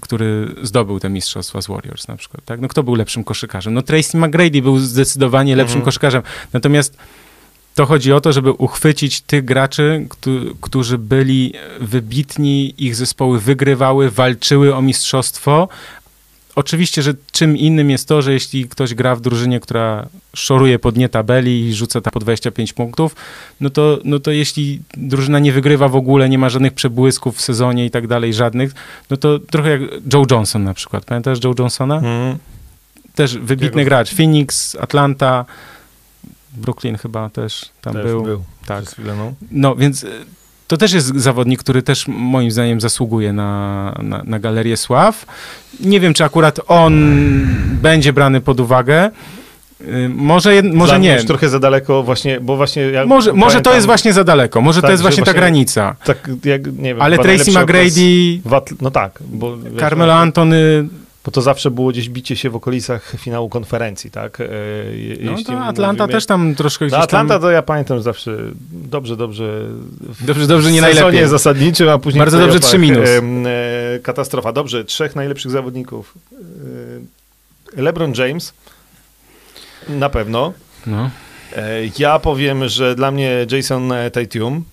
który zdobył te mistrzostwa z Warriors na przykład, tak? No kto był lepszym koszykarzem? No Tracy McGrady był zdecydowanie lepszym mhm. koszykarzem. Natomiast to chodzi o to, żeby uchwycić tych graczy, którzy byli wybitni, ich zespoły wygrywały, walczyły o mistrzostwo, Oczywiście, że czym innym jest to, że jeśli ktoś gra w drużynie, która szoruje po dnie tabeli i rzuca tam po 25 punktów, no to, no to jeśli drużyna nie wygrywa w ogóle, nie ma żadnych przebłysków w sezonie i tak dalej, żadnych, no to trochę jak Joe Johnson na przykład. Pamiętasz Joe Johnsona? Mm. Też wybitny gracz. Phoenix, Atlanta, Brooklyn chyba też tam też był. był. Tak. No. no więc to też jest zawodnik, który też moim zdaniem zasługuje na, na, na galerię sław. Nie wiem, czy akurat on będzie brany pod uwagę. Y, może, może nie. trochę za daleko właśnie, bo właśnie... Ja może, może to jest właśnie za daleko, może tak, to jest właśnie, właśnie ta granica. Tak, jak, nie wiem, Ale Tracy McGrady... no tak. Bo, Carmelo Antony bo to zawsze było gdzieś bicie się w okolicach finału konferencji, tak? E, no to Atlanta mówimy... też tam troszkę gdzieś Atlanta tam... to ja pamiętam zawsze dobrze, dobrze... Dobrze, dobrze, nie najlepiej. Zasadniczym, a później... Bardzo dobrze, trzy minus. E, katastrofa. Dobrze, trzech najlepszych zawodników. E, LeBron James, na pewno. No. Ja powiem, że dla mnie Jason Tatum,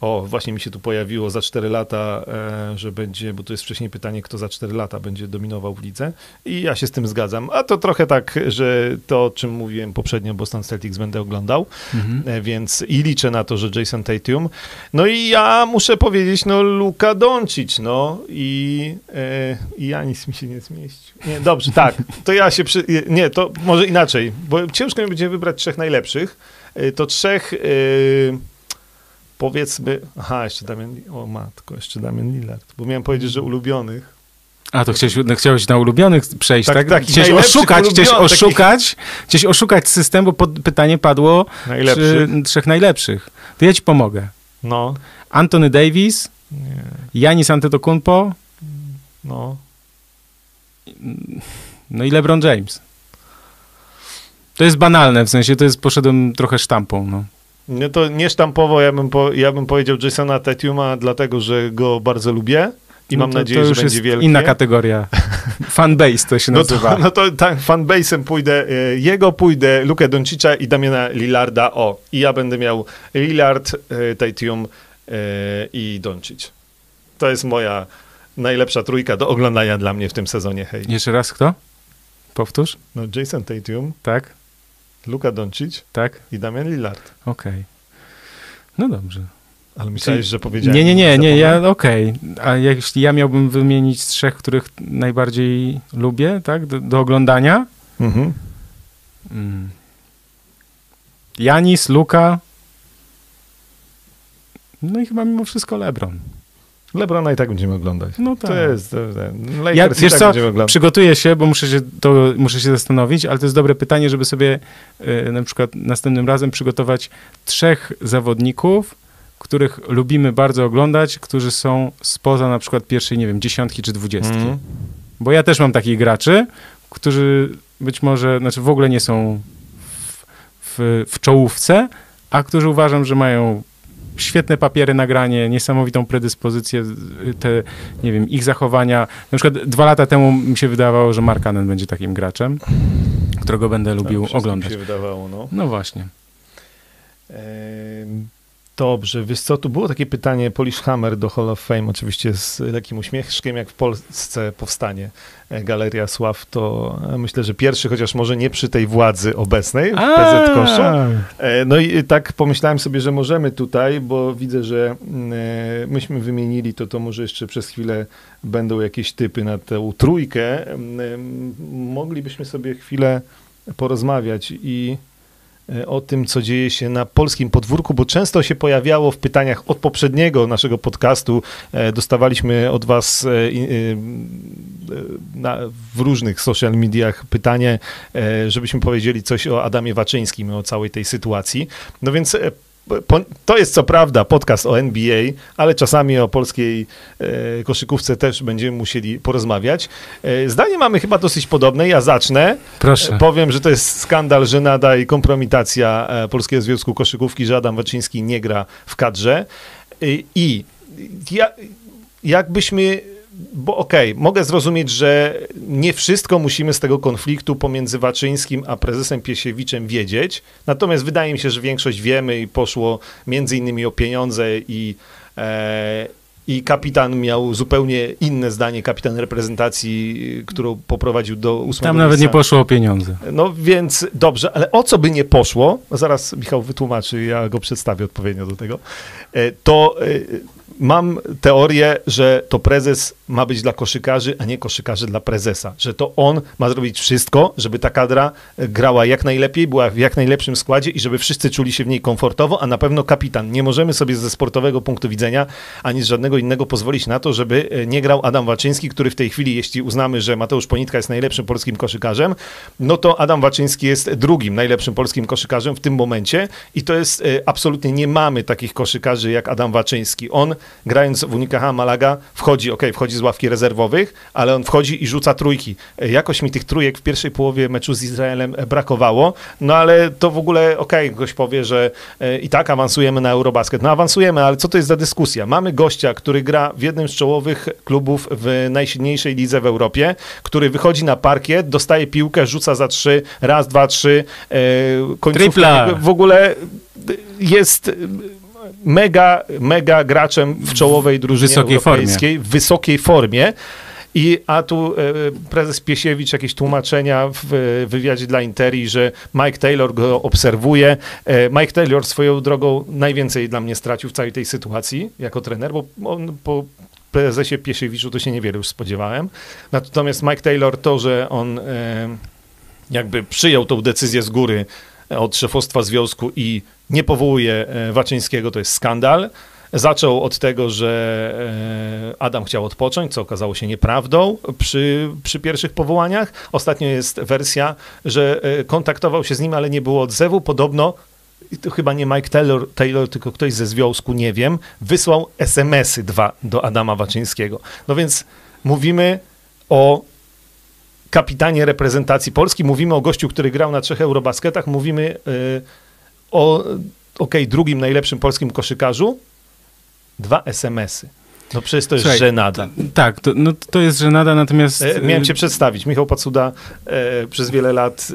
o, właśnie mi się tu pojawiło za 4 lata, e, że będzie, bo to jest wcześniej pytanie, kto za 4 lata będzie dominował w lidze. I ja się z tym zgadzam. A to trochę tak, że to, o czym mówiłem poprzednio, Boston Celtics będę oglądał, mhm. E, więc i liczę na to, że Jason Tatum. No i ja muszę powiedzieć, no Luka Doncic, no i, e, i ja nic mi się nie zmieścił. Nie, dobrze, tak, to ja się przy... Nie, to może inaczej, bo ciężko mi będzie wybrać trzech najlepszych. E, to trzech... E, powiedzmy, aha, jeszcze Damian, o matko, jeszcze Damian Lillard, bo miałem powiedzieć, że ulubionych. A, to chciałeś, no, chciałeś na ulubionych przejść, tak? tak? tak chciałeś oszukać, chciałeś oszukać, chciałeś oszukać system, bo pod, pytanie padło czy, trzech najlepszych. To ja ci pomogę. No. Anthony Davis, Nie. Janis Antetokounmpo, no. No i LeBron James. To jest banalne, w sensie to jest, poszedłem trochę sztampą, no. No to niesztampowo ja bym, po, ja bym powiedział Jasona Tatuma, dlatego że go bardzo lubię. I no mam to, nadzieję, to że będzie wielkie. inna kategoria. Fanbase to się nazywa. No to, no to tak, fanbase'em pójdę, e, jego pójdę, Lukę Doncicza i Damiana Lillarda, o. I ja będę miał Lillard, e, Tatum e, i Doncic. To jest moja najlepsza trójka do oglądania dla mnie w tym sezonie, hej. Jeszcze raz kto? Powtórz. No Jason Tatum. Tak. Luka Doncic tak? i Damian Lillard. Okej. Okay. No dobrze. Ale myślałeś, że powiedziałem... Nie, nie, nie, nie, ja, okej. Okay. A jeśli ja miałbym wymienić trzech, których najbardziej lubię, tak, do, do oglądania? Mhm. Mm. Janis, Luka, no i chyba mimo wszystko LeBron. Lebrona i tak będziemy oglądać. No tak. To jest, to, ja, wiesz tak co, przygotuję się, bo muszę się, to, muszę się zastanowić, ale to jest dobre pytanie, żeby sobie y, na przykład następnym razem przygotować trzech zawodników, których lubimy bardzo oglądać, którzy są spoza na przykład pierwszej, nie wiem, dziesiątki czy dwudziestki. Mhm. Bo ja też mam takich graczy, którzy być może, znaczy w ogóle nie są w, w, w czołówce, a którzy uważam, że mają świetne papiery nagranie, niesamowitą predyspozycję, te, nie wiem, ich zachowania. Na przykład dwa lata temu mi się wydawało, że Mark Cannon będzie takim graczem, którego będę lubił Tak, oglądać. się wydawało, no. No właśnie. Dobrze, wiesz co, tu było takie pytanie Polish Hammer do Hall of Fame, oczywiście z lekkim uśmieszkiem, jak w Polsce powstanie e, Galeria Sław, to e, myślę, że pierwszy, chociaż może nie przy tej władzy obecnej w PZ Koszu. E, No i tak pomyślałem sobie, że możemy tutaj, bo widzę, że mm, myśmy wymienili to, to może jeszcze przez chwilę będą jakieś typy na tę trójkę. Mm, Moglibyśmy sobie chwilę porozmawiać i o tym, co dzieje się na polskim podwórku, bo często się pojawiało w pytaniach od poprzedniego naszego podcastu. e, Dostawaliśmy od Was e, e, w różnych social mediach pytanie, e, żebyśmy powiedzieli coś o Adamie Waczyńskim, o całej tej sytuacji. No więc e, to jest co prawda podcast o NBA, ale czasami o polskiej e, koszykówce też będziemy musieli porozmawiać. E, zdanie mamy chyba dosyć podobne. Ja zacznę. Proszę. Powiem, że to jest skandal, żenada i kompromitacja e, Polskiego Związku Koszykówki, że Adam Waczyński nie gra w kadrze. I, i ja, jakbyśmy, bo okej, mogę zrozumieć, że nie wszystko musimy z tego konfliktu pomiędzy Waczyńskim a prezesem Piesiewiczem wiedzieć, natomiast wydaje mi się, że większość wiemy i poszło między innymi o pieniądze i e, i kapitan miał zupełnie inne zdanie, kapitan reprezentacji, którą poprowadził do ósmego Tam nawet nie poszło o pieniądze. No więc dobrze, ale o co by nie poszło, zaraz Michał wytłumaczy, ja go przedstawię odpowiednio do tego, e, to e, mam teorię, że to prezes ma być dla koszykarzy, a nie koszykarzy dla prezesa. Że to on ma zrobić wszystko, żeby ta kadra e, grała jak najlepiej, była w jak najlepszym składzie i żeby wszyscy czuli się w niej komfortowo, a na pewno kapitan. Nie możemy sobie ze sportowego punktu widzenia ani z żadnego innego pozwolić na to, żeby e, nie grał Adam Waczyński, który w tej chwili, jeśli uznamy, że Mateusz Ponitka jest najlepszym polskim koszykarzem, no to Adam Waczyński jest drugim najlepszym polskim koszykarzem w tym momencie i to jest e, absolutnie nie mamy takich koszykarzy jak Adam Waczyński. On grając w Unicaja Malaga wchodzi, okej, wchodzi z ławki rezerwowych, ale on wchodzi i rzuca trójki. E, Jakoś mi tych trójek w pierwszej połowie meczu z Izraelem brakowało, no ale to w ogóle, okej, ktoś powie, że i tak awansujemy na Eurobasket. No awansujemy, ale co to jest za dyskusja? Mamy gościa, który gra w jednym z czołowych klubów w najsilniejszej lidze w Europie, który wychodzi na parkiet, dostaje piłkę, rzuca za trzy, raz, dwa, trzy, e, końcówka w ogóle jest mega, mega graczem w czołowej drużynie Wysokiej formie. europejskiej, w wysokiej formie. I, a tu e, prezes Piesiewicz jakieś tłumaczenia w e, wywiadzie dla Interi, że Mike Taylor go obserwuje. E, Mike Taylor swoją drogą najwięcej dla mnie stracił w całej tej sytuacji jako trener, bo on po prezesie Piesiewiczu to się niewiele już spodziewałem. Natomiast Mike Taylor to, że on jakby przyjął tą decyzję z góry od szefostwa związku i nie powołuje Waczyńskiego, to jest skandal. Zaczął od tego, że e, Adam chciał odpocząć, co okazało się nieprawdą przy, przy pierwszych powołaniach. Ostatnio jest wersja, że e, kontaktował się z nim, ale nie było odzewu. Podobno, to chyba nie Mike Taylor, Taylor, tylko ktoś ze związku, nie wiem, wysłał SMS-y dwa do Adama Waczyńskiego. No więc mówimy o kapitanie reprezentacji Polski, mówimy o gościu, który grał na trzech Eurobasketach, mówimy y, o okej, drugim najlepszym polskim koszykarzu, dwa SMS-y. No przecież to jest Słuchaj, żenada. Tak, to, no, to jest żenada, natomiast... E, Miałem y, cię przedstawić. Michał Pacuda, e, przez wiele lat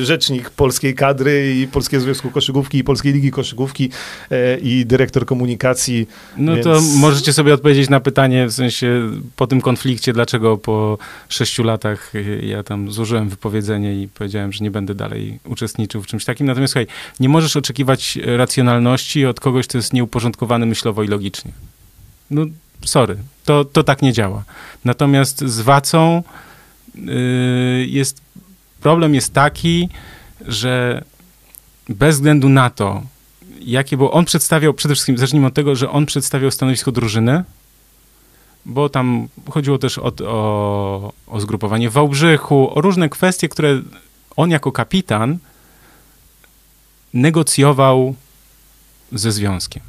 e, rzecznik polskiej kadry i Polskiego Związku Koszykówki i Polskiej Ligi Koszykówki e, i dyrektor komunikacji. No więc- to możecie sobie odpowiedzieć na pytanie, w sensie po tym konflikcie, dlaczego po sześciu latach y, ja tam złożyłem wypowiedzenie i powiedziałem, że nie będę dalej uczestniczył w czymś takim. Natomiast słuchaj, nie możesz oczekiwać racjonalności od kogoś, kto jest nieuporządkowany myślowo i logicznie. No, sorry, to, to tak nie działa. Natomiast z Wacą y, jest, problem jest taki, że bez względu na to, jakie było, on przedstawiał, przede wszystkim zacznijmy od tego, że on przedstawiał stanowisko drużyny, bo tam chodziło też o, o, o zgrupowanie w Wałbrzychu, o różne kwestie, które on jako kapitan negocjował ze związkiem.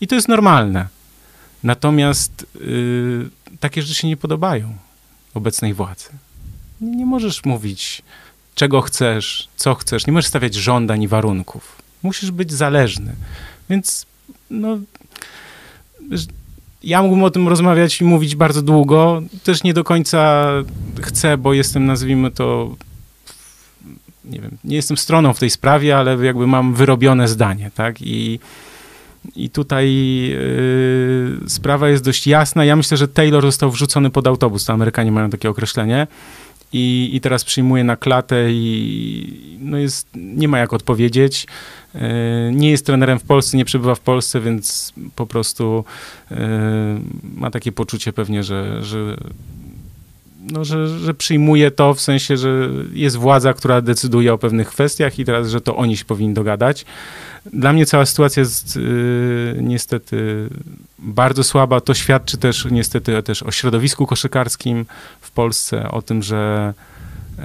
I to jest normalne. Natomiast yy, takie rzeczy się nie podobają obecnej władzy. Nie możesz mówić, czego chcesz, co chcesz, nie możesz stawiać żądań i warunków. Musisz być zależny. Więc no, ja mógłbym o tym rozmawiać i mówić bardzo długo. Też nie do końca chcę, bo jestem, nazwijmy to, nie wiem, nie jestem stroną w tej sprawie, ale jakby mam wyrobione zdanie, tak? I, i tutaj yy, sprawa jest dość jasna. Ja myślę, że Taylor został wrzucony pod autobus. To Amerykanie mają takie określenie. I, i teraz przyjmuje na klatę i no jest, nie ma jak odpowiedzieć. Yy, nie jest trenerem w Polsce, nie przebywa w Polsce, więc po prostu yy, ma takie poczucie pewnie, że, że no, że, że przyjmuje to w sensie, że jest władza, która decyduje o pewnych kwestiach i teraz, że to oni się powinni dogadać. Dla mnie cała sytuacja jest y, niestety bardzo słaba. To świadczy też niestety też o środowisku koszykarskim w Polsce, o tym, że y,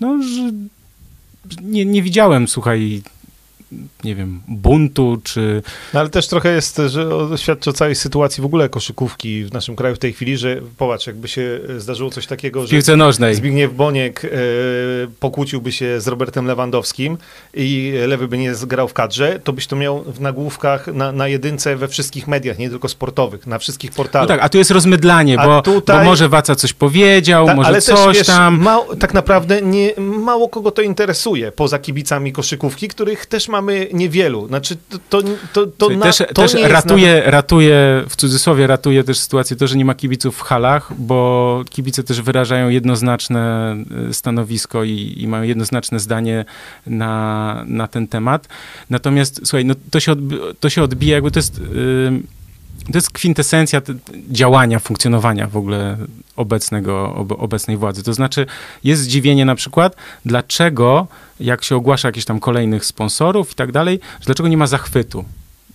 no, że nie, nie widziałem, słuchaj, nie wiem, buntu, czy... No ale też trochę jest, że świadczy o całej sytuacji w ogóle koszykówki w naszym kraju w tej chwili, że popatrz, jakby się zdarzyło coś takiego, że piłce nożnej. Zbigniew Boniek e, pokłóciłby się z Robertem Lewandowskim i Lewy by nie grał w kadrze, to byś to miał w nagłówkach na, na jedynce we wszystkich mediach, nie tylko sportowych, na wszystkich portalach. No tak, a tu jest rozmydlanie, bo, tutaj... bo może Waca coś powiedział, ta, może ale coś wiesz, tam. Mało, tak naprawdę nie, mało kogo to interesuje, poza kibicami koszykówki, których też ma mamy niewielu. Znaczy, to, to, to, na, też, to też ratuje, nawet... ratuje, w cudzysłowie ratuje też sytuację to, że nie ma kibiców w halach, bo kibice też wyrażają jednoznaczne e, stanowisko i, i mają jednoznaczne zdanie na, na ten temat. Natomiast, słuchaj, no, to, się odbi to się odbija, jakby to jest... Yy, to jest kwintesencja działania, funkcjonowania w ogóle obecnego, obecnej władzy. To znaczy, jest zdziwienie na przykład, dlaczego, jak się ogłasza jakichś tam kolejnych sponsorów i tak dalej, dlaczego nie ma zachwytu.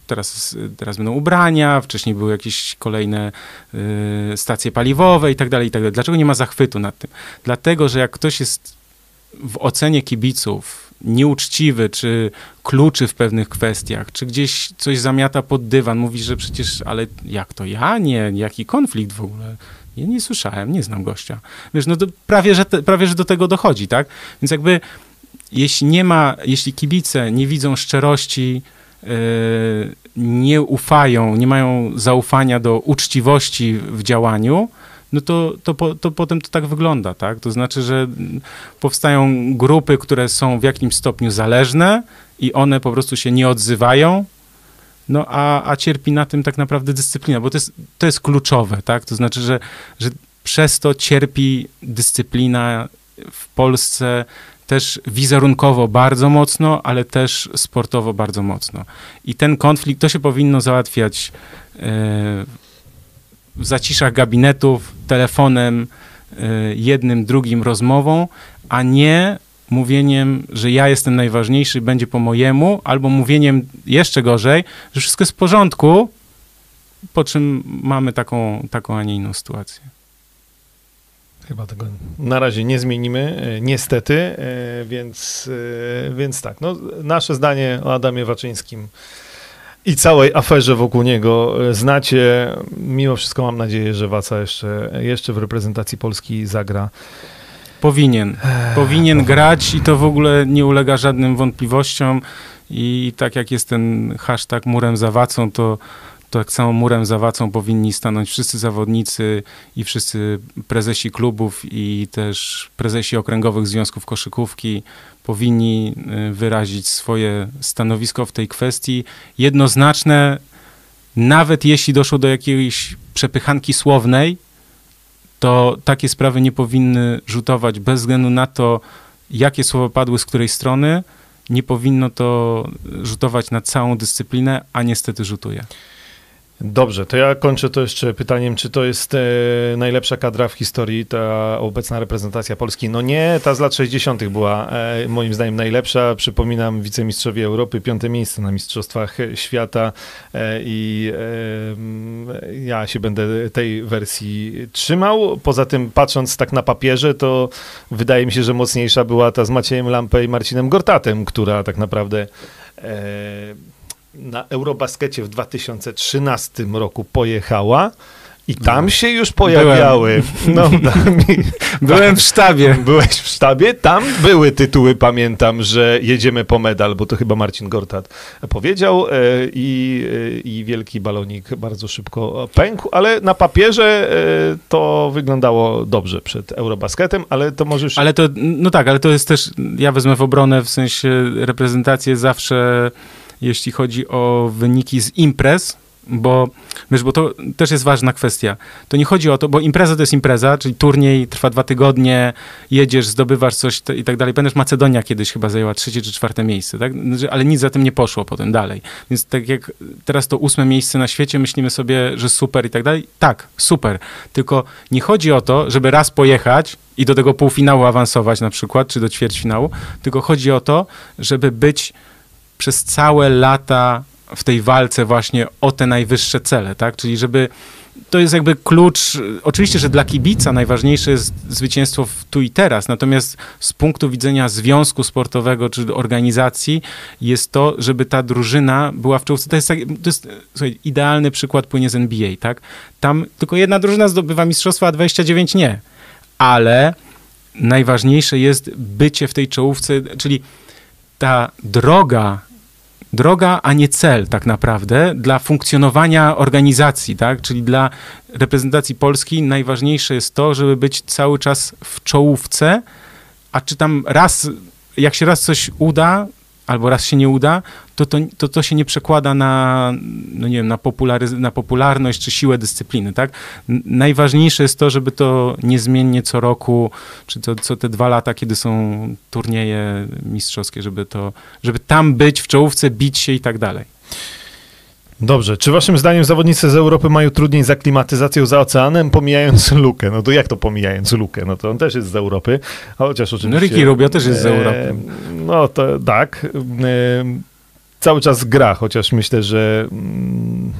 Teraz, teraz będą ubrania, wcześniej były jakieś kolejne y, stacje paliwowe i tak dalej, i tak dalej. Dlaczego nie ma zachwytu nad tym? Dlatego, że jak ktoś jest w ocenie kibiców nieuczciwy, czy kluczy w pewnych kwestiach, czy gdzieś coś zamiata pod dywan, mówi, że przecież, ale jak to ja? Nie, jaki konflikt w ogóle? Ja nie słyszałem, nie znam gościa. Wiesz, no prawie, że te, prawie, że do tego dochodzi, tak? Więc jakby jeśli nie ma, jeśli kibice nie widzą szczerości, yy, nie ufają, nie mają zaufania do uczciwości w działaniu, no to, to, po, to potem to tak wygląda, tak? To znaczy, że powstają grupy, które są w jakimś stopniu zależne i one po prostu się nie odzywają, no a, a cierpi na tym tak naprawdę dyscyplina, bo to jest, to jest kluczowe, tak? To znaczy, że, że przez to cierpi dyscyplina w Polsce też wizerunkowo bardzo mocno, ale też sportowo bardzo mocno. I ten konflikt, to się powinno załatwiać e, w zaciszach gabinetów, telefonem, y, jednym, drugim rozmową, a nie mówieniem, że ja jestem najważniejszy, będzie po mojemu, albo mówieniem jeszcze gorzej, że wszystko jest w porządku, po czym mamy taką, taką a nie inną sytuację. Chyba tego na razie nie zmienimy, e, niestety, e, więc, e, więc tak. No, nasze zdanie o Adamie Waczyńskim i całej aferze wokół niego e, znacie. Mimo wszystko mam nadzieję, że Waca jeszcze, jeszcze w reprezentacji Polski zagra. Powinien. Powinien grać i to w ogóle nie ulega żadnym wątpliwościom. I tak jak jest ten hashtag murem za Wacą, to tak samo murem za Wacą powinni stanąć wszyscy zawodnicy i wszyscy prezesi klubów i też prezesi okręgowych związków koszykówki powinni y, wyrazić swoje stanowisko w tej kwestii jednoznaczne, nawet jeśli doszło do jakiejś przepychanki słownej, to takie sprawy nie powinny rzutować bez względu na to, jakie słowa padły z której strony. Nie powinno to rzutować na całą dyscyplinę, a niestety rzutuje. Dobrze, to ja kończę to jeszcze pytaniem, czy to jest e, najlepsza kadra w historii, ta obecna reprezentacja Polski? No nie, ta z lat 60. była e, moim zdaniem najlepsza. Przypominam, wicemistrzowie Europy, piąte miejsce na Mistrzostwach Świata e, i e, ja się będę tej wersji trzymał. Poza tym, patrząc tak na papierze, to wydaje mi się, że mocniejsza była ta z Maciejem Lampę i Marcinem Gortatem, która tak naprawdę e, na Eurobaskecie w 2013 roku pojechała. I tam się już pojawiały. No, Byłem w sztabie. Byłeś w sztabie? Tam były tytuły, pamiętam, że jedziemy po medal, bo to chyba Marcin Gortat powiedział e, i, e, i wielki balonik bardzo szybko pękł, ale na papierze e, to wyglądało dobrze przed Eurobasketem, ale to możesz... Ale to, no tak, ale to jest też, ja wezmę w obronę, w sensie reprezentację zawsze, jeśli chodzi o wyniki z imprez, bo wiesz, bo to też jest ważna kwestia. To nie chodzi o to, bo impreza to jest impreza, czyli turniej trwa dwa tygodnie, jedziesz, zdobywasz coś i tak dalej. Pamiętasz, Macedonia kiedyś chyba zajęła trzecie czy czwarte miejsce, tak? Ale nic za tym nie poszło potem dalej. Więc tak jak teraz to ósme miejsce na świecie, myślimy sobie, że super i tak dalej. Tak, super. Tylko nie chodzi o to, żeby raz pojechać i do tego półfinału awansować na przykład, czy do ćwierćfinału, tylko chodzi o to, żeby być przez całe lata w tej walce właśnie o te najwyższe cele, tak? Czyli żeby to jest jakby klucz. Oczywiście, że dla kibica najważniejsze jest zwycięstwo tu i teraz, natomiast z punktu widzenia związku sportowego czy organizacji jest to, żeby ta drużyna była w czołówce. To jest, to jest słuchaj, idealny przykład płynie z NBA, tak? Tam tylko jedna drużyna zdobywa mistrzostwa, a 29 nie. Ale najważniejsze jest bycie w tej czołówce, czyli ta droga droga, a nie cel tak naprawdę dla funkcjonowania organizacji, tak? Czyli dla reprezentacji Polski najważniejsze jest to, żeby być cały czas w czołówce, a czy tam raz, jak się raz coś uda, albo raz się nie uda, to to, to, to się nie przekłada na, no nie wiem, na, populary, na popularność czy siłę dyscypliny, tak? Najważniejsze jest to, żeby to niezmiennie co roku, czy to, co te dwa lata, kiedy są turnieje mistrzowskie, żeby to, żeby tam być w czołówce, bić się i tak dalej. Dobrze. Czy waszym zdaniem zawodnicy z Europy mają trudniej z aklimatyzacją za oceanem, pomijając lukę? No to jak to pomijając lukę? No to on też jest z Europy, chociaż oczywiście... No Ricky Rubio też jest z Europy. E, no to tak. E, cały czas gra, chociaż myślę, że mm,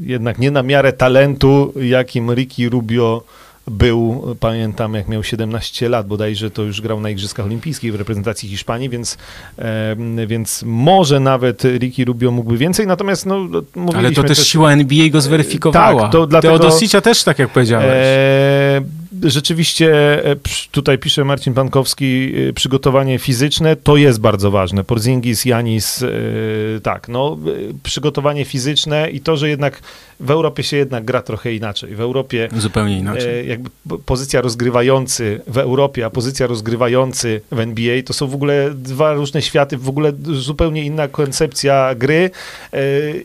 jednak nie na miarę talentu, jakim Ricky Rubio był, pamiętam jak miał 17 lat, bodajże to już grał na Igrzyskach Olimpijskich w reprezentacji Hiszpanii, więc, e, więc może nawet Ricky Rubio mógłby więcej, natomiast no, Ale to też, też siła NBA go zweryfikowała. Tak, to dlatego, Teodosicia też, tak jak powiedziałeś. E, rzeczywiście e, tutaj pisze Marcin Pankowski, e, przygotowanie fizyczne to jest bardzo ważne. Porzingis, Janis, e, tak, no przygotowanie fizyczne i to, że jednak w Europie się jednak gra trochę inaczej. W Europie zupełnie inaczej. Jakby pozycja rozgrywający w Europie, a pozycja rozgrywający w NBA to są w ogóle dwa różne światy, w ogóle zupełnie inna koncepcja gry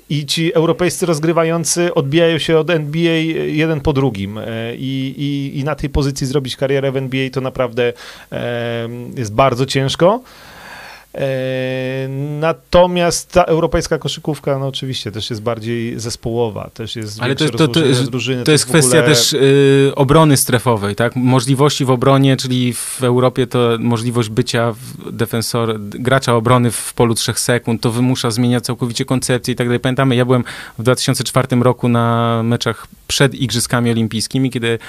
i ci europejscy rozgrywający odbijają się od NBA jeden po drugim i, i, i na tej pozycji zrobić karierę w NBA to naprawdę jest bardzo ciężko. E, natomiast ta europejska koszykówka, no oczywiście, też jest bardziej zespołowa, też jest Ale to, to, to, drużyny, to, jest kwestia ogóle... też y, obrony strefowej, tak? Możliwości w obronie, czyli w Europie to możliwość bycia defensor, gracza obrony w polu trzech sekund, to wymusza zmieniać całkowicie koncepcję i tak dalej. Pamiętamy, ja byłem w 2004 roku na meczach przed Igrzyskami Olimpijskimi, kiedy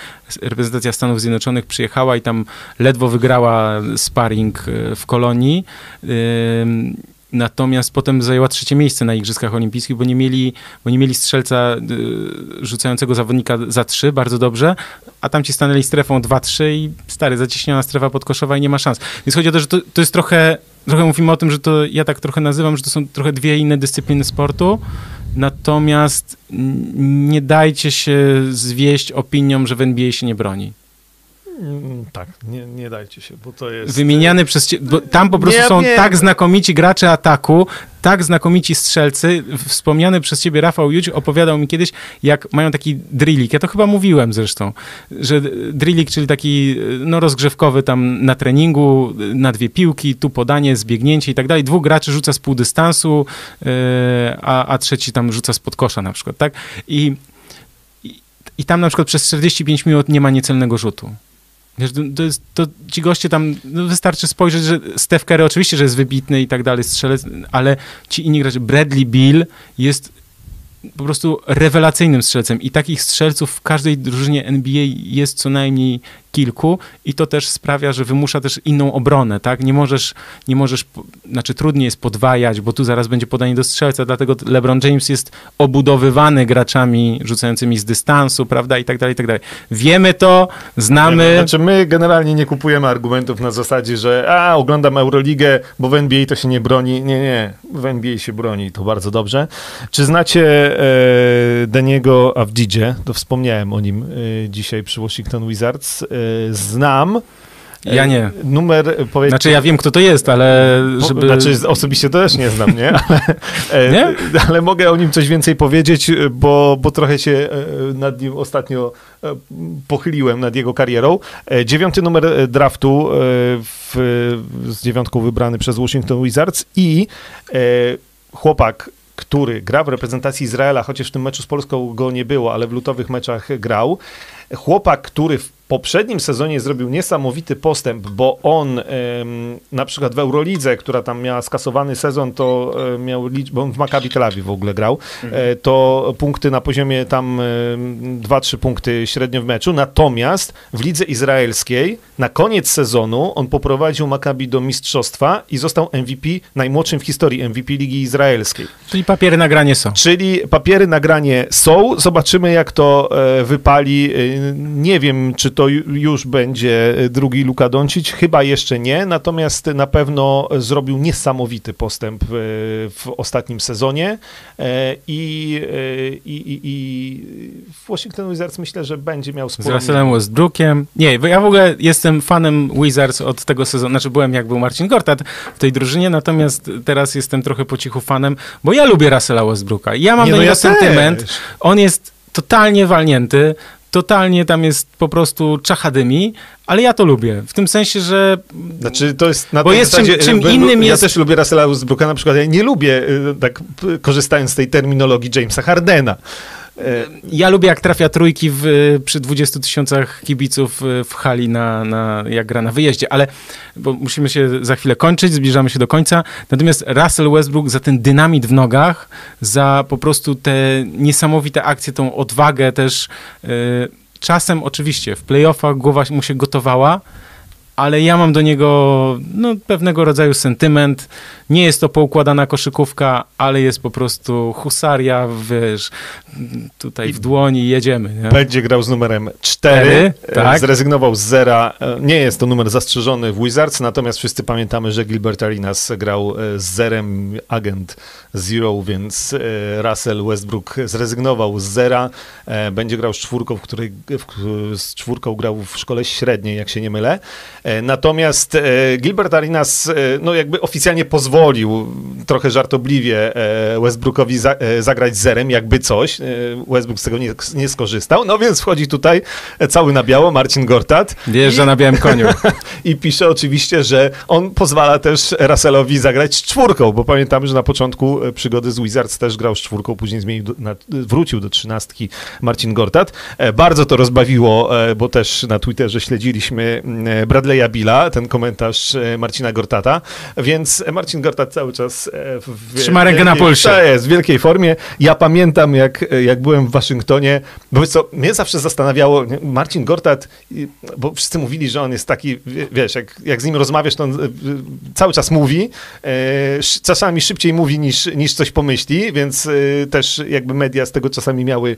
reprezentacja Stanów Zjednoczonych przyjechała i tam ledwo wygrała sparring y, w Kolonii. Natomiast potem zajęła trzecie miejsce na Igrzyskach Olimpijskich, bo nie mieli, bo nie mieli strzelca y, rzucającego zawodnika za trzy, bardzo dobrze, a tam ci stanęli strefą 2-3 i stary, zacieśniona strefa podkoszowa i nie ma szans. Więc chodzi o to, że to, to jest trochę, trochę mówimy o tym, że to ja tak trochę nazywam, że to są trochę dwie inne dyscypliny sportu, natomiast nie dajcie się zwieść opinią, że w NBA się nie broni. Mm, tak, nie, nie dajcie się, bo to jest... Wymieniany przez... Bo tam po prostu nie, są nie. tak znakomici gracze ataku, tak znakomici strzelcy. Wspomniany przez ciebie Rafał Juć opowiadał mi kiedyś, jak mają taki drillik, ja to chyba mówiłem zresztą, że drillik, czyli taki no, rozgrzewkowy tam na treningu, na dwie piłki, tu podanie, zbiegnięcie i tak dalej. Dwóch graczy rzuca z pół dystansu, yy, a, a trzeci tam rzuca z podkosza na przykład, tak? I, I tam na przykład przez 45 minut nie ma niecelnego rzutu. Wiesz, to, jest, to ci goście tam, no wystarczy spojrzeć, że Steph Curry oczywiście, że jest wybitny i tak dalej, strzelec, ale ci inni gracze, Bradley Bill jest po prostu rewelacyjnym strzelcem i takich strzelców w każdej drużynie NBA jest co najmniej kilku i to też sprawia, że wymusza też inną obronę, tak? Nie możesz, nie możesz, znaczy trudniej jest podwajać, bo tu zaraz będzie podanie do strzelca, dlatego LeBron James jest obudowywany graczami rzucającymi z dystansu, prawda, i tak dalej, i tak dalej. Wiemy to, znamy. Znaczy my generalnie nie kupujemy argumentów na zasadzie, że a, oglądam Euroligę, bo w NBA to się nie broni. Nie, nie, w NBA się broni, to bardzo dobrze. Czy znacie e, Deniego Avdidzie? To wspomniałem o nim e, dzisiaj przy Washington Wizards. E, znam. Ja nie. Numer, powiedz... Znaczy ja wiem, kto to jest, ale żeby... Znaczy osobiście to też nie znam, nie? Ale, nie? ale mogę o nim coś więcej powiedzieć, bo, bo trochę się nad nim ostatnio pochyliłem, nad jego karierą. Dziewiąty numer draftu w, z dziewiątką wybrany przez Washington Wizards i chłopak który gra w reprezentacji Izraela, chociaż w tym meczu z Polską go nie było, ale w lutowych meczach grał. Chłopak, który w poprzednim sezonie zrobił niesamowity postęp, bo on na przykład w Eurolidze, która tam miała skasowany sezon, to e, miał liczbę, on w Maccabi Tel Aviv w ogóle grał, mhm. e, to punkty na poziomie tam 2-3 punkty średnio w meczu, natomiast w lidze izraelskiej na koniec sezonu on poprowadził Maccabi do mistrzostwa i został MVP, najmłodszym w historii MVP Ligi Izraelskiej. Czyli papiery nagranie są. Czyli papiery nagranie są, zobaczymy jak to e, wypali, nie wiem czy to już będzie drugi Luka Doncic? Chyba jeszcze nie, natomiast na pewno zrobił niesamowity postęp e, w ostatnim sezonie e, i, e, i, i, i w Washington Wizards myślę, że będzie miał sporo... Z Russellem Westbrookiem. Nie, ja w ogóle jestem fanem Wizards od tego sezonu, znaczy byłem jak był Marcin Gortat w tej drużynie, natomiast teraz jestem trochę po cichu fanem, bo ja lubię Russella Westbrooka. Ja mam nie, do no niego ja sentyment. Też. On jest totalnie walnięty totalnie tam jest po prostu czachadymi, ale ja to lubię. W tym sensie, że... Znaczy to jest na Bo jest zasadzie, czym, czym innym ja jest... Ja też lubię Russella Westbrooka na przykład. Ja nie lubię, y, tak korzystając z tej terminologii Jamesa Hardena. E, ja lubię, jak trafia trójki w, przy 20 tysiącach kibiców w hali, na, na, jak gra na wyjeździe, ale bo musimy się za chwilę kończyć, zbliżamy się do końca. Natomiast Russell Westbrook za ten dynamit w nogach, za po prostu te niesamowite akcje, tą odwagę też. Yy, czasem oczywiście w playoffach głowa mu się gotowała, ale ja mam do niego no, pewnego rodzaju sentyment. Nie jest to poukładana koszykówka, ale jest po prostu husaria, wiesz, tutaj w dłoni jedziemy. Nie? Będzie grał z numerem 4, tak. zrezygnował z zera. Nie jest to numer zastrzeżony w Wizards, natomiast wszyscy pamiętamy, że Gilbert Arenas grał e, z zerem agent Zero, więc e, Russell Westbrook zrezygnował z zera. E, będzie grał z czwórką, w której z czwórką grał w szkole średniej, jak się nie mylę. Natomiast Gilbert Arenas, no jakby oficjalnie pozwolił pozwolił trochę żartobliwie e, Westbrookowi e, zagrać zerem, jakby coś. E, Westbrook z tego nie, nie, skorzystał. No więc wchodzi tutaj cały na biało Marcin Gortat. Wjeżdża i, na białym koniu. I pisze oczywiście, że on pozwala też Russellowi zagrać z czwórką, bo pamiętamy, że na początku przygody z Wizards też grał z czwórką, później zmienił do, na, wrócił do trzynastki Marcin Gortat. Bardzo to rozbawiło, bo też na Twitterze śledziliśmy Bradley'a Billa, ten komentarz Marcina Gortata, więc Marcin Gortat cały czas e, w Trzyma rękę na pulsie. jest, w wielkiej formie. Ja pamiętam, jak, jak byłem w Waszyngtonie, bo co, mnie zawsze zastanawiało, Marcin Gortat, bo wszyscy mówili, że on jest taki, wiesz, jak, jak z nim rozmawiasz, to on e, cały czas mówi, e, czasami szybciej mówi niż, niż coś pomyśli, więc też jakby media z tego czasami miały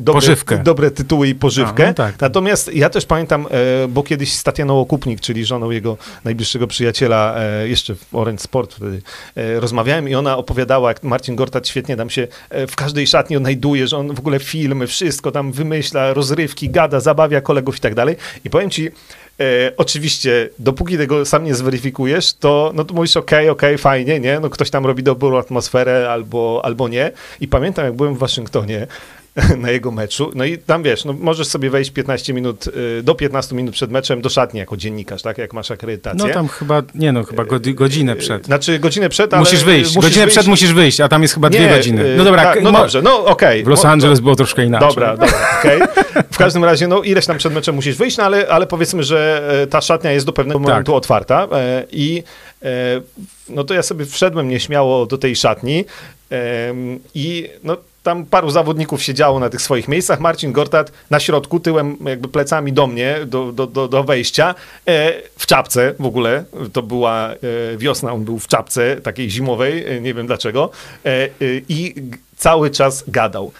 dobre, dobre tytuły i pożywkę. Aha, tak. Natomiast ja też pamiętam, bo kiedyś z Tatianą Okupnik, czyli żoną jego najbliższego przyjaciela, jeszcze w Orange Sport wtedy e, rozmawiałem i ona opowiadała, jak Marcin Gortat świetnie tam się e, w każdej szatni odnajduje, że on w ogóle filmy, wszystko tam wymyśla, rozrywki, gada, zabawia kolegów i tak dalej. I powiem ci, E, oczywiście, dopóki tego sam nie zweryfikujesz, to, no to mówisz, okej, okay, okej, okay, fajnie, nie? No ktoś tam robi dobrą atmosferę albo, albo nie. I pamiętam, jak byłem w Waszyngtonie, na jego meczu. No i tam wiesz, no możesz sobie wejść 15 minut, y, do 15 minut przed meczem do szatni jako dziennikarz, tak? Jak masz akredytację. No tam chyba, nie no, chyba godzinę przed. Znaczy godzinę przed, ale... Musisz wyjść, musisz godzinę wyjść. przed musisz wyjść, a tam jest chyba nie, dwie godziny. Y, no dobra. Tak, no dobrze, no okej. Okay. W Los Angeles no, było troszkę inaczej. Dobra, dobra, okej. Okay. W każdym razie, no ileś tam przed meczem musisz wyjść, no ale, ale powiedzmy, że e, ta szatnia jest do pewnego tak. momentu otwarta e, i e, no to ja sobie wszedłem nieśmiało do tej szatni I no, tam paru zawodników siedziało na tych swoich miejscach. Marcin Gortat na środku, tyłem jakby plecami do mnie, do, do, do, do wejścia, e, w czapce w ogóle. To była e, wiosna, on był w czapce takiej zimowej, e, nie wiem dlaczego. E, e, I cały czas gadał.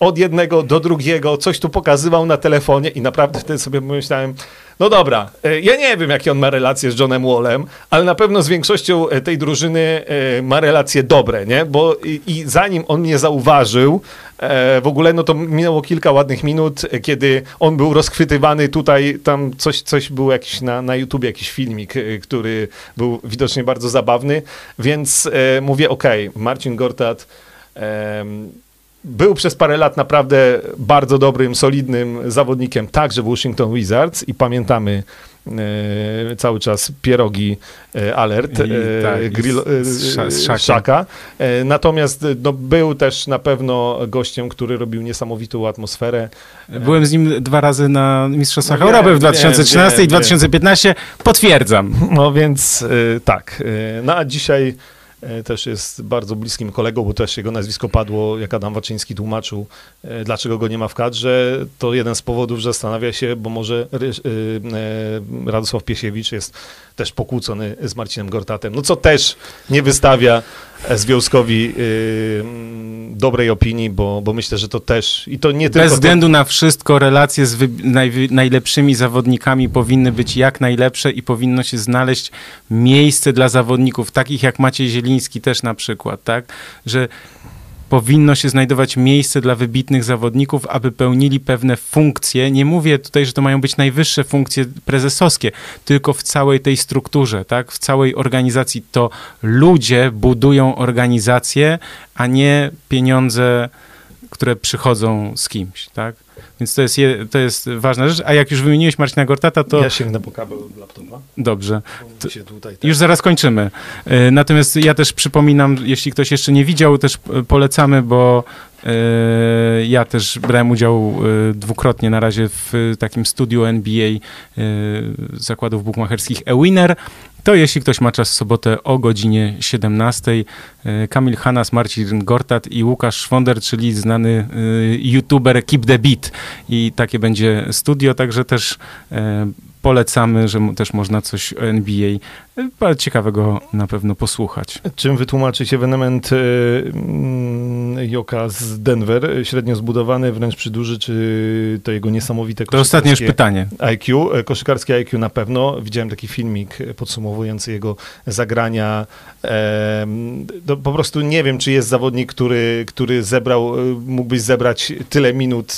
Od jednego do drugiego, coś tu pokazywał na telefonie i naprawdę wtedy sobie pomyślałem, no dobra, e, ja nie wiem, jakie on ma relacje z Johnem Wallem, ale na pewno z większością e, tej drużyny e, ma relacje dobre, nie? Bo i, i zanim on mnie zauważył, w ogóle, no to minęło kilka ładnych minut, kiedy on był rozchwytywany tutaj, tam coś, coś był jakiś na, na YouTubie, jakiś filmik, który był widocznie bardzo zabawny, więc mówię, okej, Marcin Gortat był przez parę lat naprawdę bardzo dobrym, solidnym zawodnikiem, także w Washington Wizards i pamiętamy e, cały czas pierogi e, alert I e, tak, grill, z-. Szaka. Natomiast no, był też na pewno gościem, który robił niesamowitą atmosferę. Byłem z nim dwa razy na Mistrzostwach No wiem, Europy w wiem, 2013 wiem, i 2015. Potwierdzam. No więc tak. No a dzisiaj też jest bardzo bliskim kolegą, bo też jego nazwisko padło, jak Adam Waczyński tłumaczył, e, dlaczego go nie ma w kadrze. To jeden z powodów, że zastanawia się, bo może Ry- e, e, Radosław Piesiewicz jest też pokłócony z Marcinem Gortatem, no co też nie wystawia e, Związkowi mm, dobrej opinii, bo, bo myślę, że to też i to nie tylko... Bez to- względu na wszystko, relacje z wy- najwy- najlepszymi zawodnikami powinny być jak najlepsze i powinno się znaleźć miejsce dla zawodników, takich jak Maciej Zieliński też na przykład, tak? Że powinno się znajdować miejsce dla wybitnych zawodników, aby pełnili pewne funkcje. Nie mówię tutaj, że to mają być najwyższe funkcje prezesowskie, tylko w całej tej strukturze, tak? W całej organizacji to ludzie budują organizację, a nie pieniądze, które przychodzą z kimś, tak? Więc to jest, je, to jest ważna rzecz. A jak już wymieniłeś Marcina Gortata, to Ja sięgnę po kabel laptopa. dobrze. tutaj Już zaraz kończymy. E, Natomiast ja też przypominam, jeśli ktoś jeszcze nie widział, też polecamy, bo e, ja też brałem udział e, dwukrotnie na razie w takim studiu NBA zakładów bukmacherskich eWinner. To jeśli ktoś ma czas w sobotę o godzinie 17, e, Kamil Hanas, Marcin Gortat i Łukasz Szwonder, czyli znany e, youtuber Keep the Beat. I takie będzie studio, także też e, polecamy, że też można coś o NBA e, bardzo ciekawego na pewno posłuchać. Czym wytłumaczyć ewenement e, mm, Joka z Denver? Średnio zbudowany, wręcz przyduży, czy to jego niesamowite To ostatnie już pytanie. IQ, e, koszykarskie IQ na pewno. Widziałem taki filmik podsumowujący jego zagrania. To po prostu nie wiem, czy jest zawodnik, który, który zebrał, mógłbyś zebrać tyle minut,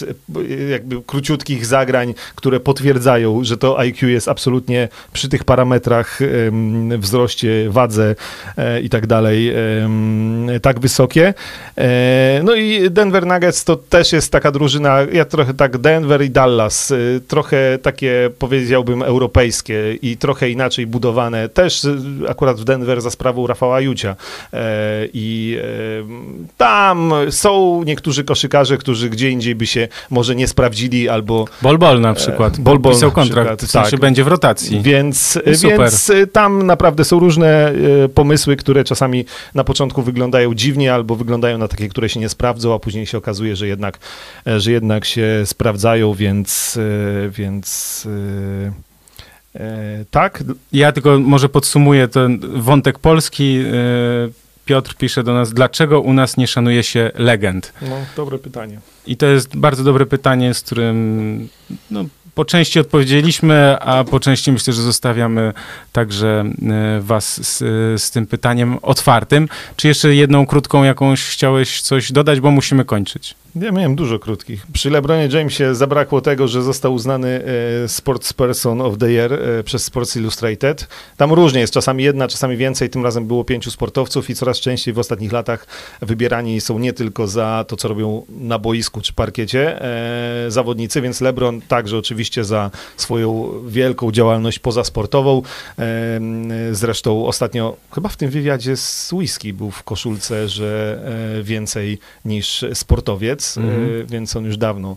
jakby króciutkich zagrań, które potwierdzają, że to IQ jest absolutnie przy tych parametrach, wzroście, wadze e, i tak dalej, tak wysokie. E, No i Denver Nuggets to też jest taka drużyna, ja trochę tak Denver i Dallas, y, trochę takie powiedziałbym europejskie i trochę inaczej budowane, też akurat w Denver za sprawą Rafała Jucia. E, I e, tam są niektórzy koszykarze, którzy gdzie indziej by się może nie sprawdzili albo Bol Bol na przykład. Bol Bol Pisał kontrakt, w sensie tak. będzie w rotacji. Więc, No super. więc y, tam naprawdę są różne y, pomysły, które czasami na początku wyglądają dziwnie albo wyglądają na takie, które się nie sprawdzą, a później się okazuje, że jednak, e, że jednak się sprawdzają, więc, więc e, tak. Ja tylko może podsumuję ten wątek polski. E, Piotr pisze do nas, dlaczego u nas nie szanuje się legend? No, dobre pytanie. I to jest bardzo dobre pytanie, z którym no, po części odpowiedzieliśmy, a po części myślę, że zostawiamy także e, was z, z tym pytaniem otwartym. Czy jeszcze jedną krótką jakąś chciałeś coś dodać, bo musimy kończyć. Ja miałem dużo krótkich. Przy LeBronie Jamesie zabrakło tego, że został uznany e, Sports Person of the Year e, przez Sports Illustrated. Tam różnie jest, czasami jedna, czasami więcej. Tym razem było pięciu sportowców i coraz częściej w ostatnich latach wybierani są nie tylko za to, co robią na boisku czy parkiecie e, zawodnicy, więc LeBron także oczywiście za swoją wielką działalność pozasportową. Zresztą ostatnio, chyba w tym wywiadzie z Whisky był w koszulce, że więcej niż sportowiec, Mhm. e, więc on już dawno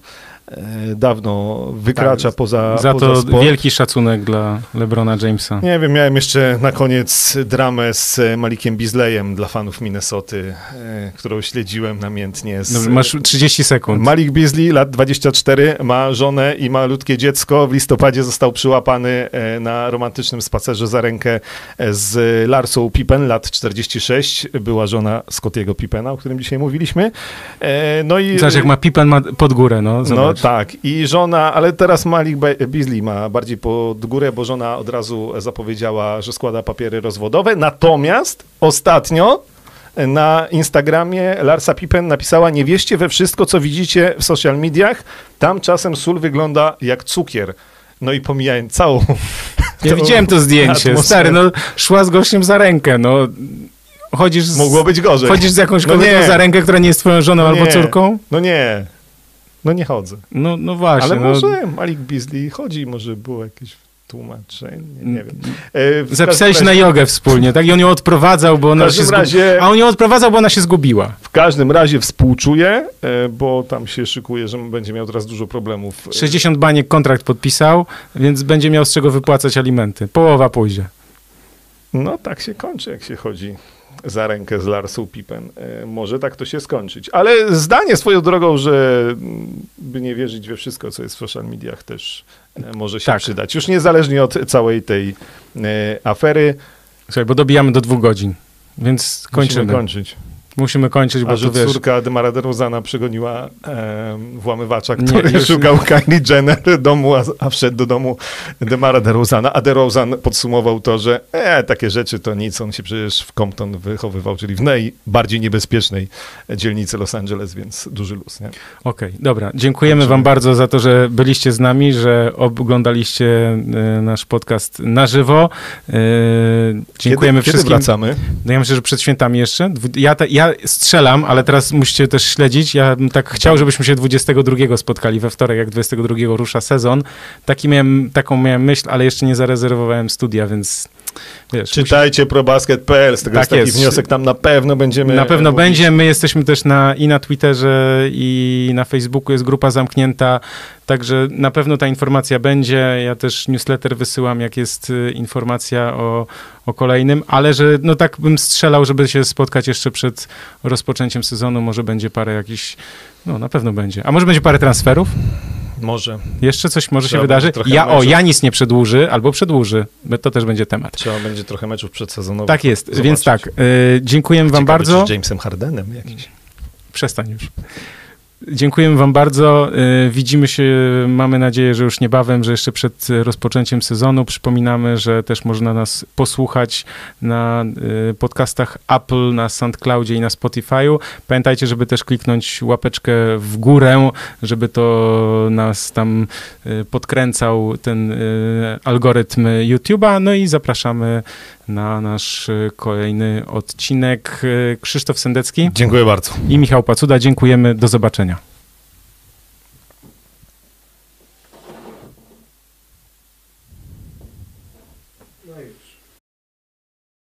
dawno wykracza Tak, poza Za poza to sport. wielki szacunek dla LeBrona Jamesa. Nie wiem, miałem jeszcze na koniec dramę z e, Malikiem Beasleyem dla fanów Minnesoty, e, którą śledziłem namiętnie. Z, Dobrze, masz 30 sekund. Malik Beasley, lat 24, ma żonę i malutkie dziecko. W listopadzie został przyłapany e, na romantycznym spacerze za rękę e, z Larsą Pippen, lat 46. Była żona Scottiego Pippena, o którym dzisiaj mówiliśmy. E, No i... Zobacz, jak ma Pippen ma pod górę, no. No Zobacz. Tak, i żona, ale teraz Malik Be- Beasley ma bardziej pod górę, bo żona od razu zapowiedziała, że składa papiery rozwodowe. Natomiast ostatnio na Instagramie Larsa Pippen napisała, nie wierzcie we wszystko, co widzicie w social mediach, tam czasem sól wygląda jak cukier. No i pomijając całą... Ja widziałem to zdjęcie. atmosferę. Stary, no szła z gościem za rękę, no. Chodzisz z, Mogło być gorzej. chodzisz z jakąś No kobietą nie. za rękę, która nie jest twoją żoną No albo córką? No nie, no nie chodzę. No, no właśnie. Ale no. może Malik Beasley chodzi, może było jakieś tłumaczenie, nie, wiem. E, Zapisali się na jogę wspólnie, tak? I on ją odprowadzał, bo ona się razie- A on ją odprowadzał, bo ona się zgubiła. W każdym razie współczuję, e, bo tam się szykuje, że będzie miał teraz dużo problemów. E, 60 baniek kontrakt podpisał, więc będzie miał z czego wypłacać alimenty. Połowa pójdzie. No tak się kończy, jak się chodzi za rękę z Larsą Pippen. E, Może tak to się skończyć. Ale zdanie swoją drogą, że mm, by nie wierzyć we wszystko, co jest w social mediach też e, może się Tak. przydać. Już niezależnie od całej tej e, afery. Słuchaj, bo dobijamy do dwóch godzin, więc kończymy. Musimy kończyć. Musimy kończyć, bo A że wiesz... córka Demara DeRozana przegoniła e, włamywacza, Nie, który już- szukał Kylie Jenner domu, a, a wszedł do domu Demara DeRozana, a DeRozan podsumował to, że e, takie rzeczy to nic, on się przecież w Compton wychowywał, czyli w najbardziej niebezpiecznej dzielnicy Los Angeles, więc duży luz, nie? Okej, dobra. Dziękujemy Kończymy. wam bardzo za to, że byliście z nami, że oglądaliście e, nasz podcast na żywo. E, dziękujemy kiedy, wszystkim. Kiedy wracamy? No ja myślę, że przed świętami jeszcze. Ja, te, ja strzelam, ale teraz musicie też śledzić. Ja bym tak chciał, żebyśmy się 22 spotkali we wtorek, jak 22 rusza sezon. Taki miałem, taką miałem myśl, ale jeszcze nie zarezerwowałem studia, więc wiesz. Czytajcie probasket.pl, z tego Tak jest taki jest. wniosek, tam na pewno będziemy Na pewno mówić. będzie. My jesteśmy też na, i na Twitterze, i na Facebooku jest grupa zamknięta, także na pewno ta informacja będzie. Ja też newsletter wysyłam, jak jest y, informacja o, o kolejnym, ale że no tak bym strzelał, żeby się spotkać jeszcze przed rozpoczęciem sezonu. Może będzie parę jakichś, no na pewno będzie. A może będzie parę transferów? Może. Jeszcze coś może się Trzeba wydarzy? będzie trochę Ja, o, meczów. Janis nie przedłuży, albo przedłuży. To też będzie temat. Trzeba będzie trochę meczów przedsezonowych. Tak jest, zobaczyć. więc tak, y, dziękujemy wam Ciekawe, bardzo. czy z Jamesem Hardenem jakiś. Przestań już. Dziękujemy Wam bardzo. Y, Widzimy się, mamy nadzieję, że już niebawem, że jeszcze przed rozpoczęciem sezonu. Przypominamy, że też można nas posłuchać na y, podcastach Apple, na SoundCloudzie i na Spotify'u. Pamiętajcie, żeby też kliknąć łapeczkę w górę, żeby to nas tam y, podkręcał ten algorytm YouTube'a. No i zapraszamy na nasz kolejny odcinek. Krzysztof Sendecki Dziękuję bardzo. i Michał Pacuda. Dziękujemy. Do zobaczenia.